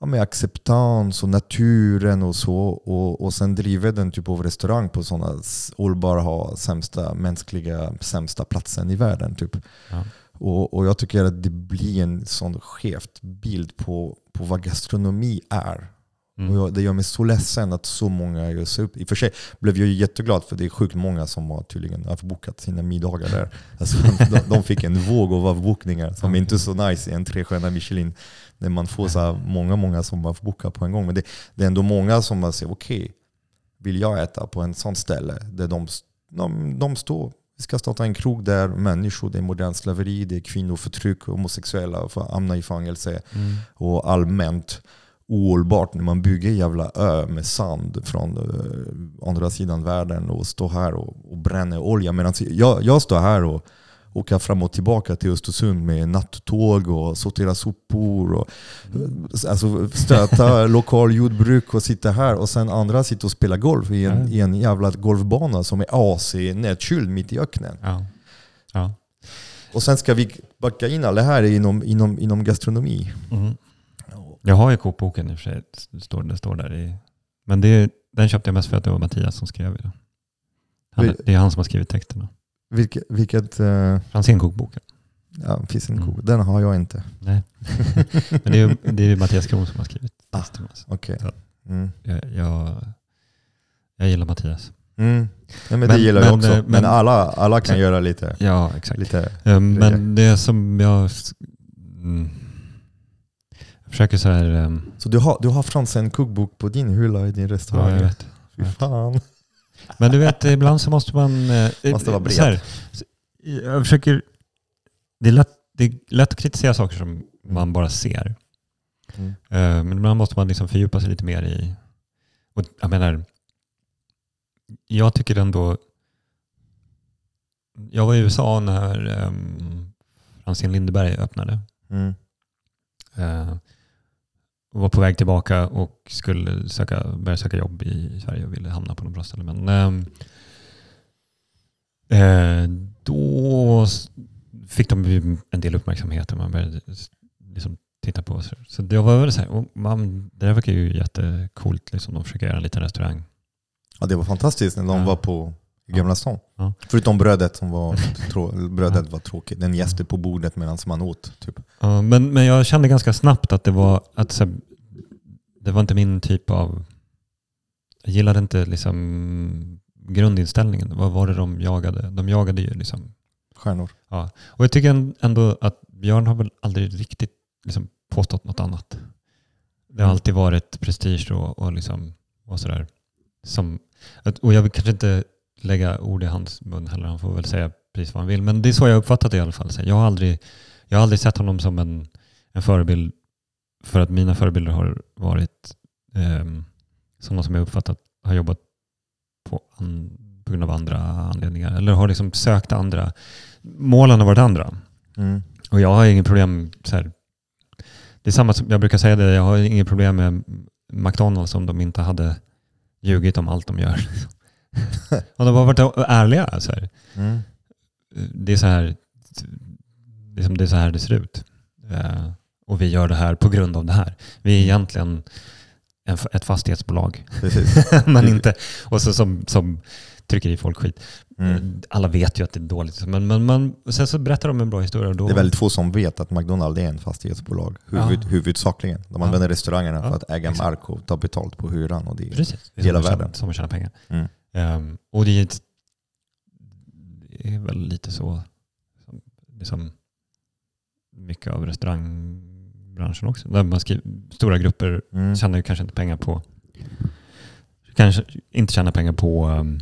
Speaker 1: ja, med acceptans och naturen och så. Och, och sen driver den typ av restaurang på sådana hållbara, ha sämsta mänskliga, sämsta platsen i världen. Typ.
Speaker 2: Ja.
Speaker 1: Och, och jag tycker att det blir en sån skevt bild på, på vad gastronomi är.
Speaker 2: Mm.
Speaker 1: Jag, det gör mig så ledsen att så många sig upp. I och för sig blev jag jätteglad för det är sjukt många som har tydligen avbokat sina middagar där. Alltså, de, de fick en våg av avbokningar som inte är så nice i en trestjärna Michelin. När man får så många, många som avbokar på en gång. Men det, det är ändå många som man säger, okej, vill jag äta på en sån ställe där de, de, de står vi ska starta en krog där människor, det är modern slaveri, det är kvinnoförtryck, homosexuella får hamna i fängelse
Speaker 2: Mm.
Speaker 1: och allmänt ohållbart när man bygger jävla ö med sand från eh, andra sidan världen och står här och, och bränner olja. Medan jag, jag står här och åker fram och tillbaka till Östersund med nattåg och sortera sopor och eh, alltså, stöta lokal jordbruk och sitta här och sen andra sitter och spelar golf i en,
Speaker 2: Ja.
Speaker 1: i en jävla golfbana som är AC nedkyld mitt i öknen.
Speaker 2: Ja. Ja.
Speaker 1: Och sen ska vi backa in alla här inom, inom, inom gastronomi.
Speaker 2: Mm. Jag har ju kokboken i och för sig. Det står, det står där i. Men det, den köpte jag mest för att det var Mattias som skrev den. Han, det är han som har skrivit texterna.
Speaker 1: Vilket, vilket uh,
Speaker 2: Franzén-kokboken.
Speaker 1: ja, en
Speaker 2: Mm.
Speaker 1: Den har jag inte.
Speaker 2: Nej. Men det är, det är Mattias Kron som har skrivit
Speaker 1: Ah.
Speaker 2: texterna.
Speaker 1: Okej.
Speaker 2: Ja.
Speaker 1: Mm.
Speaker 2: Jag, jag, jag gillar Mattias.
Speaker 1: Mm. Ja, men,
Speaker 2: Men-
Speaker 1: det gillar jag
Speaker 2: men,
Speaker 1: också.
Speaker 2: eh,
Speaker 1: Men,
Speaker 2: men-
Speaker 1: alla, alla kan göra lite.
Speaker 2: Ja, exakt.
Speaker 1: lite
Speaker 2: Eh, Men det som jag... Mm, jag försöker så här... ehm,
Speaker 1: så du har, du har Fransen kokbok på din hylla i din
Speaker 2: Ja,
Speaker 1: restaurang?
Speaker 2: jag vet.
Speaker 1: Fy fan.
Speaker 2: Men du vet, ibland så måste man... eh,
Speaker 1: Måste vara bred.
Speaker 2: så här, jag försöker... Det är, lätt, det är lätt att kritisera saker som man bara ser.
Speaker 1: Mm.
Speaker 2: Eh, Men ibland måste man liksom fördjupa sig lite mer i... Och jag menar, jag tycker ändå... Jag var i USA när um, Franzén Lindeberg öppnade.
Speaker 1: Mm.
Speaker 2: Eh, och var på väg tillbaka och skulle söka, börja söka jobb i Sverige och ville hamna på något bra ställe. Men ehm, eh, då fick de en del uppmärksamhet och man började liksom titta på oss. Så det var väl så här, och man, det där verkar ju jättecoolt. Liksom, de försöker göra en liten restaurang.
Speaker 1: Ja, det var fantastiskt när de
Speaker 2: Ja.
Speaker 1: var på Gamla stan.
Speaker 2: Ja.
Speaker 1: Förutom brödet som var, trå- brödet var tråkigt. Den gäste på bordet medan man åt. Typ.
Speaker 2: Ja, men, men jag kände ganska snabbt att det var, att, så det var inte min typ av... Jag gillade inte liksom grundinställningen. Vad var det de jagade? De jagade ju liksom...
Speaker 1: Stjärnor.
Speaker 2: Och jag tycker ändå att Björn har väl aldrig riktigt liksom påstått något annat. Det har
Speaker 1: Mm.
Speaker 2: alltid varit prestige och, och, liksom, och sådär. Som, och jag vill kanske inte lägga ord i hans mun heller. Han får väl säga precis vad han vill. Men det är så jag uppfattat det i alla fall. Jag har aldrig, jag har aldrig sett honom som en, en förebild för att mina förebilder har varit um, sådana som jag uppfattat har jobbat på, an, på grund av andra anledningar. Eller har liksom sökt andra. Målen har varit andra.
Speaker 1: Mm.
Speaker 2: Och jag har inget problem så här. Det är samma som jag brukar säga det. Jag har inget problem med McDonalds om de inte hade ljugit om allt de gör. Om de har varit ärliga. Så här.
Speaker 1: Mm.
Speaker 2: Det är så här liksom det är så här det ser ut. Eh, och vi gör det här på grund av det här. Vi är egentligen en, ett fastighetsbolag. Men inte, och så som, som trycker i folk skit.
Speaker 1: Mm.
Speaker 2: Alla vet ju att det är dåligt. Men, men man, sen så berättar de en bra historia. Då,
Speaker 1: Det är väldigt få som vet att McDonalds är en fastighetsbolag. Huvud,
Speaker 2: Ja.
Speaker 1: Huvudsakligen. De
Speaker 2: Ja.
Speaker 1: använder restaurangerna
Speaker 2: Ja,
Speaker 1: för att äga
Speaker 2: exakt.
Speaker 1: mark och ta betalt på hyran. Och det är,
Speaker 2: Precis.
Speaker 1: Hela
Speaker 2: som
Speaker 1: världen.
Speaker 2: Som att tjäna pengar.
Speaker 1: Mm.
Speaker 2: Ehm, och det är, ett, det är väl lite så som, liksom, mycket av restaurangbranschen också. Där man skriver, stora grupper
Speaker 1: mm.
Speaker 2: tjänar ju kanske inte pengar på kanske inte tjänar pengar på um,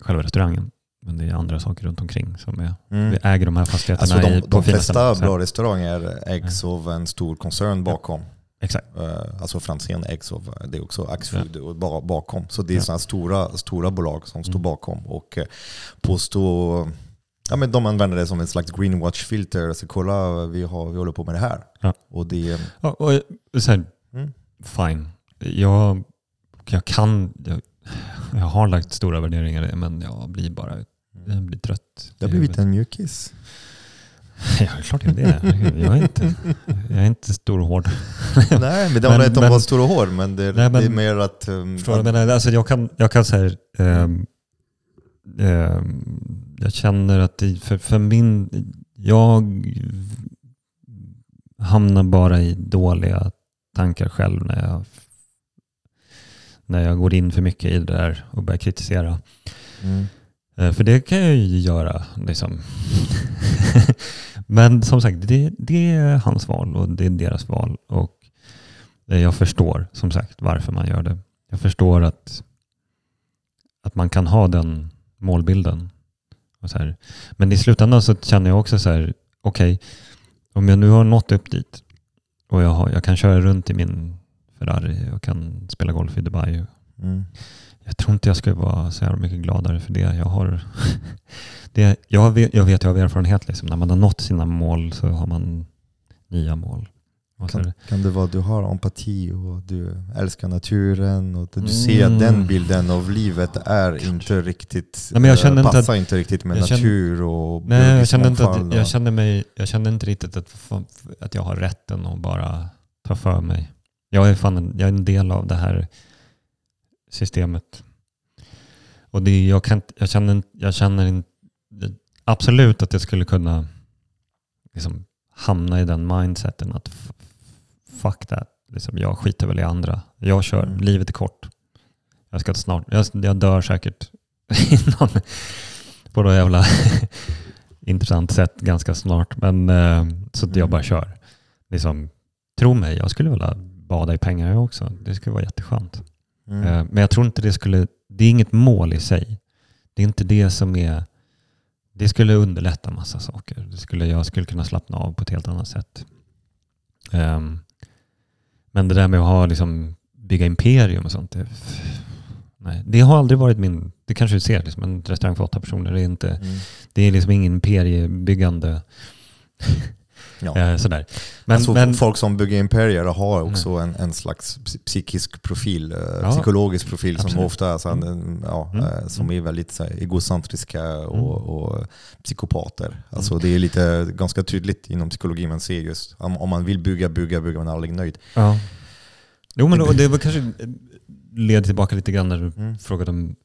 Speaker 2: själva restaurangen. Men det är andra saker runt omkring som är,
Speaker 1: Mm.
Speaker 2: vi äger de här fastigheterna
Speaker 1: Alltså de,
Speaker 2: i, på
Speaker 1: de flesta bra restauranger ägs av en stor koncern bakom.
Speaker 2: Exakt.
Speaker 1: Eh, Alltså Franzén ägs av, det är också Axfood ba- bakom. Så det är
Speaker 2: Ja.
Speaker 1: sådana stora, stora bolag som står
Speaker 2: Mm.
Speaker 1: bakom och eh, påstår, ja men de använder det som en slags greenwatch-filter. Alltså kolla, vi, har, vi håller på med det här.
Speaker 2: Ja.
Speaker 1: Och det,
Speaker 2: Ja, och så här,
Speaker 1: Mm.
Speaker 2: Fine. Jag, jag kan, jag, jag har lagt stora värderingar i det men jag blir bara jag blir trött.
Speaker 1: det har blivit en mjukis.
Speaker 2: Ja, klart jag är det. Jag är inte, jag är inte stor och hård.
Speaker 1: Nej, men det handlar inte om att vara stor och hård, men det,
Speaker 2: Nej, men-
Speaker 1: det är mer att... um,
Speaker 2: Förstår jag menar? Alltså jag kan, jag kan säga, um, jag känner att det, för, för min, jag hamnar bara i dåliga tankar själv när jag, när jag går in för mycket i det där och börjar kritisera.
Speaker 1: mm,
Speaker 2: Eh, för det kan jag ju göra. Liksom. Men som sagt, det, det är hans val och det är deras val. Och eh, jag förstår som sagt varför man gör det. Jag förstår att, att man kan ha den målbilden. Och så här. Men i slutändan så känner jag också så här, okej, om jag nu har nått upp dit och jag, har, jag kan köra runt i min Ferrari och kan spela golf i Dubai
Speaker 1: mm,
Speaker 2: jag tror inte jag skulle vara så jävla mycket gladare för det. Jag, har, det, jag, vet, jag vet ju av erfarenhet, liksom, när man har nått sina mål så har man nya mål.
Speaker 1: Kan,
Speaker 2: det-
Speaker 1: kan det vara att du har empati och du älskar naturen och att du ser
Speaker 2: Mm.
Speaker 1: att den bilden av livet är inte riktigt,
Speaker 2: Nej, men jag
Speaker 1: eh,
Speaker 2: känner inte
Speaker 1: passar inte riktigt med
Speaker 2: jag känner-
Speaker 1: natur och
Speaker 2: Nej, jag känner, inte att, jag, känner mig, jag känner inte riktigt att, att jag har rätten att bara ta för mig. Jag är, fan jag är en del av det här systemet. Och det, jag, kan, jag känner, jag känner inte, absolut att jag skulle kunna liksom, hamna i den mindseten att fuck that. Liksom, jag skiter väl i andra. Jag kör.
Speaker 1: Mm.
Speaker 2: Livet är kort. Jag ska snart, jag, jag dör säkert innan på något jävla intressant sätt ganska snart. Men eh, så att jag
Speaker 1: Mm.
Speaker 2: bara kör. Liksom, tro mig, jag skulle vilja bada i pengar jag också. Det skulle vara jätteskönt.
Speaker 1: Mm.
Speaker 2: Eh, Men jag tror inte det skulle, det är inget mål i sig. Det är inte det som är... Det skulle underlätta massa saker. Det skulle, jag skulle kunna slappna av på ett helt annat sätt. Um, men det där med att ha, liksom, bygga imperium och sånt. Det, nej, det har aldrig varit min... Det kanske du ser, liksom, en restaurang för åtta personer. Det är, inte,
Speaker 1: Mm.
Speaker 2: det är liksom ingen imperiebyggande.
Speaker 1: Ja.
Speaker 2: eh, sådär. Men,
Speaker 1: alltså,
Speaker 2: men,
Speaker 1: folk som bygger imperier har också en, en slags psy- psykisk profil, eh,
Speaker 2: Ja,
Speaker 1: psykologisk profil som
Speaker 2: absolut.
Speaker 1: ofta är, så, här, ja,
Speaker 2: Mm.
Speaker 1: eh, som är väldigt så här, egocentriska och, och psykopater.
Speaker 2: Mm.
Speaker 1: Alltså, Det är lite ganska tydligt inom psykologi man ser just om, om man vill bygga, bygga, bygga man är aldrig nöjd.
Speaker 2: ja. Jo, men och det var kanske leder tillbaka lite grann när du
Speaker 1: Mm.
Speaker 2: frågade om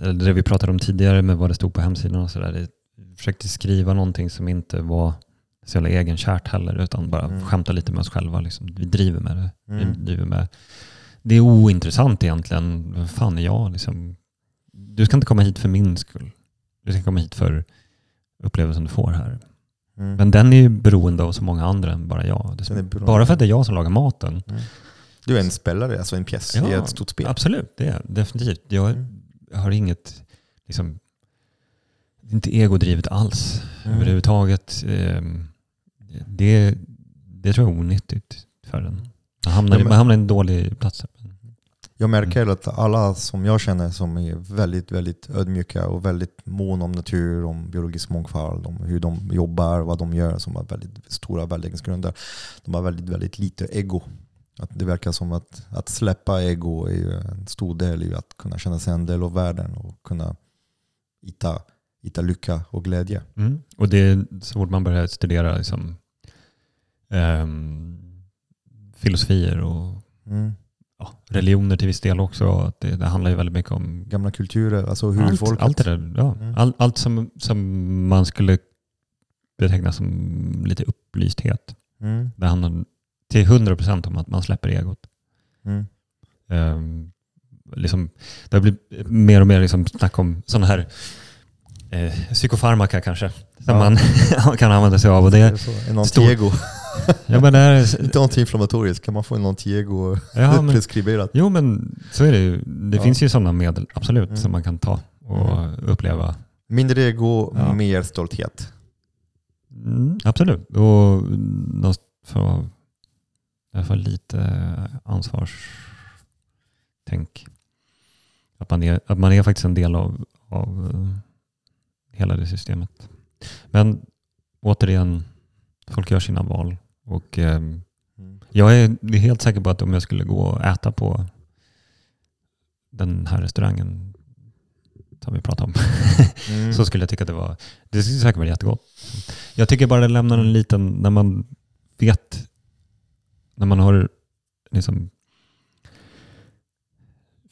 Speaker 2: eller det vi pratade om tidigare med vad det stod på hemsidan och sådär. Jag försökte skriva någonting som inte var så jävla egenkärt heller utan bara
Speaker 1: Mm.
Speaker 2: skämta lite med oss själva. Liksom. Vi driver med det.
Speaker 1: Mm.
Speaker 2: Vi driver med. Det är ointressant egentligen. Vem fan är jag? Liksom. Du ska inte komma hit för min skull. Du ska komma hit för upplevelsen du får här.
Speaker 1: Mm.
Speaker 2: Men den är ju beroende av så många andra än bara jag. Bara för att det är jag som lagar maten.
Speaker 1: Du är en spelare, alltså en pjäs
Speaker 2: Ja,
Speaker 1: i ett stort spel.
Speaker 2: Absolut, det är definitivt. Jag
Speaker 1: Mm.
Speaker 2: har inget, liksom, inte egodrivet alls
Speaker 1: Mm.
Speaker 2: överhuvudtaget. Ehm, Det, det tror jag är onyttigt för den. Man hamnar,
Speaker 1: Ja, men-
Speaker 2: man hamnar i en dålig plats.
Speaker 1: Jag märker att alla som jag känner som är väldigt, väldigt ödmjuka och väldigt mån om natur, om biologisk mångfald, om hur de jobbar, vad de gör, som har väldigt stora värderingsgrunder. De har väldigt, väldigt lite ego. Att det verkar som att, att släppa ego är en stor del i att kunna känna sig en del av världen och kunna hitta, hitta lycka och glädje.
Speaker 2: Mm. Och det är så fort man börjar studera liksom, ehm, filosofier och
Speaker 1: Mm.
Speaker 2: ja, religioner till viss del också. Att det, det handlar ju väldigt mycket om
Speaker 1: Gamla kulturer, alltså hur
Speaker 2: allt,
Speaker 1: folket...
Speaker 2: allt där. Ja.
Speaker 1: Mm.
Speaker 2: All, allt som, som man skulle beteckna som lite upplysthet.
Speaker 1: Mm.
Speaker 2: Det handlar till 100% om att man släpper egot.
Speaker 1: Mm.
Speaker 2: Ehm, liksom, det har blivit mer och mer liksom snack om sådana här eh, psykofarmaka kanske. Som
Speaker 1: Ja.
Speaker 2: man kan använda sig av. Och det,
Speaker 1: Är det så? En anti-ego.
Speaker 2: Ja, men är,
Speaker 1: Inte antiinflammatoriskt, kan man få en anti-ego
Speaker 2: ja, men,
Speaker 1: preskriberat?
Speaker 2: jo men så är det ju. Det
Speaker 1: Ja.
Speaker 2: finns ju sådana medel, absolut,
Speaker 1: Mm.
Speaker 2: som man kan ta och uppleva.
Speaker 1: Mindre ego,
Speaker 2: Ja.
Speaker 1: mer stolthet.
Speaker 2: Mm, absolut. Och alla fall lite ansvarstänk. Att man är, att man är faktiskt en del av, av eh, hela det systemet. Men återigen, folk gör sina val. Och
Speaker 1: Mm.
Speaker 2: jag är helt säker på att om jag skulle gå och äta på den här restaurangen som vi pratade om
Speaker 1: Mm.
Speaker 2: så skulle jag tycka att det var, det skulle säkert vara jättegott. Jag tycker bara det lämnar en liten, när man vet, när man har liksom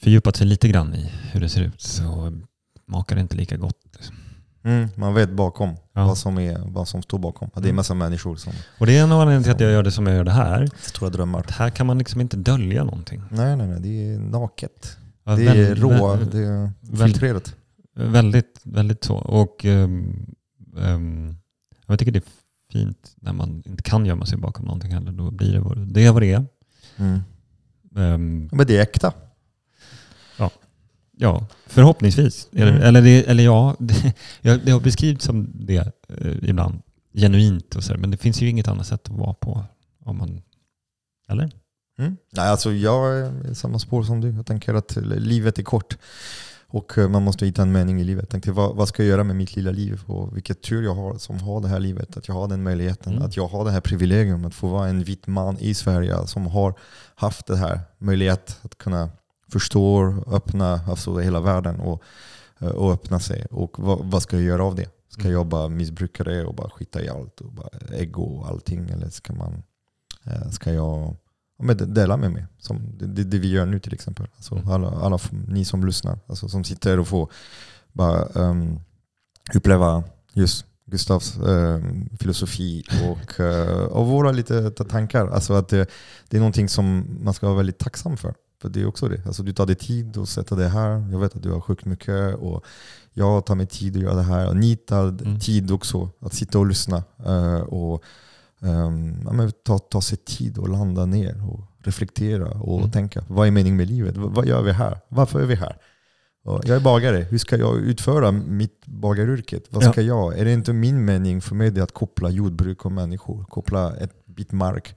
Speaker 2: fördjupat sig lite grann i hur det ser ut så smakar det inte lika gott. Liksom.
Speaker 1: Mm, man vet bakom
Speaker 2: Ja.
Speaker 1: vad, som är, vad som står bakom. Det är en massa människor som
Speaker 2: Och det är en av anledningarna till att jag gör det som jag gör det här.
Speaker 1: stora drömmar.
Speaker 2: Att här kan man liksom inte dölja någonting.
Speaker 1: Nej, nej, nej. Det är naket.
Speaker 2: Ja,
Speaker 1: Det är rå,
Speaker 2: väl-
Speaker 1: det är filtrerat.
Speaker 2: Väldigt, väldigt så. Och um, um, jag tycker det är fint när man inte kan gömma sig bakom någonting heller. Då blir det vad det är. Vad det är.
Speaker 1: Mm.
Speaker 2: Ehm,
Speaker 1: Men det är äkta.
Speaker 2: Ja, förhoppningsvis.
Speaker 1: Mm.
Speaker 2: Eller, eller, det, eller ja, det, jag- det har beskrivits som det eh, ibland. Genuint och så. Men det finns ju inget annat sätt att vara på. Om man, eller?
Speaker 1: Mm. Nej, alltså jag är i samma spår som du. Jag tänker att livet är kort och eh, man måste hitta en mening i livet. Jag tänkte, vad, vad ska jag göra med mitt lilla liv? Och vilket tur jag har som har det här livet. Att jag har den möjligheten.
Speaker 2: Mm.
Speaker 1: Att jag har det här privilegium att få vara en vit man i Sverige som har haft det här möjlighet att kunna förstå och öppna alltså hela världen och, eh, och öppna sig. Och vad, vad ska jag göra av det? Ska
Speaker 2: Mm.
Speaker 1: jag bara missbruka det och bara skita i allt och bara ego och allting? Eller ska, man, eh, ska jag men dela med mig. Som det, det, vi gör nu till exempel. Alltså
Speaker 2: Mm.
Speaker 1: alla, alla ni som lyssnar, alltså som sitter och får bara um, uppleva just Gustavs ehm, filosofi och, eh, och våra lite ta- tankar. Alltså att det, det är någonting som man ska vara väldigt tacksam för. För det är också det. Alltså du tar dig tid att sätta det här. Jag vet att du har sjukt mycket och jag tar mig tid att göra det här. Och ni tar
Speaker 2: Mm.
Speaker 1: tid också att sitta och lyssna. eh, och ehm, ja, men ta, ta sig tid och landa ner och reflektera och
Speaker 2: Mm.
Speaker 1: tänka. Vad är meningen med livet? V- vad gör vi här? Varför är vi här? Och jag är bagare. Hur ska jag utföra mitt bagaryrket? Vad
Speaker 2: Ja.
Speaker 1: ska jag? Är det inte min mening för mig att koppla jordbruk och människor? Koppla ett bit mark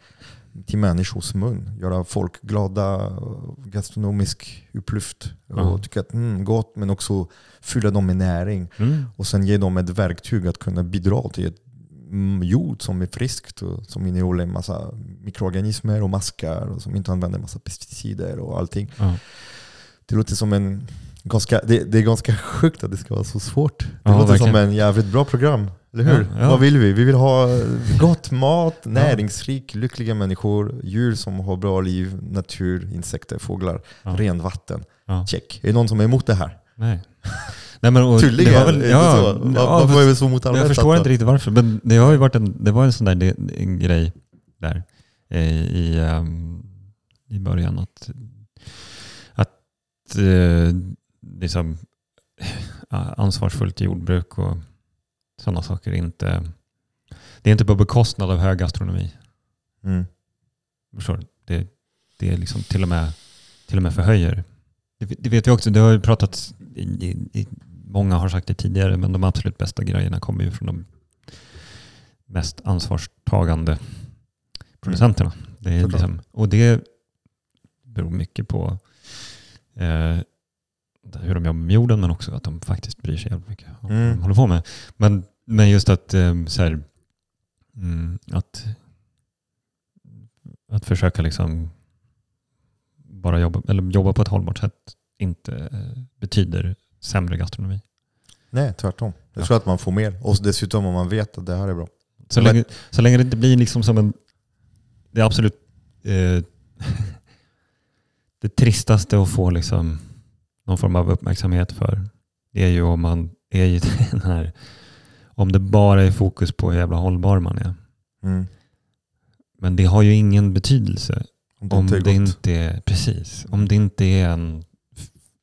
Speaker 1: till människors mun. Göra folk glada, gastronomisk upplyft. Och tycka att mm, gott, men också fylla dem med näring.
Speaker 2: Mm.
Speaker 1: Och sen ge dem ett verktyg att kunna bidra till ett mm, jord som är friskt och som innehåller en massa mikroorganismer och maskar och som inte använder massa pesticider och allting.
Speaker 2: Ja.
Speaker 1: Det låter som en ganska, det, det är ganska sjukt att det ska vara så svårt. Det
Speaker 2: Ja,
Speaker 1: låter som
Speaker 2: verkligen.
Speaker 1: en jävligt bra program. Eller hur?
Speaker 2: Ja, ja.
Speaker 1: Vad vill vi? Vi vill ha gott mat, näringsrik, lyckliga människor, djur som har bra liv, natur, insekter, fåglar,
Speaker 2: Ja.
Speaker 1: rent vatten.
Speaker 2: Ja.
Speaker 1: Check. Är det någon som är emot det här?
Speaker 2: Nej. Nej men,
Speaker 1: Tydligen.
Speaker 2: det var väl, ja,
Speaker 1: så?
Speaker 2: ja,
Speaker 1: Var- Varför
Speaker 2: fast-
Speaker 1: är vi så motarbetat?
Speaker 2: Jag förstår inte riktigt varför, men det har ju varit en, det var en sån där en grej där eh, i, ehm, i början att, att eh, liksom, eh, ansvarsfullt jordbruk och sådana saker inte, det är inte på bekostnad av hög gastronomi.
Speaker 1: Mm.
Speaker 2: Förstår du? Det, det är liksom till och med, till och med förhöjer. Det, det vet vi också, det har ju pratats, i, i, många har sagt det tidigare, men de absolut bästa grejerna kommer ju från de mest ansvarstagande producenterna. Det är liksom, och det beror mycket på eh, hur de jobbar med jorden, men också att de faktiskt bryr sig jävligt mycket om vad
Speaker 1: Mm.
Speaker 2: de håller på med. Men, men just att, eh, så här, mm, att att försöka liksom bara jobba, eller jobba på ett hållbart sätt inte eh, betyder sämre gastronomi.
Speaker 1: Nej, tvärtom. Jag
Speaker 2: Ja.
Speaker 1: tror att man får mer. Och dessutom om man vet att det här är bra.
Speaker 2: Så, länge, så länge det inte blir liksom som en... Det absolut... Eh, det tristaste att få liksom någon form av uppmärksamhet för det är ju om man är i den här... Om det bara är fokus på hur jävla hållbar man är.
Speaker 1: Mm.
Speaker 2: Men det har ju ingen betydelse
Speaker 1: Om det
Speaker 2: om det inte är, precis, om det inte är en,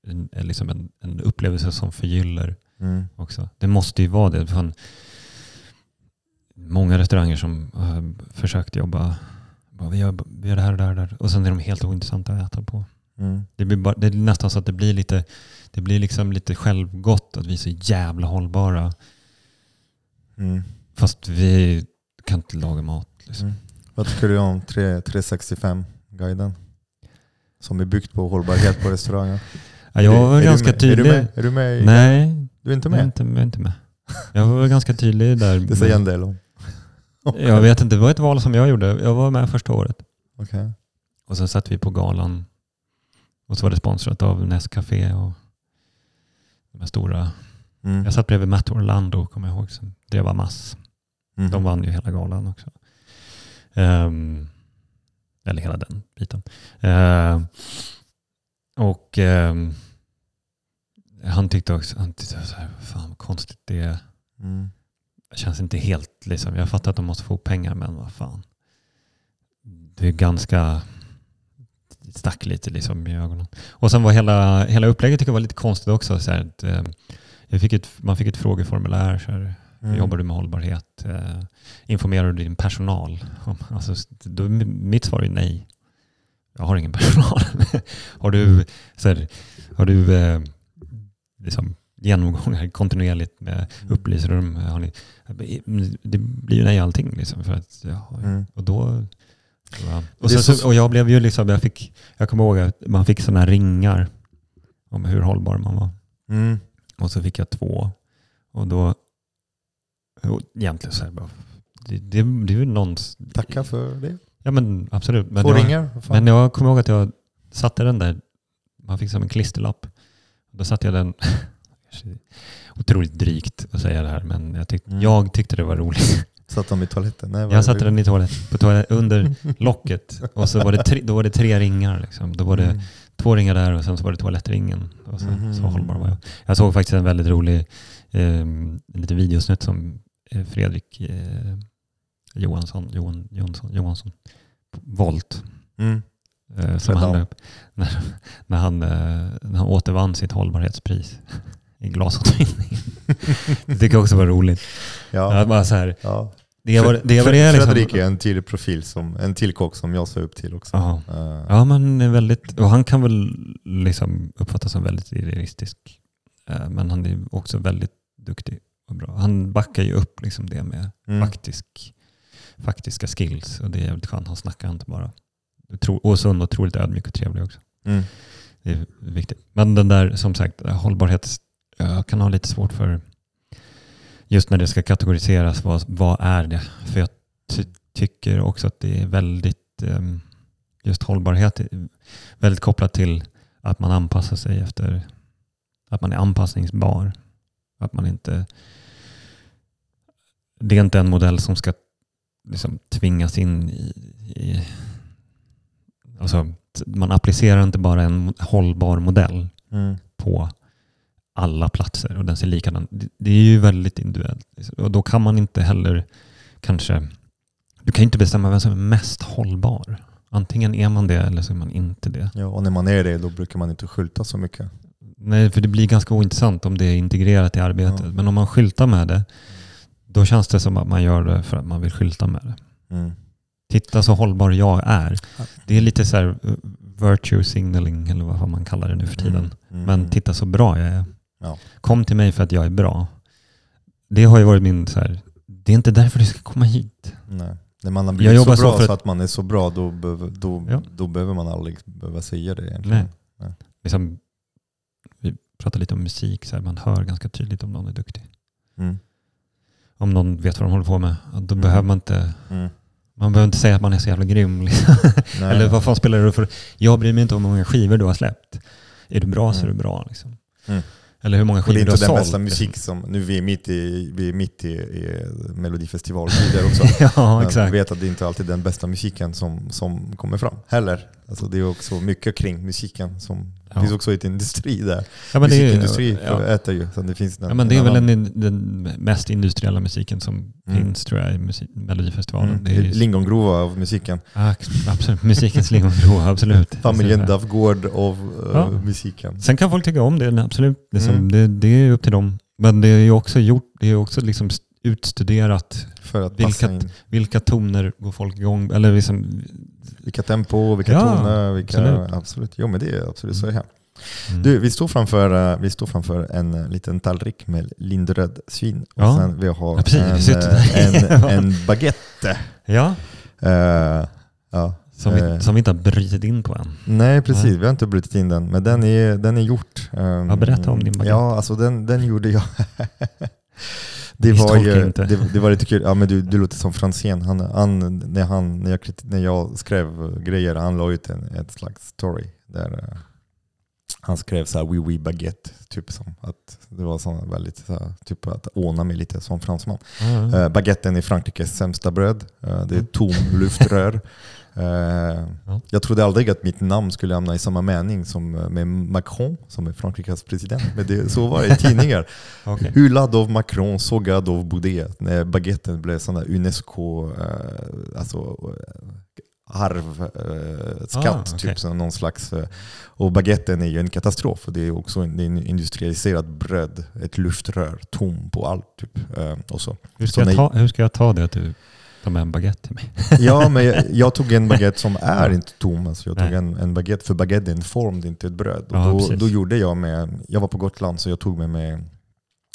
Speaker 2: en, en, liksom en, en upplevelse som förgyller
Speaker 1: Mm.
Speaker 2: också. Det måste ju vara det. Fan, många restauranger som har försökt jobba, bara, vi, gör, vi gör det här och det här och det här. Och sen är de helt ointressanta att äta på.
Speaker 1: Mm.
Speaker 2: Det, blir bara, det är nästan så att det blir lite, det blir liksom lite självgott att vi är så jävla hållbara.
Speaker 1: Mm.
Speaker 2: Fast vi kan inte laga mat. Liksom.
Speaker 1: Mm. Vad tycker du om 3, 365-guiden? Som är byggt på hållbarhet på restauranger.
Speaker 2: Ja, jag var
Speaker 1: är,
Speaker 2: ganska
Speaker 1: du med? Är du
Speaker 2: tydlig.
Speaker 1: med? Är du med?
Speaker 2: Nej,
Speaker 1: Du är inte
Speaker 2: jag är
Speaker 1: med?
Speaker 2: inte, jag är inte med. Jag var ganska tydlig där.
Speaker 1: Det säger en del om.
Speaker 2: Jag vet inte, det var ett val som jag gjorde. Jag var med första året.
Speaker 1: Okej.
Speaker 2: Och sen satt vi på galan. Och så var det sponsrat av Nescafé och de här stora.
Speaker 1: Mm.
Speaker 2: Jag satt bredvid Matt Orlando, kommer jag ihåg, som drev Amas.
Speaker 1: Mhm.
Speaker 2: De vann ju hela galan också. Ehm, eller hela den biten. Ehm, och ehm, han tyckte också, han tyckte så här, fan vad konstigt det är.
Speaker 1: Mm.
Speaker 2: Det känns inte helt, liksom, jag fattar att de måste få pengar, men vad fan. Det är ganska, det stack lite liksom i ögonen. Och sen var hela, hela upplägget tycker jag var lite konstigt också. Så här, att, fick ett, man fick ett frågeformulär. Så här,
Speaker 1: Mm.
Speaker 2: Jobbar du med hållbarhet? Eh, informerar du din personal? om- Alltså, då, mitt svar är nej. Jag har ingen personal. har du, så här, har du eh, liksom, genomgångar kontinuerligt med
Speaker 1: Mm.
Speaker 2: upplyser dem? Ni, det blir ju nej allting. Liksom, för att, ja,
Speaker 1: Mm.
Speaker 2: och då... Ja. Och, sen,
Speaker 1: så-
Speaker 2: och jag blev ju liksom, jag, fick, jag kommer ihåg att man fick sådana ringar om hur hållbar man var.
Speaker 1: Mm.
Speaker 2: Och så fick jag två. Och då, och egentligen så här bara, det, det, det är ju någons...
Speaker 1: Tacka för det.
Speaker 2: Ja men absolut. Men
Speaker 1: Två
Speaker 2: jag,
Speaker 1: ringar.
Speaker 2: men jag kommer ihåg att jag satte den där, man fick som en klisterlapp. Då satte jag den, otroligt drygt att säga det här, men jag, tyck,
Speaker 1: Mm.
Speaker 2: jag tyckte det var roligt.
Speaker 1: Satt de i toaletten? Nej,
Speaker 2: Jag satte den i toalett, på toalett, under locket och så var det tre, då var det tre ringar. Liksom. Då var det
Speaker 1: Mm.
Speaker 2: Två ringar där och sen så var det toalettringen. Och så,
Speaker 1: Mhm.
Speaker 2: så hållbar var jag. Jag såg faktiskt en väldigt rolig eh, en liten videosnutt som eh, Fredrik eh, Johansson, Johan, Jonsson, Johansson, Volt,
Speaker 1: Mm.
Speaker 2: eh, som han, upp när, när, han, eh, när han återvann sitt hållbarhetspris i glasåtervinning. det tycker jag också var roligt.
Speaker 1: Ja.
Speaker 2: Bara så här,
Speaker 1: Ja.
Speaker 2: Det var det, var det liksom,
Speaker 1: Fredrik är en tydlig profil, som, en till kock som jag ser upp till också.
Speaker 2: Ja.
Speaker 1: Eh,
Speaker 2: Ja, men väldigt, och han kan väl liksom uppfattas som väldigt idealistisk Eh, men han är också väldigt duktig och bra. Han backar ju upp liksom det med
Speaker 1: Mm.
Speaker 2: faktisk, faktiska skills och det är jävligt skönt. Han snackar inte bara. Och så otroligt ödmjuk och trevlig också.
Speaker 1: Mm.
Speaker 2: Det är viktigt. Men den där, som sagt, hållbarhet, jag kan ha lite svårt för just när det ska kategoriseras, vad, vad är det? För jag ty- tycker också att det är väldigt, ehm, just hållbarhet är väldigt kopplat till att man anpassar sig efter, att man är anpassningsbar. Att man inte, det är inte en modell som ska liksom tvingas in i, i alltså, man applicerar inte bara en hållbar modell
Speaker 1: Mm.
Speaker 2: på alla platser och den ser likadan Det- är ju väldigt individuellt. Och då kan man inte heller kanske... Du kan ju inte bestämma vem som är mest hållbar. Antingen är man det eller så är man inte det.
Speaker 1: Ja, och när man är det då brukar man inte skylta så mycket.
Speaker 2: Nej, för det blir ganska ointressant om det är integrerat i arbetet.
Speaker 1: Ja.
Speaker 2: Men om man skyltar med det, då känns det som att man gör det för att man vill skylta med det.
Speaker 1: Mm.
Speaker 2: Titta så hållbar jag är. Det är lite så här uh, virtue signaling eller vad man kallar det nu för tiden.
Speaker 1: Mm. Mm.
Speaker 2: Men titta så bra jag är.
Speaker 1: Ja.
Speaker 2: Kom till mig för att jag är bra. Det har ju varit min så här, det är inte därför du ska komma hit.
Speaker 1: Nej. När man har
Speaker 2: Jag
Speaker 1: blivit så
Speaker 2: jobbar så
Speaker 1: bra så
Speaker 2: att-
Speaker 1: att man är så bra då, behöver- då,
Speaker 2: Ja.
Speaker 1: då behöver man aldrig behöva säga det egentligen.
Speaker 2: Nej. Liksom, vi pratar lite om musik, så här, man hör ganska tydligt om någon är duktig.
Speaker 1: Mm.
Speaker 2: Om någon vet vad de håller på med, då
Speaker 1: Mm.
Speaker 2: behöver man inte
Speaker 1: Mm.
Speaker 2: man behöver inte säga att man är så jävla grym. Liksom.
Speaker 1: Nej,
Speaker 2: Eller
Speaker 1: nej.
Speaker 2: vad fan spelar det för Jag bryr mig inte om hur många skivor du har släppt. Är du bra så är
Speaker 1: Mm.
Speaker 2: du bra. Liksom. Eller hur många
Speaker 1: Och det är
Speaker 2: skivor du
Speaker 1: inte
Speaker 2: har
Speaker 1: den
Speaker 2: sålt.
Speaker 1: bästa musik som, nu vi är mitt i, vi är mitt i, i melodifestivaltider också.
Speaker 2: ja,
Speaker 1: Men
Speaker 2: exakt.
Speaker 1: Vi vet att det inte alltid är den bästa musiken som, som kommer fram heller. Alltså det är också mycket kring musiken. Som, Det finns också ett industri där.
Speaker 2: Ja, men det är,
Speaker 1: Musikindustri
Speaker 2: ja.
Speaker 1: äter ju. Så det, finns en,
Speaker 2: Ja, men det är
Speaker 1: en
Speaker 2: väl
Speaker 1: annan-
Speaker 2: den, mest industriella musiken som
Speaker 1: Mm.
Speaker 2: finns tror jag i musik, Melodifestivalen.
Speaker 1: mm,
Speaker 2: Det är
Speaker 1: lingongrova av musiken.
Speaker 2: ja, absolut, musikens lingongrå, absolut.
Speaker 1: Familjen Davgård av eh,
Speaker 2: Ja.
Speaker 1: musiken.
Speaker 2: Sen kan folk tycka om det, absolut. Liksom,
Speaker 1: Mm.
Speaker 2: det, det är upp till dem. Men det är också gjort, det är också liksom utstuderat
Speaker 1: För att
Speaker 2: Vilka- vilka toner går folk igång Eller liksom,
Speaker 1: Vilka tempo, vilka
Speaker 2: Ja,
Speaker 1: toner. Vilka,
Speaker 2: absolut.
Speaker 1: absolut. Jo men det är absolut så är det.
Speaker 2: mm.
Speaker 1: Du, vi står framför, eh, vi står framför en eh, liten tallrik med lindröd svin. Och
Speaker 2: Ja.
Speaker 1: sen vi har
Speaker 2: Ja, precis,
Speaker 1: en, eh, en, en baguette.
Speaker 2: ja,
Speaker 1: Eh, ja.
Speaker 2: som, vi, som vi inte har brutit in på än.
Speaker 1: Nej precis,
Speaker 2: Nej.
Speaker 1: vi har inte brutit in den. Men den är, den är gjort. Um,
Speaker 2: Ja, berätta om din baguette.
Speaker 1: Ja, alltså den, den gjorde jag. det, var ju, det, det var lite kul. Ja, men du, du låter som Franzén. Han, han, när, han, när, jag, när jag skrev grejer, han la ut en, ett slags story. Där eh, han skrev så här oui oui baguette. Typ som att det var så väldigt så här, typ att åna mig lite som fransman.
Speaker 2: Ja,
Speaker 1: Uh, baguetten är Frankrikes sämsta bröd. Eh, det är
Speaker 2: Mm.
Speaker 1: tom luftrör. Eh,
Speaker 2: Ja.
Speaker 1: Jag trodde aldrig att mitt namn skulle hamna i samma mening som eh, med Macron, som är Frankrikes president. Men det, så var det i tidningar.
Speaker 2: okej.
Speaker 1: Hyllad av Macron, sågad av Boudet. När baguetten blev sån Unesco, eh, alltså arvskatt.
Speaker 2: Ah, okej.
Speaker 1: typ, någon slags, och baguetten är ju en katastrof. Det är också en, en industrialiserat bröd, ett luftrör, tom på allt. Typ, och så.
Speaker 2: Hur,
Speaker 1: Så
Speaker 2: ska jag
Speaker 1: nej.
Speaker 2: ta, hur ska jag ta det att tar med en baguette till mig?
Speaker 1: Ja, men jag, jag tog en baguette som är inte tom. Alltså jag tog en, en baguette, för baguette är en form, det är inte ett bröd. Och
Speaker 2: Ja,
Speaker 1: då,
Speaker 2: precis.
Speaker 1: då gjorde jag med, jag var på Gotland så jag tog med mig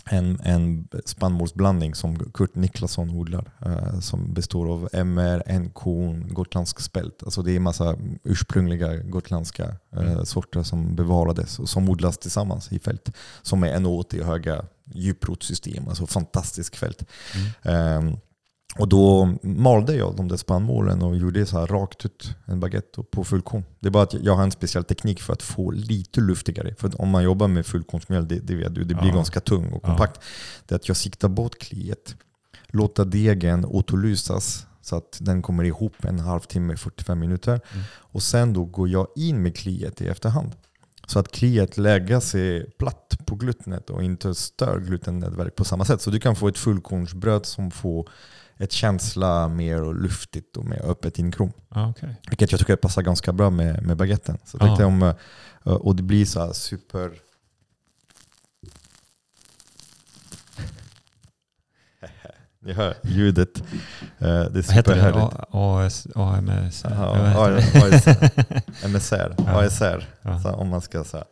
Speaker 1: en, en spannmålsblandning som Kurt Niklasson odlar. eh, som består av MR, NK, gotländsk spält. Alltså det är en massa ursprungliga gotländska
Speaker 2: Mm.
Speaker 1: sorter som bevarades och som odlas tillsammans i fält. Som är en åt i höga djuprotssystem, alltså fantastiskt fält.
Speaker 2: Mm.
Speaker 1: Ehm, och då malde jag de där spannmålen och gjorde så här rakt ut en baguette på fullkorn. Det är bara att jag har en speciell teknik för att få lite luftigare. För om man jobbar med fullkornsmjöl, det, det vet du, det blir
Speaker 2: Ja.
Speaker 1: ganska tung och
Speaker 2: Ja.
Speaker 1: kompakt. Det är att jag siktar bort kliet, låter degen autolysas så att den kommer ihop en halvtimme, 45 minuter.
Speaker 2: Mm.
Speaker 1: Och sen då går jag in med kliet i efterhand. Så att kliet lägger sig platt på glutenet och inte stör glutennätverk på samma sätt. Så du kan få ett fullkornsbröd som får ett känsla mer luftigt och mer öppet inkrom.
Speaker 2: Okej.
Speaker 1: Vilket jag tycker passar ganska bra med, med baguetten. Så tänkte om, eh, och det blir så super... Ni hör ljudet. Eh, Det är superhärligt.
Speaker 2: A- AS, AMS?
Speaker 1: Ja,
Speaker 2: vad heter det?
Speaker 1: ASR. ASR. Så om man ska säga.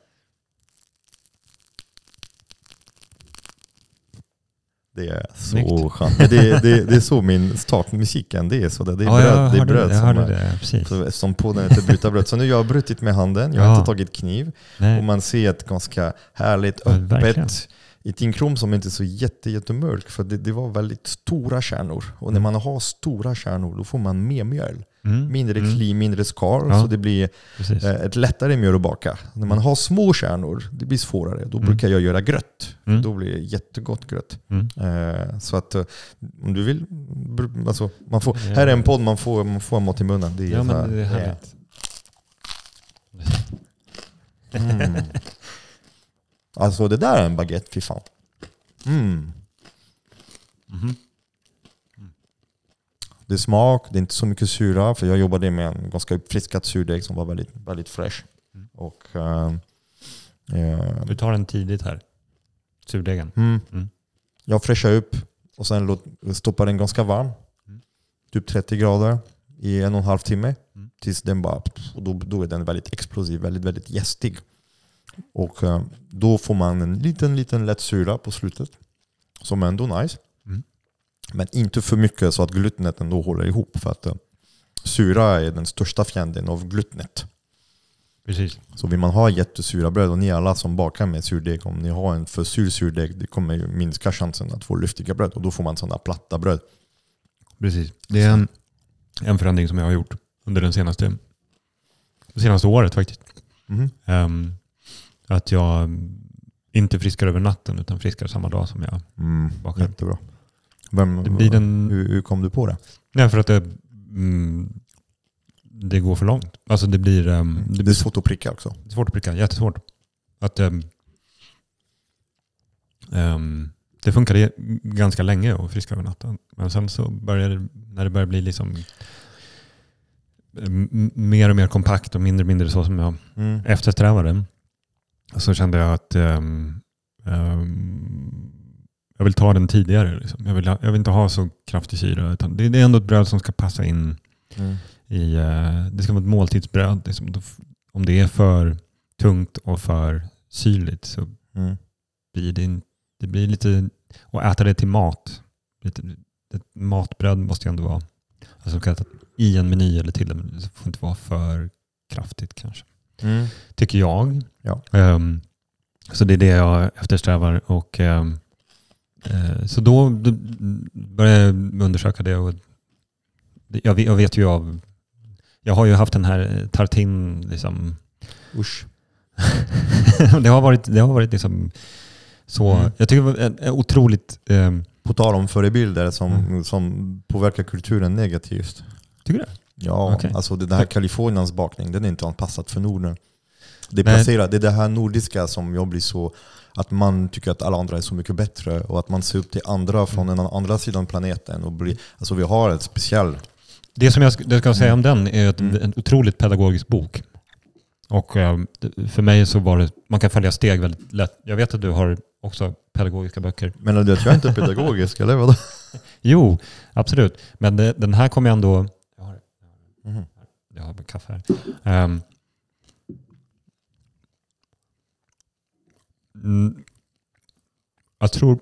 Speaker 1: Det är så skönt. Det, det, det är så min startmusiken, det är så. Det, det är
Speaker 2: ja,
Speaker 1: bröd, det är bröd
Speaker 2: jag
Speaker 1: som, är,
Speaker 2: det.
Speaker 1: Som på den heter bryta bröd. Så nu har jag brutit med handen, jag har
Speaker 2: Ja.
Speaker 1: inte tagit kniv. Och
Speaker 2: Nej.
Speaker 1: man ser ett ganska härligt
Speaker 2: Ja, verkligen.
Speaker 1: öppet i som inte är så jätte, jättemörk. För det, det var väldigt stora kärnor. Och när
Speaker 2: Mm.
Speaker 1: man har stora kärnor då får man mer mjöl.
Speaker 2: Mm.
Speaker 1: Mindre
Speaker 2: Mm.
Speaker 1: kli, mindre skal.
Speaker 2: Ja.
Speaker 1: Så det blir
Speaker 2: Precis.
Speaker 1: eh, ett lättare mjöl att baka. När man har små kärnor, det blir svårare. Då
Speaker 2: Mm.
Speaker 1: brukar jag göra gröt.
Speaker 2: Mm.
Speaker 1: Då blir det jättegott gröt.
Speaker 2: Mm.
Speaker 1: Eh, så att eh, om du vill, alltså, man får, här är en podd man får, man får mat i munnen. Det är
Speaker 2: Ja, men det är härligt.
Speaker 1: Mm. Alltså det där är en baguette, fy fan. Mm.
Speaker 2: Mhm.
Speaker 1: Det är smak, det är inte så mycket syra. För jag jobbade med en ganska uppfriskad surdeg som var väldigt, väldigt fresh.
Speaker 2: Mm.
Speaker 1: Och, eh,
Speaker 2: Du tar den tidigt här. Surdegen.
Speaker 1: mm.
Speaker 2: Mm.
Speaker 1: Jag fräschar upp och sen stoppar den ganska varm.
Speaker 2: Mm.
Speaker 1: Typ 30 grader i en och en halv timme.
Speaker 2: Mm.
Speaker 1: Tills den bara, och då, då är den väldigt explosiv, väldigt, väldigt gästig. Och eh, då får man en liten, liten lätt syra på slutet. Som är ändå nice.
Speaker 2: Mm.
Speaker 1: Men inte för mycket så att glutnet ändå håller ihop. För att eh, syra är den största fienden av glutnet.
Speaker 2: Precis.
Speaker 1: Så vill man ha jättesura bröd, och ni alla som bakar med surdeg, om ni har en för sur surdeg, det kommer ju minska chansen att få luftiga bröd. Och då får man sådana platta bröd.
Speaker 2: Precis. Det är en, en förändring som jag har gjort under den senaste, det senaste året faktiskt.
Speaker 1: Mhm.
Speaker 2: Ehm, att jag inte friskar över natten utan friskar samma dag som jag
Speaker 1: Mm,
Speaker 2: bakar.
Speaker 1: jättebra. Vem,
Speaker 2: Det blir en,
Speaker 1: hur, hur kom du på det?
Speaker 2: nej, för att det, mm, det går för långt. Alltså det blir, ehm, det
Speaker 1: Det är
Speaker 2: blir
Speaker 1: svårt att pricka också.
Speaker 2: svårt att pricka, jättesvårt. Att, ehm, ehm, det funkade ganska länge att friska över natten. Men sen så började det, när det började bli liksom mer och mer kompakt och mindre och mindre så som jag
Speaker 1: Mm.
Speaker 2: eftersträvade. Så kände jag att ehm, ehm, jag vill ta den tidigare. Liksom. Jag, vill, ha- jag vill inte ha så kraftig syra. Det, det är ändå ett bröd som ska passa in
Speaker 1: Mm.
Speaker 2: i... eh, det ska vara ett måltidsbröd. Liksom. Om det är för tungt och för syrligt så
Speaker 1: Mm.
Speaker 2: blir det, in, det blir lite... Och äta det till mat. Lite, ett matbröd måste ju ändå vara... Alltså kan äta i en meny eller till en meny. Det får inte vara för kraftigt kanske
Speaker 1: Mm.
Speaker 2: tycker jag.
Speaker 1: Ja.
Speaker 2: Ehm, så det är det jag eftersträvar. Och, eh, så då började jag undersöka det. Och jag, vet, jag vet ju av... Jag har ju haft den här eh, tartin, liksom.
Speaker 1: Usch.
Speaker 2: det har varit, det har varit liksom så...
Speaker 1: Mm.
Speaker 2: Jag tycker det var en otroligt... ehm,
Speaker 1: På tal om förebilder som,
Speaker 2: Mm.
Speaker 1: som påverkar kulturen negativt.
Speaker 2: tycker du?
Speaker 1: Ja,
Speaker 2: Okej.
Speaker 1: alltså det här Kaliforniens bakning, den är inte anpassad för Norden. Det placerat, det är det här nordiska som jag blir så, att man tycker att alla andra är så mycket bättre och att man ser upp till andra från
Speaker 2: Mm.
Speaker 1: den andra sidan planeten. Och blir, alltså vi har ett speciell...
Speaker 2: Det som jag ska, jag säga om den är att
Speaker 1: Mm.
Speaker 2: en otroligt pedagogisk bok. Och eh, för mig så var det, man kan följa steg väldigt lätt. Jag vet att du har också pedagogiska böcker.
Speaker 1: Men du att jag inte är pedagogisk, eller vadå?
Speaker 2: Jo, absolut. Men den här kommer jag ändå... Jag har,
Speaker 1: Mhm.
Speaker 2: jag har kaffe här. Ehm, mm, jag tror...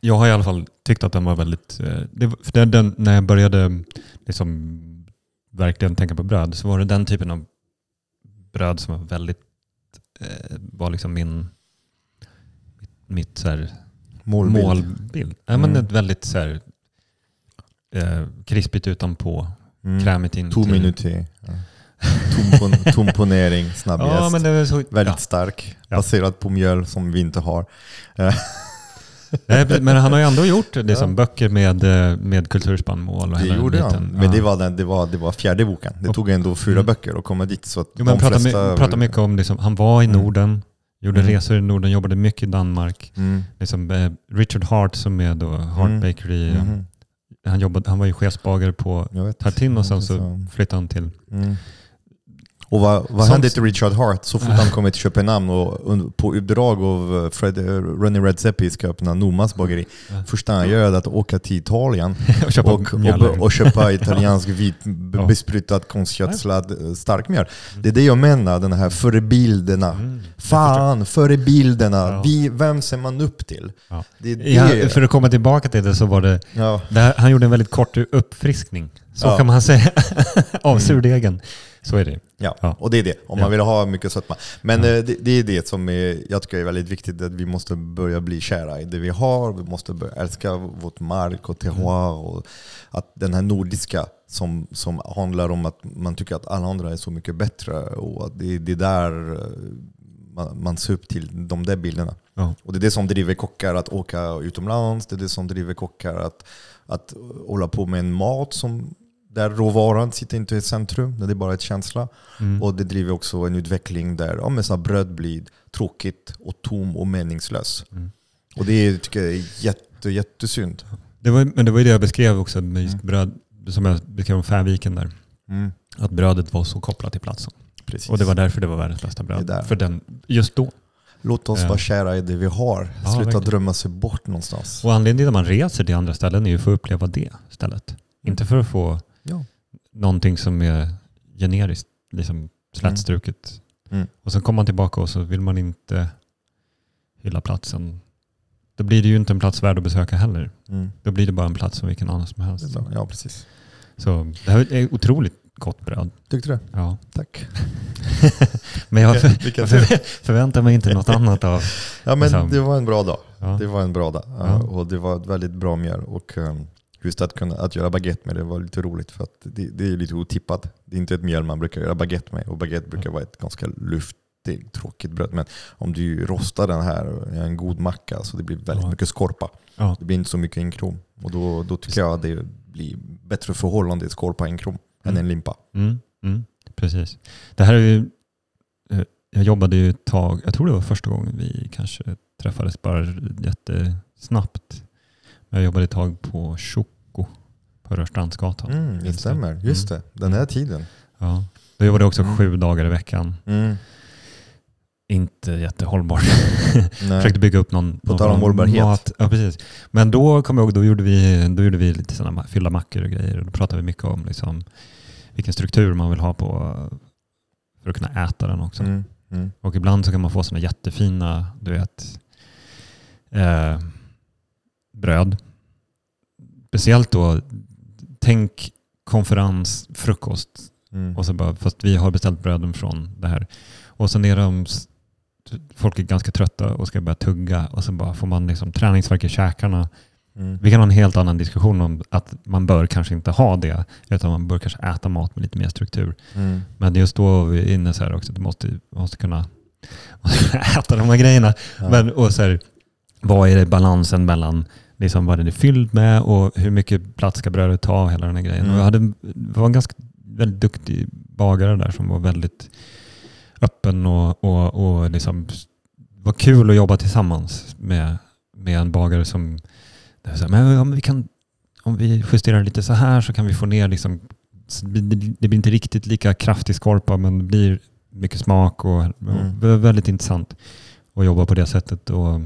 Speaker 2: Jag har i alla fall tyckt att den var väldigt... eh, Det, för den, när jag började liksom verkligen tänka på bröd så var det den typen av bröd som var väldigt... Eh, var liksom min... Mitt, mitt så här,
Speaker 1: Målbild.
Speaker 2: målbild. Ja, men
Speaker 1: Mm.
Speaker 2: ett väldigt så här, eh, krispigt utanpå,
Speaker 1: Mm.
Speaker 2: krämigt inuti.
Speaker 1: Two minuter. Ja. Tompon, tomponering, snabb
Speaker 2: Ja, men det var så...
Speaker 1: Väldigt
Speaker 2: Ja.
Speaker 1: stark,
Speaker 2: Ja.
Speaker 1: baserad på mjöl som vi inte har.
Speaker 2: Nej, Men han har ju ändå gjort liksom,
Speaker 1: Ja.
Speaker 2: böcker med, eh, med kulturspannmål. Och
Speaker 1: Det gjorde han.
Speaker 2: biten.
Speaker 1: Men
Speaker 2: Ja.
Speaker 1: det var, den, det, var, det var fjärde boken. Det
Speaker 2: Och-
Speaker 1: tog ändå fyra
Speaker 2: Mm.
Speaker 1: böcker att komma dit. Så att
Speaker 2: Jo, men
Speaker 1: de
Speaker 2: pratar,
Speaker 1: flesta...
Speaker 2: pratar mycket om, liksom, han var i
Speaker 1: Mm.
Speaker 2: Norden, gjorde
Speaker 1: Mm.
Speaker 2: resor i Norden, jobbade mycket i Danmark.
Speaker 1: Mm.
Speaker 2: Liksom, eh, Richard Hart som är då Hart
Speaker 1: Mm.
Speaker 2: Bakery, eh,
Speaker 1: Mhm.
Speaker 2: han, jobbade, han var ju chefsbagare på. Tartin och sen så flyttade han till.
Speaker 1: Och vad, vad hände till Richard Hart så fort han kommer till Köpenhamn och på uppdrag av eh, Fred, eh, Ronny Redzepi ska öppna Nomas bageri. Första han gör är att åka till Italien
Speaker 2: och köpa
Speaker 1: och, och, och köpa italiensk vit b-
Speaker 2: Ja.
Speaker 1: besprutat konstgödslad eh, starkmjöl. Det är det jag menar, den här förebilderna.
Speaker 2: Mm.
Speaker 1: Fan, förebilderna.
Speaker 2: Ja.
Speaker 1: Vi, vem ser man upp till?
Speaker 2: Ja.
Speaker 1: Det det.
Speaker 2: Ja, för att komma tillbaka till det så var det, det här, han gjorde en väldigt kort uppfriskning. Så kan man säga. Av surdegen. Så är det.
Speaker 1: Ja,
Speaker 2: Ja.
Speaker 1: och det är det. Om man vill ha mycket sötma. Men eh, det, det är det som är, jag tycker är väldigt viktigt, att vi måste börja bli kära i det vi har. Vi måste börja älska vårt mark och terroir. Och att den här nordiska som, som handlar om att man tycker att alla andra är så mycket bättre. Och att det, det är där eh, man, man ser upp till de där bilderna.
Speaker 2: Ja.
Speaker 1: Och det är det som driver kockar att åka utomlands. Det är det som driver kockar att, att hålla på med en mat som där råvaran sitter inte i centrum, det är bara ett känsla.
Speaker 2: Mm.
Speaker 1: Och det driver också en utveckling där ja, men så bröd blir tråkigt och tom och meningslös.
Speaker 2: Mm.
Speaker 1: Och det tycker jag är jätte, jättesynd.
Speaker 2: Det var, men det var ju det jag beskrev också med just
Speaker 1: Mm.
Speaker 2: bröd, som jag beskrev om Färviken där.
Speaker 1: Mm.
Speaker 2: Att brödet var så kopplat till platsen.
Speaker 1: Precis.
Speaker 2: Och det var därför det var världens bästa bröd. För den, just då.
Speaker 1: Låt oss vara kära i det vi har.
Speaker 2: Ja,
Speaker 1: Sluta
Speaker 2: verkligen.
Speaker 1: drömma sig bort någonstans.
Speaker 2: Och anledningen till att man reser till andra ställen är ju för att uppleva det stället. Inte för att få
Speaker 1: Ja.
Speaker 2: någonting som är generiskt, liksom slätstruket.
Speaker 1: Mm.
Speaker 2: Och sen kommer man tillbaka och så vill man inte hylla platsen. Då blir det ju inte en plats värd att besöka heller.
Speaker 1: Mm.
Speaker 2: Då blir det bara en plats som vilken annan som helst.
Speaker 1: Ja, precis.
Speaker 2: Så det här är otroligt gott bröd.
Speaker 1: Tyckte du?
Speaker 2: Ja.
Speaker 1: Tack.
Speaker 2: Men jag för, jag för, förväntar mig inte något annat av...
Speaker 1: Ja, men
Speaker 2: Liksom.
Speaker 1: det var en bra dag.
Speaker 2: Ja.
Speaker 1: Det var en bra dag.
Speaker 2: Ja.
Speaker 1: Och det var ett väldigt bra mjöl. Och um, just att kunna att göra baguette med det var lite roligt för att det, det är lite otippat. Det är inte ett mjöl man brukar göra baguette med och baguette brukar vara ett ganska luftigt, tråkigt bröd. Men om du rostar den här i en god macka så det blir väldigt
Speaker 2: Ja.
Speaker 1: mycket skorpa.
Speaker 2: Ja.
Speaker 1: Det blir inte så mycket inkrom. Och då, då tycker jag att det blir bättre förhållande skorpa inkrom än
Speaker 2: Mm.
Speaker 1: en limpa.
Speaker 2: Mm, mm, precis. Det här är ju, eh, jag jobbade ju ett tag, jag tror det var första gången vi kanske träffades bara jättesnabbt. Jag jobbade ett tag på Choco på Rörstrandsgatan.
Speaker 1: Mm, det stämmer, just det. Den här tiden.
Speaker 2: Ja. Då jobbade jag också
Speaker 1: Mm.
Speaker 2: sju dagar i veckan.
Speaker 1: Mm.
Speaker 2: Inte jättehållbart. Försökte bygga upp någon,
Speaker 1: På tal om hållbarhet.
Speaker 2: Ja, precis. Men då kom jag ihåg, då gjorde vi, då gjorde vi lite sådana fyllda mackor och grejer. Och då pratade vi mycket om liksom, vilken struktur man vill ha på för att kunna äta den också.
Speaker 1: Mm. Mm.
Speaker 2: Och ibland så kan man få sådana jättefina, du vet, eh, bröd. Speciellt då, tänk konferens, frukost
Speaker 1: Mm.
Speaker 2: och så bara, fast vi har beställt bröden från det här. Och sen är de, folk är ganska trötta och ska börja tugga och så bara får man liksom träningsvärk i käkarna.
Speaker 1: Mm.
Speaker 2: Vi kan ha en helt annan diskussion om att man bör kanske inte ha det, utan man bör kanske äta mat med lite mer struktur.
Speaker 1: Mm.
Speaker 2: Men just då är vi inne så här också, du måste, måste, kunna, måste kunna äta de här grejerna.
Speaker 1: Ja.
Speaker 2: Men, och så här, vad är det balansen mellan liksom vad den är fylld med och hur mycket plats ska brödet ta? Hela den här grejen.
Speaker 1: Mm.
Speaker 2: Och jag hade, var en ganska väldigt duktig bagare där som var väldigt öppen och, och, och liksom, var kul att jobba tillsammans med, med en bagare som här, men, ja, men vi kan, om vi justerar lite så här så kan vi få ner liksom, det blir inte riktigt lika kraftig skorpa men det blir mycket smak och,
Speaker 1: Mm.
Speaker 2: det var väldigt intressant att jobba på det sättet och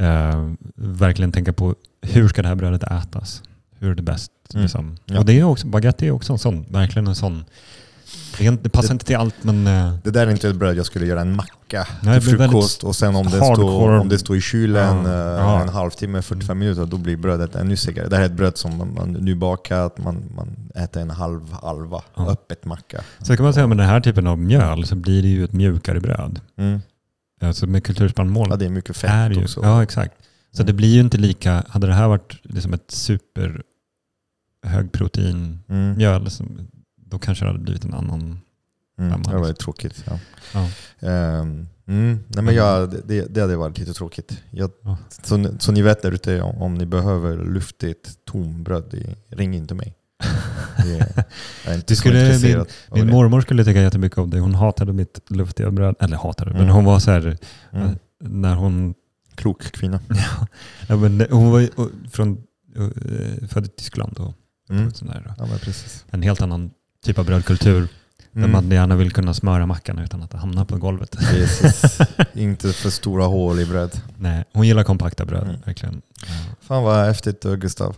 Speaker 2: eh, verkligen tänka på hur ska det här brödet ätas? Hur är det bäst?
Speaker 1: Mm.
Speaker 2: Liksom.
Speaker 1: Ja.
Speaker 2: Och det är också, baguette är också en sån, verkligen en sån. Det, passar
Speaker 1: Det-
Speaker 2: inte till allt men eh,
Speaker 1: Det där är inte ett bröd jag skulle göra en macka
Speaker 2: Nej,
Speaker 1: till frukost och sen om det, står, om det står i kylen
Speaker 2: Ja.
Speaker 1: eh,
Speaker 2: Ja.
Speaker 1: en halvtimme, 45 minuter, då blir brödet ännu segare. Det här är ett bröd som man, man nybakat, man, man äter en halv halva,
Speaker 2: Ja.
Speaker 1: öppet macka.
Speaker 2: så kan man säga med den här typen av mjöl så blir det ju ett mjukare bröd.
Speaker 1: Mm.
Speaker 2: Alltså med kulturspannmål
Speaker 1: Ja, det är mycket fett
Speaker 2: är ju,
Speaker 1: också.
Speaker 2: Ja, exakt. Så
Speaker 1: Mm.
Speaker 2: det blir ju inte lika, hade det här varit liksom ett super högprotein
Speaker 1: Mm.
Speaker 2: då kanske det hade blivit en annan.
Speaker 1: Mm. Det var
Speaker 2: liksom.
Speaker 1: tråkigt. Ja.
Speaker 2: Ja.
Speaker 1: Ehm, mm. Nej, men jag, det, det hade varit lite tråkigt. Jag,
Speaker 2: Ja.
Speaker 1: så, så ni vet där ute, om, ni behöver luftigt tombröd, ring inte mig.
Speaker 2: Du skulle- Min
Speaker 1: det.
Speaker 2: mormor skulle tycka jättemycket om det. Hon hatade mitt luftiga bröd. Eller hatade, men
Speaker 1: Mm.
Speaker 2: hon var så här,
Speaker 1: Mm.
Speaker 2: när hon,
Speaker 1: Klok kvinna.
Speaker 2: ja, men hon var och, från, uh, född i Tyskland och
Speaker 1: Mm.
Speaker 2: sån där,
Speaker 1: Ja, men precis.
Speaker 2: en helt annan typ av brödkultur. Där
Speaker 1: Mm.
Speaker 2: man gärna vill kunna smöra mackan utan att det hamnar på golvet.
Speaker 1: Inte för stora hål i bröd.
Speaker 2: Nej, hon gillar kompakta bröd,
Speaker 1: Mm.
Speaker 2: verkligen. Ja.
Speaker 1: Fan vad häftigt eh, Gustav.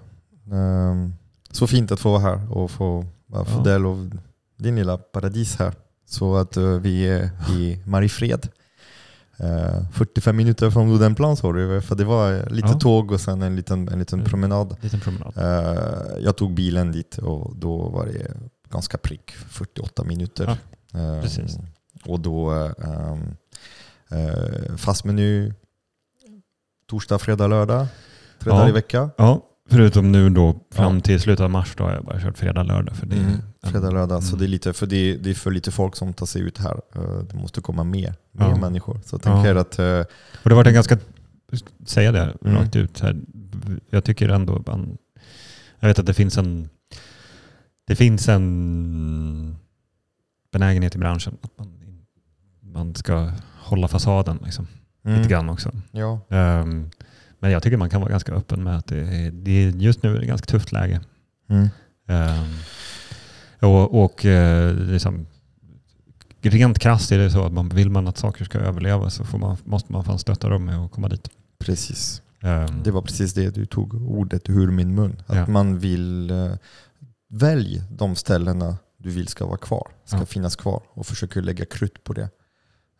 Speaker 1: Ehm, Så fint att få vara här och få,
Speaker 2: Ja.
Speaker 1: del av din lilla paradis här. Så att eh, vi är i Mariefred. Eh, 45 minuter från Odenplan sa du, för det var lite
Speaker 2: Ja.
Speaker 1: tåg och sen en liten, en liten
Speaker 2: Mm.
Speaker 1: promenad.
Speaker 2: Liten promenad.
Speaker 1: Eh, Jag tog bilen dit och då var det ganska prick, 48 minuter. Eh,
Speaker 2: precis.
Speaker 1: Och då eh, um, eh, fast meny torsdag, fredag, lördag. Tre
Speaker 2: Ja.
Speaker 1: dagar i vecka.
Speaker 2: Ja, förutom nu då fram
Speaker 1: Ja.
Speaker 2: till slutet av mars då har jag bara kört fredag, lördag. För det
Speaker 1: Mm. Fredag, lördag. Så
Speaker 2: Mm.
Speaker 1: det är, lite, för det, det är för lite folk som tar sig ut här. Eh, Det måste komma mer, mer
Speaker 2: Ja.
Speaker 1: människor. Så jag tänker att eh,
Speaker 2: Och det har varit en ganska, säga det
Speaker 1: Mm.
Speaker 2: rakt ut, så här, jag tycker ändå, man, jag vet att det finns en, det finns en benägenhet i branschen att man, man ska hålla fasaden liksom,
Speaker 1: mm,
Speaker 2: lite grann också.
Speaker 1: Ja,
Speaker 2: Ehm, men jag tycker man kan vara ganska öppen med att det är, det är, just nu är det ett ganska tufft läge.
Speaker 1: mm,
Speaker 2: Ehm, och och liksom, rent krasst är det så att man, vill man att saker ska överleva så får man, måste man fan stötta dem med att komma dit.
Speaker 1: precis.
Speaker 2: Ehm,
Speaker 1: Det var precis det du tog ordet ur min mun. Att
Speaker 2: Ja.
Speaker 1: man vill uh, välja de ställena du vill ska vara kvar, ska
Speaker 2: Ja.
Speaker 1: finnas kvar och försöka lägga krut på det.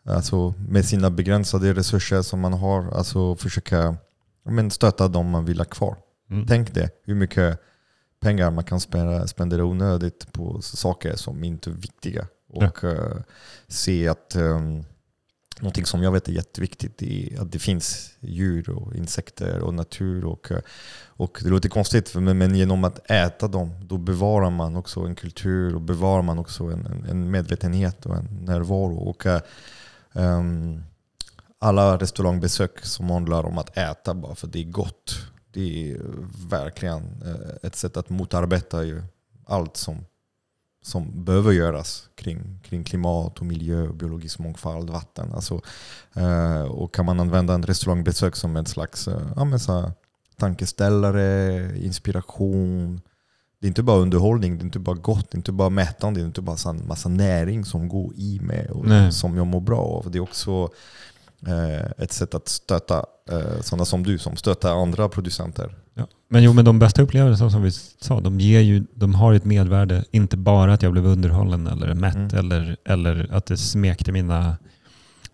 Speaker 1: Alltså med sina begränsade resurser som man har, alltså försöka men, stötta dem man vill ha kvar.
Speaker 2: mm.
Speaker 1: Tänk det, hur mycket pengar man kan spendera, spendera onödigt på saker som inte är viktiga. Och eh, se att um, någonting som jag vet är jätteviktigt är att det finns djur och insekter och natur. Och, eh, och det låter konstigt, men, men genom att äta dem då bevarar man också en kultur och bevarar man också en, en, en medvetenhet och en närvaro. Och, ehm, alla restaurangbesök som handlar om att äta bara för det är gott. Det är verkligen eh, ett sätt att motarbeta ju allt som, som behöver göras kring, kring klimat och miljö, och biologisk mångfald, vatten. Alltså, eh, och kan man använda en restaurangbesök som en slags eh, ja, men så tankeställare, inspiration. Det är inte bara underhållning, det är inte bara gott, det är inte bara mättande, det är inte bara en massa näring som går i mig och
Speaker 2: Nej.
Speaker 1: som jag mår bra av. Det är också ett sätt att stötta eh, sådana som du som stöttar andra producenter.
Speaker 2: Ja. Men jo, men de bästa upplevelserna som vi sa, de, ger ju, de har ett medvärde. Inte bara att jag blev underhållen eller mätt
Speaker 1: Mm.
Speaker 2: eller, eller att det smekte mina,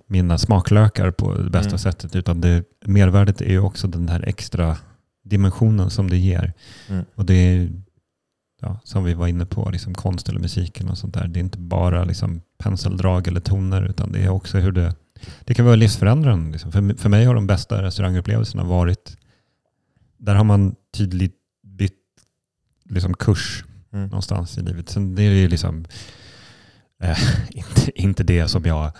Speaker 2: mina smaklökar på det bästa
Speaker 1: Mm.
Speaker 2: sättet. Utan det, mervärdet är ju också den här extra dimensionen som det ger.
Speaker 1: Mm.
Speaker 2: Och det är, ja, som vi var inne på, liksom konst eller musiken och sånt där. Det är inte bara liksom penseldrag eller toner utan det är också hur det, det kan vara livsförändrande. Liksom. För, för mig har de bästa restaurangupplevelserna varit, där har man tydligt bytt liksom kurs
Speaker 1: Mm.
Speaker 2: någonstans i livet. Sen det är ju liksom eh, inte, inte det som jag,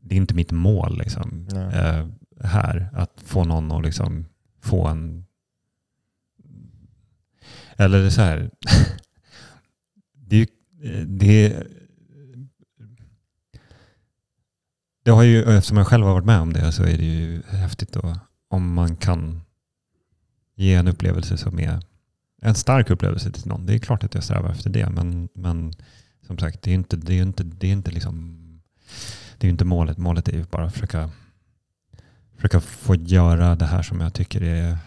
Speaker 2: det är inte mitt mål liksom, eh, här. Att få någon att liksom få en, eller det är så här, det, är ju- det, det har ju, eftersom jag själv har varit med om det så är det ju häftigt då om man kan ge en upplevelse som är en stark upplevelse till någon. Det är klart att jag strävar efter det, men, men som sagt, det är inte, det är inte, det är inte liksom det är inte målet. Målet är ju bara att försöka, försöka få göra det här som jag tycker är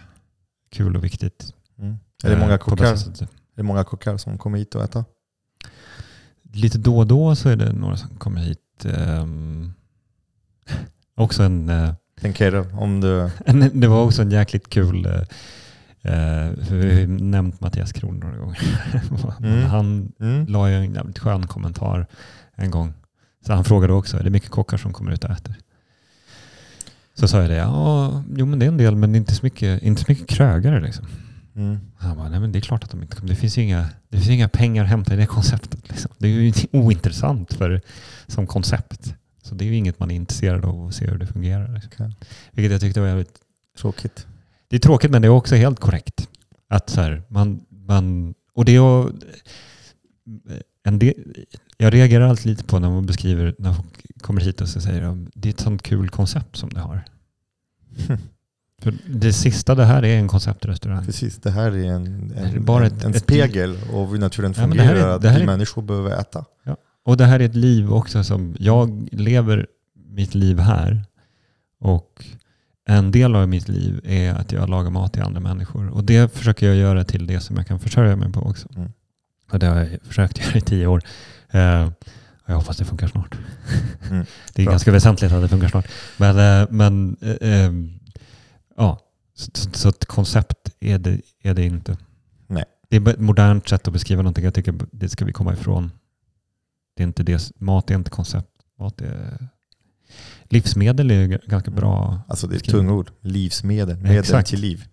Speaker 2: kul och viktigt.
Speaker 1: Mm. Är det
Speaker 2: eh,
Speaker 1: många kockar? Är det många kockar som kommer hit och äter?
Speaker 2: Lite då och då så är det några som kommer hit. ehm, också en, eh,
Speaker 1: Tänker om du...
Speaker 2: det var också en jäkligt kul, eh, eh, för vi har ju nämnt Mattias Kron några gånger.
Speaker 1: Mm.
Speaker 2: Han
Speaker 1: Mm.
Speaker 2: la ju en jävligt skön kommentar en gång. Så han frågade också, är det mycket kockar som kommer ut och äter? Så sa jag det, ja, jo men det är en del men inte så mycket, inte så mycket krögare liksom.
Speaker 1: Mm.
Speaker 2: Han bara, nej men det är klart att de inte kommer. Det finns ju inga, det finns inga pengar att hämta i det konceptet. Liksom. Det är ju ointressant för, som koncept. Så det är ju inget man är intresserad av att se hur det fungerar. Liksom.
Speaker 1: Okej.
Speaker 2: Vilket jag tyckte var jävligt
Speaker 1: Tråkigt.
Speaker 2: det är tråkigt men det är också helt korrekt. Att så här, man, man, och det är en del, jag reagerar alltid lite på när man beskriver, när folk kommer hit och så säger de, det är ett sånt kul koncept som det har. För det sista det här är en konceptrestaurang.
Speaker 1: Precis, det här är en, en,
Speaker 2: bara
Speaker 1: en,
Speaker 2: ett-
Speaker 1: en
Speaker 2: ett-
Speaker 1: spegel av hur naturen
Speaker 2: Ja, men det här
Speaker 1: fungerar.
Speaker 2: är-
Speaker 1: att
Speaker 2: det här
Speaker 1: vi
Speaker 2: är-
Speaker 1: människor behöver äta.
Speaker 2: Och det här är ett liv också som, jag lever mitt liv här och en del av mitt liv är att jag lagar mat till andra människor. Och det försöker jag göra till det som jag kan försörja mig på också.
Speaker 1: Mm.
Speaker 2: Och det har jag försökt göra i tio år. Eh, och jag hoppas det funkar snart.
Speaker 1: Mm.
Speaker 2: Det är
Speaker 1: Bra.
Speaker 2: ganska väsentligt att det funkar snart. Men, eh, men eh, eh, ja, så, så- så ett koncept är det, är det inte.
Speaker 1: Nej.
Speaker 2: Det är ett modernt sätt att beskriva någonting. Jag tycker det ska vi komma ifrån. Det är inte det, mat är inte koncept. Mat är, livsmedel är ganska bra.
Speaker 1: Alltså det är ett tungord. Livsmedel. Medel
Speaker 2: Exakt.
Speaker 1: till liv.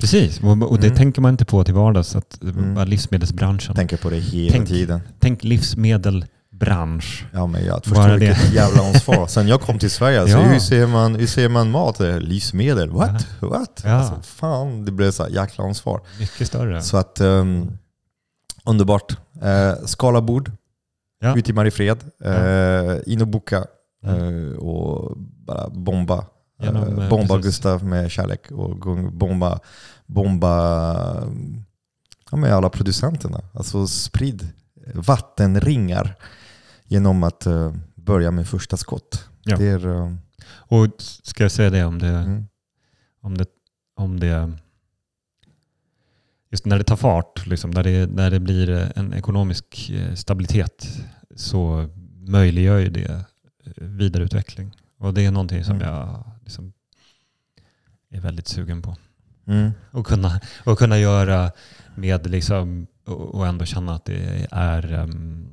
Speaker 2: Precis, och, det
Speaker 1: Mm.
Speaker 2: tänker man inte på till vardags. Att,
Speaker 1: Mm.
Speaker 2: Livsmedelsbranschen. Tänk,
Speaker 1: Tänker på det hela tiden.
Speaker 2: livsmedelbransch.
Speaker 1: Ja, men jag förstår vilket jävla ansvar. Sen jag kom till Sverige, alltså,
Speaker 2: Ja.
Speaker 1: hur, ser man, hur ser man mat? Eh, Livsmedel? What? What?
Speaker 2: Ja.
Speaker 1: Alltså, fan, det blev så jäkla ansvar.
Speaker 2: Mycket större.
Speaker 1: Så att, um, underbart. Uh, skala bord,
Speaker 2: Ja.
Speaker 1: ut i Mariefred, uh, in och boka
Speaker 2: Mm.
Speaker 1: eh, och bara bomba.
Speaker 2: Genom,
Speaker 1: Eh,
Speaker 2: eh,
Speaker 1: bomba
Speaker 2: precis.
Speaker 1: Gustav med kärlek och bomba, bomba ja, med alla producenterna. Alltså sprid vattenringar genom att eh, börja med första skott.
Speaker 2: Ja.
Speaker 1: Det är, eh,
Speaker 2: Och ska jag säga det om det,
Speaker 1: mm,
Speaker 2: om det, om det just när det tar fart, liksom, när, det, när det blir en ekonomisk eh, stabilitet så möjliggör ju det eh, vidareutveckling. Och det är någonting som
Speaker 1: Mm.
Speaker 2: jag liksom är väldigt sugen på.
Speaker 1: mm,
Speaker 2: Och kunna, och kunna göra med liksom, och, ändå känna att det är ehm,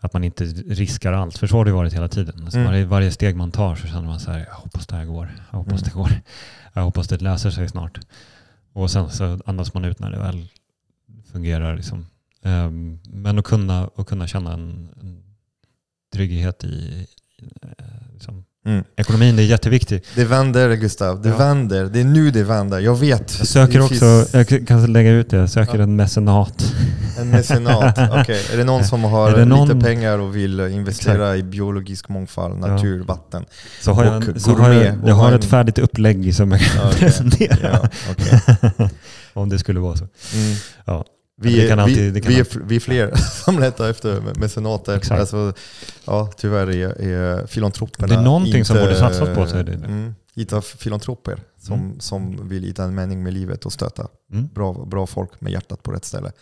Speaker 2: att man inte riskar allt. För så har det varit hela tiden. Alltså
Speaker 1: Mm.
Speaker 2: varje, varje steg man tar så känner man så här, jag hoppas det här går. Jag hoppas
Speaker 1: Mm.
Speaker 2: det går. Jag hoppas det löser sig snart. Och sen så andas man ut när det väl fungerar. Liksom. Ehm, men att kunna, att kunna känna en, en trygghet i, eh, liksom
Speaker 1: mm.
Speaker 2: ekonomin. Är jätteviktigt.
Speaker 1: Det vänder Gustav, det
Speaker 2: Ja.
Speaker 1: vänder. Det är nu det vänder. Jag vet.
Speaker 2: Jag söker också, jag kan lägga ut det, jag söker
Speaker 1: Ja.
Speaker 2: en mecenat.
Speaker 1: En mecenat. Okej, Är det någon som har
Speaker 2: någon-
Speaker 1: lite pengar och vill investera i biologisk mångfald, natur, vatten?
Speaker 2: Så har jag,
Speaker 1: Och
Speaker 2: en, så har jag, jag har
Speaker 1: ha
Speaker 2: ett färdigt upplägg som jag kan
Speaker 1: Okej.
Speaker 2: presentera.
Speaker 1: Ja, okej.
Speaker 2: Om det skulle vara så.
Speaker 1: Mm.
Speaker 2: Ja.
Speaker 1: Vi,
Speaker 2: Det
Speaker 1: är,
Speaker 2: alltid-
Speaker 1: vi,
Speaker 2: det
Speaker 1: vi, är, vi är fler som letar efter mecenater.
Speaker 2: Exakt.
Speaker 1: Alltså, ja, tyvärr är, är filantroperna
Speaker 2: Det är någonting som
Speaker 1: inte,
Speaker 2: borde satsas på, så är det det.
Speaker 1: Mm, hitta filantroper som,
Speaker 2: Mm.
Speaker 1: som vill hitta en mening med livet och stötta
Speaker 2: Mm.
Speaker 1: bra, bra folk med hjärtat på rätt ställe.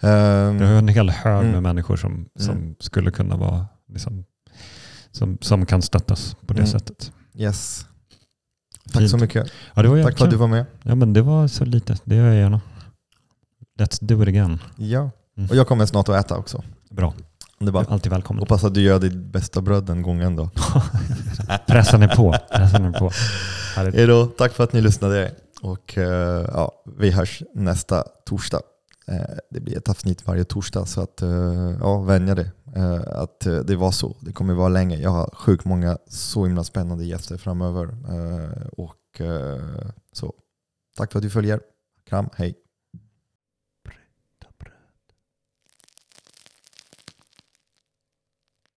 Speaker 2: Jag
Speaker 1: Ehm,
Speaker 2: har en hel hög med
Speaker 1: Mm.
Speaker 2: människor som, som
Speaker 1: Mm.
Speaker 2: skulle kunna vara, liksom, som, som kan stöttas på det
Speaker 1: Mm.
Speaker 2: sättet.
Speaker 1: yes. Tack
Speaker 2: Fint.
Speaker 1: så mycket.
Speaker 2: Ja, det
Speaker 1: Tack för att du var med.
Speaker 2: Ja, men det var så lite. Det gör jag gärna. Let's do it again.
Speaker 1: Ja.
Speaker 2: Mm.
Speaker 1: Och jag kommer snart att äta också.
Speaker 2: Bra.
Speaker 1: Det är bara,
Speaker 2: alltid välkommen.
Speaker 1: hoppas att du gör ditt bästa bröd den gången då.
Speaker 2: Pressen är på. Pressen är på.
Speaker 1: Hej då, tack för att ni lyssnade. Och eh, ja, vi hörs nästa torsdag. Eh, det blir ett avsnitt varje torsdag så att eh, ja, vänja dig. Att det var så. Det kommer vara länge. Jag har sjukt många så himla spännande gäster framöver. Och så. Tack för att du följer. Kram, hej.